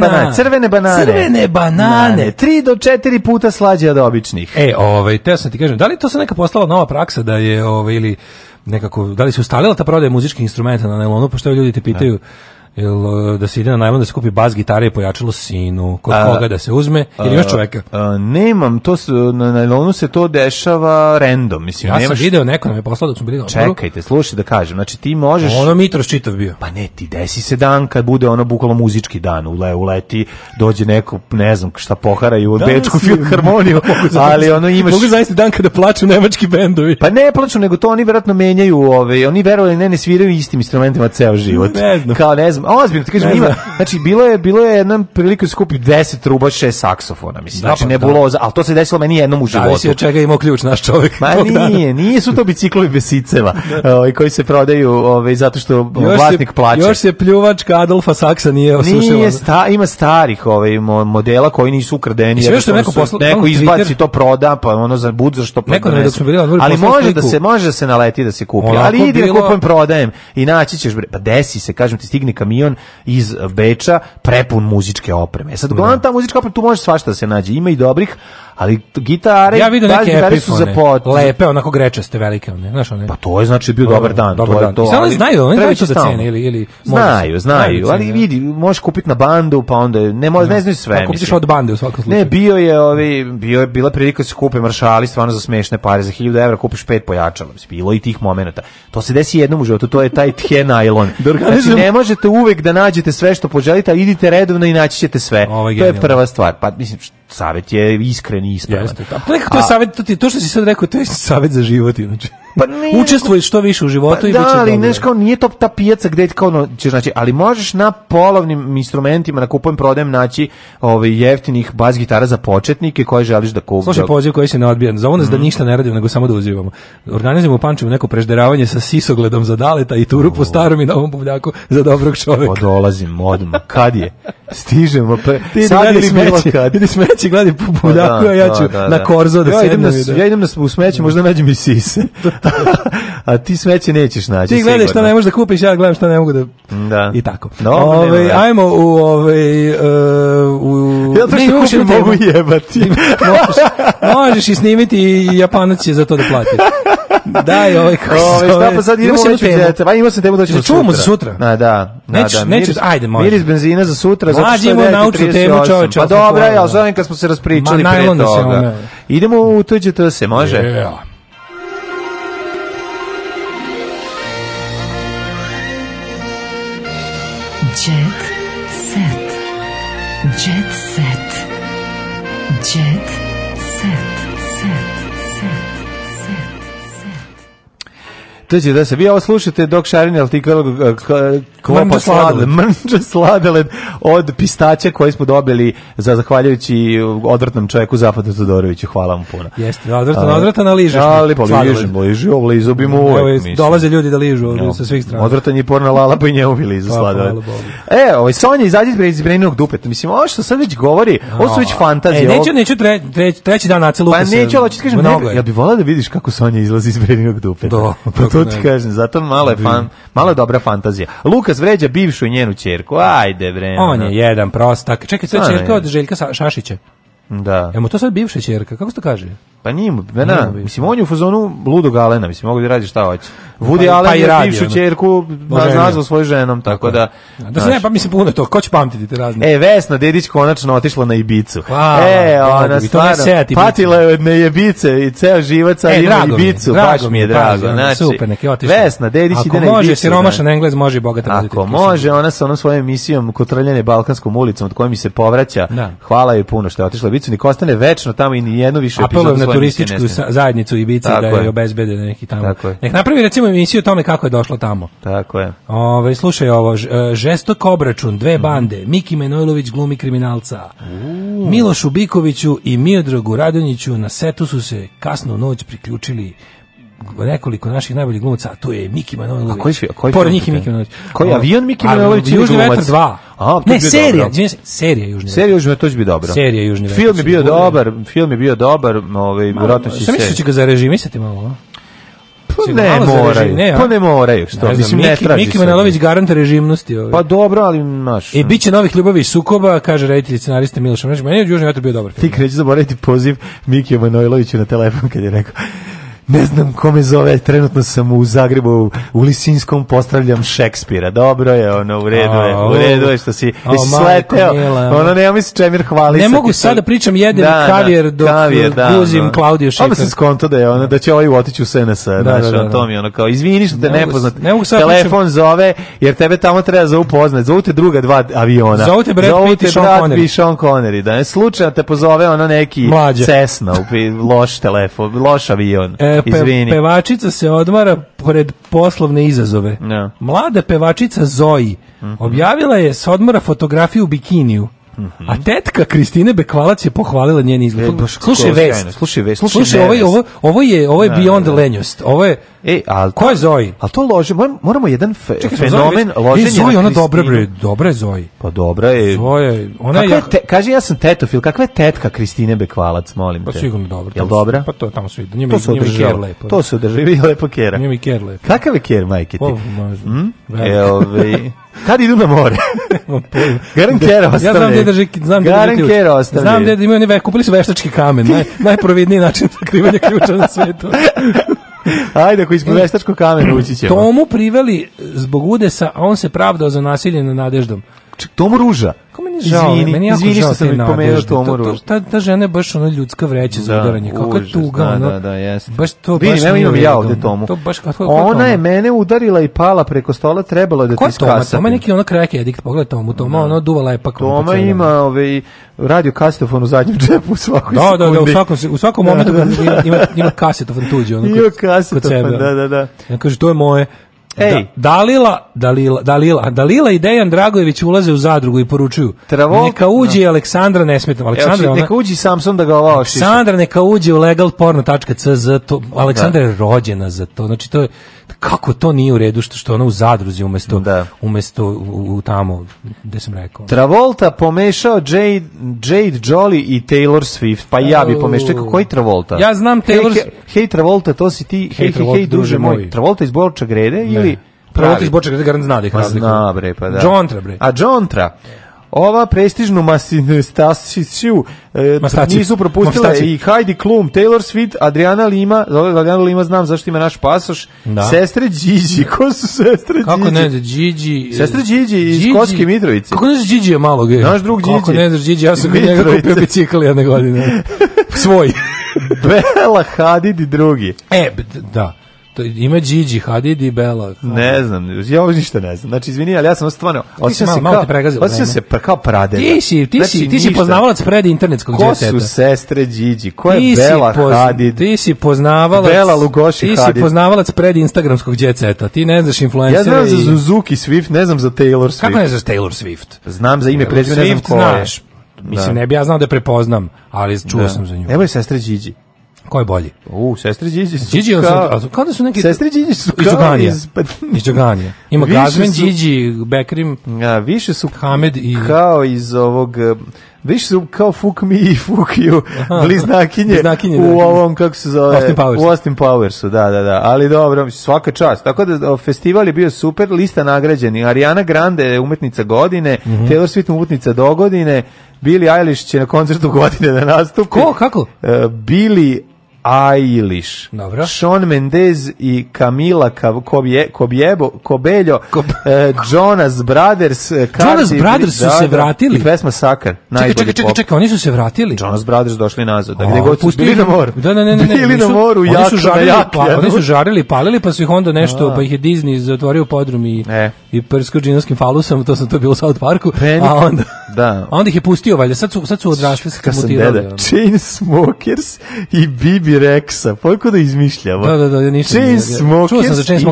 banane, crvene banane. Crvene banane. 3 do 4 puta slađe od običnih. E, ovaj, te sam ti kažem, da li to se neka postala nova praksa da je, ovaj, ili nekako, da li se ustalila ta prodaja muzičkih instrumenta na nelonu, pošto ljudi te pitaju, ne da. Jel, e, da se ide na najlon da se kupi bas gitara i pojačalo sinu, kod a, koga da se uzme, ili još čoveka? A, nemam, to se, na najlonu se to dešava random, mislim. Ja nemaš... sam video, neko nam je poslao da smo bili na Čekajte, slušaj da kažem, znači ti možeš... Ono Mitros čitav bio. Pa ne, ti desi se dan kad bude ono bukvalo muzički dan, ule, uleti, dođe neko, ne znam šta poharaju, da, bečku filharmoniju, ali ono imaš... Mogu zaista dan kada plaću nemački bendovi. Pa ne plaću, nego to oni verovatno menjaju, ove, ovaj, oni verovali ne, ne sviraju istim instrumentima ceo život. ne znam. Kao ne znam, ozbiljno ti kažem, ima, da. znači bilo je bilo je jednom priliku da skupi 10 truba, 6 saksofona, mislim. Da, znači pa nebuloza, al to se desilo meni jednom u životu. Da, si od čega imao ključ naš čovjek. Ma nije, nisu to biciklovi bez siceva, ovaj koji se prodaju, ovaj zato što još vlasnik plaća. Još je pljuvačka Adolfa Saksa nije osušila. Nije, sta, ima starih ove, ovaj, modela koji nisu ukradeni. Sve što neko posla, neko izbaci to proda, pa ono za bud za što Neko da smo bili, ali može da se može da se naleti da se kupi. Ali idi kupujem, prodajem i naći ćeš bre. Pa desi se, kažem ti stigne kamion kamion iz Beča prepun muzičke opreme. E sad glavna da. ta muzička oprema tu može svašta da se nađe. Ima i dobrih, ali gitare ja vidim neke epifone, su za pot... lepe onako grečaste velike one znaš one pa to je znači bio dobar dan dobar to je dan. to samo znaju oni znaju da cene ili ili znaju znaju, znaju da ali cene, vidi možeš kupiti na bandu pa onda ne može ne znaju sve da, kupiš od bande u svakom slučaju ne bio je ovi bio je bila prilika da se kupe maršali stvarno za smešne pare za 1000 evra kupiš pet pojačala bilo i tih momenata to se desi jednom u životu to je taj tje nylon. znači ne možete uvek da nađete sve što poželite idite redovno i naći ćete sve to je prva stvar pa mislim savjet je iskren nije Jeste. A, to je savjet, to, to što si sad rekao, to je savjet za život, inače. Pa, pa ne, učestvuj što više u životu pa i da, ali nešto kao nije to ta pijaca gde kao no, ćeš naći, ali možeš na polovnim instrumentima na kupujem prodajem naći ovaj jeftinih bas gitara za početnike koje želiš da kupiš. Slušaj da- poziv koji se ne odbija. Zovu nas mm. da mhm. ništa ne radimo nego samo da uzivamo. Organizujemo u Pančevu neko prežderavanje sa sisogledom za daleta i turu po starom i novom buvljaku za dobrog čoveka. Pa dolazim odmah. Kad je? Stižemo pre. Ti Sad je smeće, kad. Idi smeće, gledaj po pa buvljaku, da, a ja da, ću da, da, da. na korzo da, ja Idem na, ja idem na smeće, možda nađem i sise. a ti smeće nećeš naći. Ti gledaš šta ne možeš da kupiš, ja gledam šta ne mogu da... da. I tako. No, ove, nema, ajmo u... Ove, uh, u... Ja to što kupim mogu jebati. možeš, možeš i snimiti i Japanac će za to da plati. Daj, ovaj kako se pa zove. pa sad idemo već dete. Pa imao sam temu da ćemo sutra. Čuvamo za sutra. Na, da. Na, nećeš, da. Miris, nećeš, ajde, može. Miris benzina za sutra. Mlađi imamo naučnu temu, čoveče. Pa dobro, ja da. zovem kad smo se raspričali pre da toga. Idemo u tuđe to se, može? Yeah. Jet Set. To će da se vi ovo slušate dok Šarin Altikal klopa sladoled, mrnđa sladoled od pistaća koji smo dobili za zahvaljujući odvratnom čovjeku Zapadu Todoroviću. Hvala mu puno. Jeste, odvratan, odvratan, ali ližeš. Ali pa ližem, ližu, ovo lizu bi mu uvek. Dolaze ljudi da ližu no. sa svih strana. Odvratan je porno lalapa i njemu bi lizu pa, pa, sladoled. E, ovaj Sonja izađe iz izbrenjenog dupeta. Mislim, ovo što sad već govori, ovo su već fantazije. E, neću, neću tre, tre, treći dan na Luka Pa neću, ali ću ti kažem, ja bih volao da vidiš kako Sonja izlazi iz izbrenjenog dupeta. Do, pa To ti kažem, zato malo je da. fan, malo je dobra fantazija. Lukas vređa bivšu i njenu ćerku. Ajde bre. On je jedan prostak. Čekaj, sve ćerka od Željka Šašića. Da. Jel mu to sad bivša ćerka? Kako se to kaže? Pa nije mu, pa ne, mislim, on je u fazonu ludog Alena, mislim, mogu da radi šta hoće. Vudi pa, Allen pa je bivšu ono. Da. čerku nazvao svoju ženom, tako da, da... Da, se ne, pa mislim puno to, ko će pamtiti te razne? E, Vesna Dedić konačno otišla na Ibicu. Hvala, e, ona stvarno, patila je od nejebice i ceo život sad e, ima Ibicu, baš mi je drago. drago. Znači, super, neki otišla. Vesna Dedić ide na Ibicu. Ako može, siromašan ne. Da. Englez može i bogata. Ako može, ona sa onom svojom emisijom kotrljene Balkanskom ulicom, od koje mi se povraća, hvala joj puno što je otišla Ibicu, nik ostane večno tamo i nijednu više epizodu turističku zajednicu Ibice da je, je. obezbede neki tamo. Tako je. Nek napravi recimo emisiju o tome kako je došlo tamo. Tako je. Ove, ovaj, slušaj ovo, e, žestok obračun, dve mhm. bande, Miki Menojlović glumi kriminalca, Milošu Bikoviću i Miodragu Radonjiću na setu su se kasno noć priključili nekoliko naših najboljih glumaca, a tu je Miki Manojlović. A koji su? Koji Pored njih je Miki Manojlović. Koji avion Miki Manojlović? Južni vetar 2. Aha, ne, serija, dobro. serija Južni vetar. Serija Južni vetar to bi dobro. Serija Južni vetar. Film je bio dobar, film je bio dobar, ovaj verovatno se. Sam mislio da ga zarežimisati malo, pa ne moraju, ne, pa ne moraju, što ne, mislim, ne traži Miki Manalović garanta režimnosti. Ovaj. Pa dobro, ali naš... E, bit će novih ljubavi i sukoba, kaže reditelj scenarista Miloš Mrežić, meni je Južni vetar bio dobar film. Ti kreći zaboraviti poziv Miki Manojloviću na telefon kad je rekao, ne znam kome zove, trenutno sam u Zagrebu, u Lisinskom, postavljam Šekspira. Dobro je, ono, u redu je, u redu je što si, jesi sleteo. Ono, nema mi se čemir hvali. Ne mogu sada pričam jedan da, da kavijer dok kavijer, da, guzim no. Da. Klaudiju Šekspira. Ovo sam skonto da je ono, da će ovaj otići u SNS, da, znaš, da, da, da. to mi ono kao, izvini što te ne poznat, ne mogu sad telefon pričam. zove, jer tebe tamo treba zaupoznat, zovu te druga dva aviona. Zovu te Brad Pitt i Sean Connery. Sean Connery, da slučajno te pozove ono neki Mlađe. Cessna, loš telefon, loš avion. E, pe, Izvini. pevačica se odmara pored poslovne izazove. No. Mlada pevačica Zoji mm -hmm. objavila je s odmora fotografiju u bikiniju. Mm -hmm. A tetka Kristine Bekvalac je pohvalila njen izgled. E, slušaj vest. Slušaj vest. Slušaj, ovo, ovo, ovo je ovo je da, beyond da, da. lenjost. Ovo je E, al ko je Zoi? Al to lože, moramo jedan fe, Čekaj, fenomen Zoji, loženja. E, Zoji ona dobra bre, dobra je Zoi. Pa dobra je. Zoi, ona je, jako... je te, kaže ja sam tetofil, kakva je tetka Kristine Bekvalac, molim pa te. Pa sigurno dobro. Jel dobra? Pa to tamo sve, njima to je lepo. To se drži i lepo kera. Njima i ker lepo. Kakav je ker majke ti? Oh, hm? Evo, e, ovaj, Kad idu na more? Pa- Garen Kero ostavljaju. Ja znam gde drži, znam gde Garen Kero Znam gde imaju, kupili su veštački kamen, naj, najprovidniji način sakrivanja ključa na svetu. Ajde, ako ispod e, veštačko kameru ući ćemo. Tomu priveli zbog udesa, a on se pravdao za nasilje na nadeždom. Tomu Ruža. Kako meni žao, izvini, meni jako izvini žao što sam mi pomenuo Tomu Ruža. Ta, ta žena je baš ono ljudska vreća da, za udaranje, kakva tuga. Da, ono, da, da, jeste. Baš to Vidim, baš evo imam ja ovde Tomu. To baš, kako, kako ona je mene udarila i pala preko stola, trebalo je da ti skasati. Toma je neki ono crack edikt, pogledaj Tomu, Toma da. ono duvala je pakom. Toma ima ovaj, radio kasetofon u zadnjem džepu u svakoj da, sekundi. Da, da, u svakom, u svakom da, momentu da, da, ima, ima kasetofon tuđi. Ono, ima kasetofon, da, da, da. Ja kaže, to je moje. Ej. Da, Dalila, Dalila, Dalila, Dalila i Dejan Dragojević ulaze u zadrugu i poručuju. Travolta, neka da. uđe no. Aleksandra nesmetno. Aleksandra, Evo, ona, neka uđe Samson da ga ova Aleksandra neka uđe u legalporno.cz. To, da. Aleksandra da. je rođena za to. Znači, to je, kako to nije u redu što, što ona u zadruzi umesto, da. umesto u, u tamo, gde sam rekao. Travolta pomešao Jade, Jade Jolly i Taylor Swift. Pa ja bi pomešao. Čekaj, koji Travolta? Ja znam Taylor... Hej, hej, hej Travolta, to si ti. Hej, hej, hej, hej druže moj. Travolta iz Borča Grede ili Prvo iz Bočeg da Garant zna da ih razlikuje. Zna bre, pa da. Džontra bre. A Džontra. Ova prestižnu masistasiću e, nisu propustile Mastaci. i Heidi Klum, Taylor Swift, Adriana Lima, Adriana Lima znam zašto ima naš pasoš, da. sestre Điđi, ko su sestre Điđi? Kako ne znaš, Điđi... E, sestre Điđi iz Gigi. Koske Mitrovice. Kako ne znaš, Điđi je malo gej. Naš drug Điđi. Kako ne znaš, Điđi, ja sam kod njega kupio bicikl jedne godine. Svoj. Bela Hadid i drugi. E, da. To ima Gigi Hadid i Bela. Ne znam, ja ovo ništa ne znam. Znači, izvinite, ali ja sam stvarno... Osjećam se malo, kao, osjećam se pa kao pradelja. Ti si, ti znači, si, ti si poznavalac pred internetskog djeteta. Ko djeteta. su sestre Gigi? Ko je Bella poz, Hadid? Ti si poznavalac... Bella Lugoši Hadid. Ti si poznavalac pred instagramskog djeteta. Ti ne znaš influencera. Ja znam i... za Suzuki Swift, ne znam za Taylor Swift. Kako ne znaš Taylor Swift? Znam za ime, prezime, ne znam ko Znaš, mislim, da. ne bi ja znao da prepoznam, ali čuo da. sam za nju. Evo je sestra Gigi. Ko je bolji? U, sestre Điđi su Điđi, kao... Kao da su neki... Sestre Điđi su kao iz Đoganija. Iz, iz Ima više Gazmen, su... Điđi, Bekrim, ja, više su Hamed i... Kao iz ovog... Eh, više su kao fuck me i fuck you bliznakinje, bliznakinje u da. ovom, kako se zove, Austin Powersu. Austin Powersu, da, da, da, ali dobro, svaka čast. Tako da festival je bio super, lista nagrađeni. Ariana Grande je umetnica godine, mm -hmm. Taylor Swift umetnica do godine, Billie Eilish će na koncertu godine da nastupi. Ko, kako? Uh, Billie Ailish. Dobro. Sean Mendez i Camila Kobje, Kobjebo, Kobeljo, Kob... eh, Jonas Brothers. Eh, Cardi, Jonas Brothers su da, se da. vratili. I pesma Sakar. najbolji čekaj, čekaj, čekaj, oni su se vratili. Jonas Brothers došli nazad. Da, gde god su bili na moru. Da, da, ne, ne, ne, bili na moru, oni su žarili, pa- oni su žarili, palili, pa su ih onda nešto, pa ih je Disney zatvorio podrum i, e. i prsko džinovskim falusom, to sam to bilo u South Parku. a onda... Da. A onda ih je pustio, valjda, sad su, sad su odrasli, se mutirali. Chain Smokers i Bibi Bibi Rexa, pojko pa da izmišljamo. Da, da, da, ja nisam. Chain Smokers Čuo sam za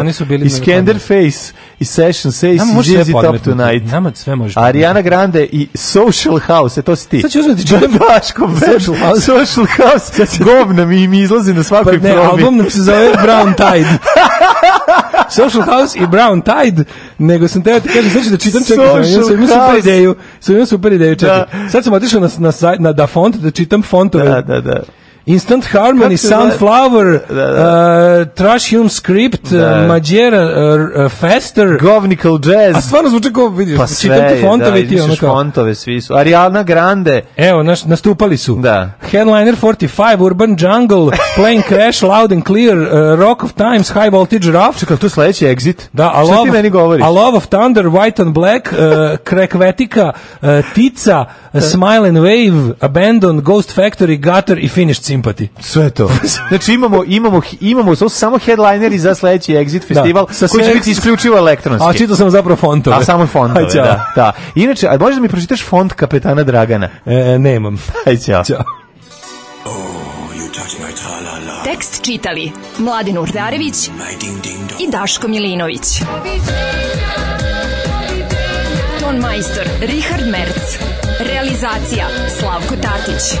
oni su bili, I Skender Face, i Session Says, i Jizzy Top Tonight. Nama sve može. Ariana Grande i Social House, e to si ti. Sad ću uzmeti John Daško, Social House. Social House, govna mi, mi izlazi na svakoj pa, ne, promi. album nam se zove Brown Tide. Social House i Brown Tide, nego sam teo da ti kažem, sad ću da čitam, čekaj, sam imao super ideju, sam imao super ideju, čekaj. Da. Sad sam otišao na, na, na da font, da čitam fontove. Da, da, da. Instant Harmony, Sunflower, da, da. da. Uh, Trash Hume Script, da. Mađera, uh, uh, uh, Faster. Govnical Jazz. A stvarno zvuče kao, vidiš, pa sve, čitam te da, fontove da, ti ono kao. fontove, svi su. Ariana Grande. Evo, naš, nastupali su. Da. Headliner 45, Urban Jungle, Plane Crash, Loud and Clear, uh, Rock of Times, High Voltage Rough. Čekaj, to je sledeći exit. Da, a Šta love, ti meni govoriš? A Love of Thunder, White and Black, uh, Krekvetika, uh, Tica, uh, da. Smile and Wave, Abandon, Ghost Factory, Gutter i Finish simpati. Sve to. znači imamo imamo imamo to su samo headlineri za sledeći Exit da. festival da. koji će biti isključivo elektronski. A čitao sam zapravo fontove. A samo fontove, da. da. Inače, a možeš da mi pročitaš font kapetana Dragana? E, e nemam. Aj, ćao. Ćao. Oh, Tekst čitali Mladin Urdarević ding, ding, i Daško Milinović. Ton majstor Richard Merc. Realizacija Slavko Tatić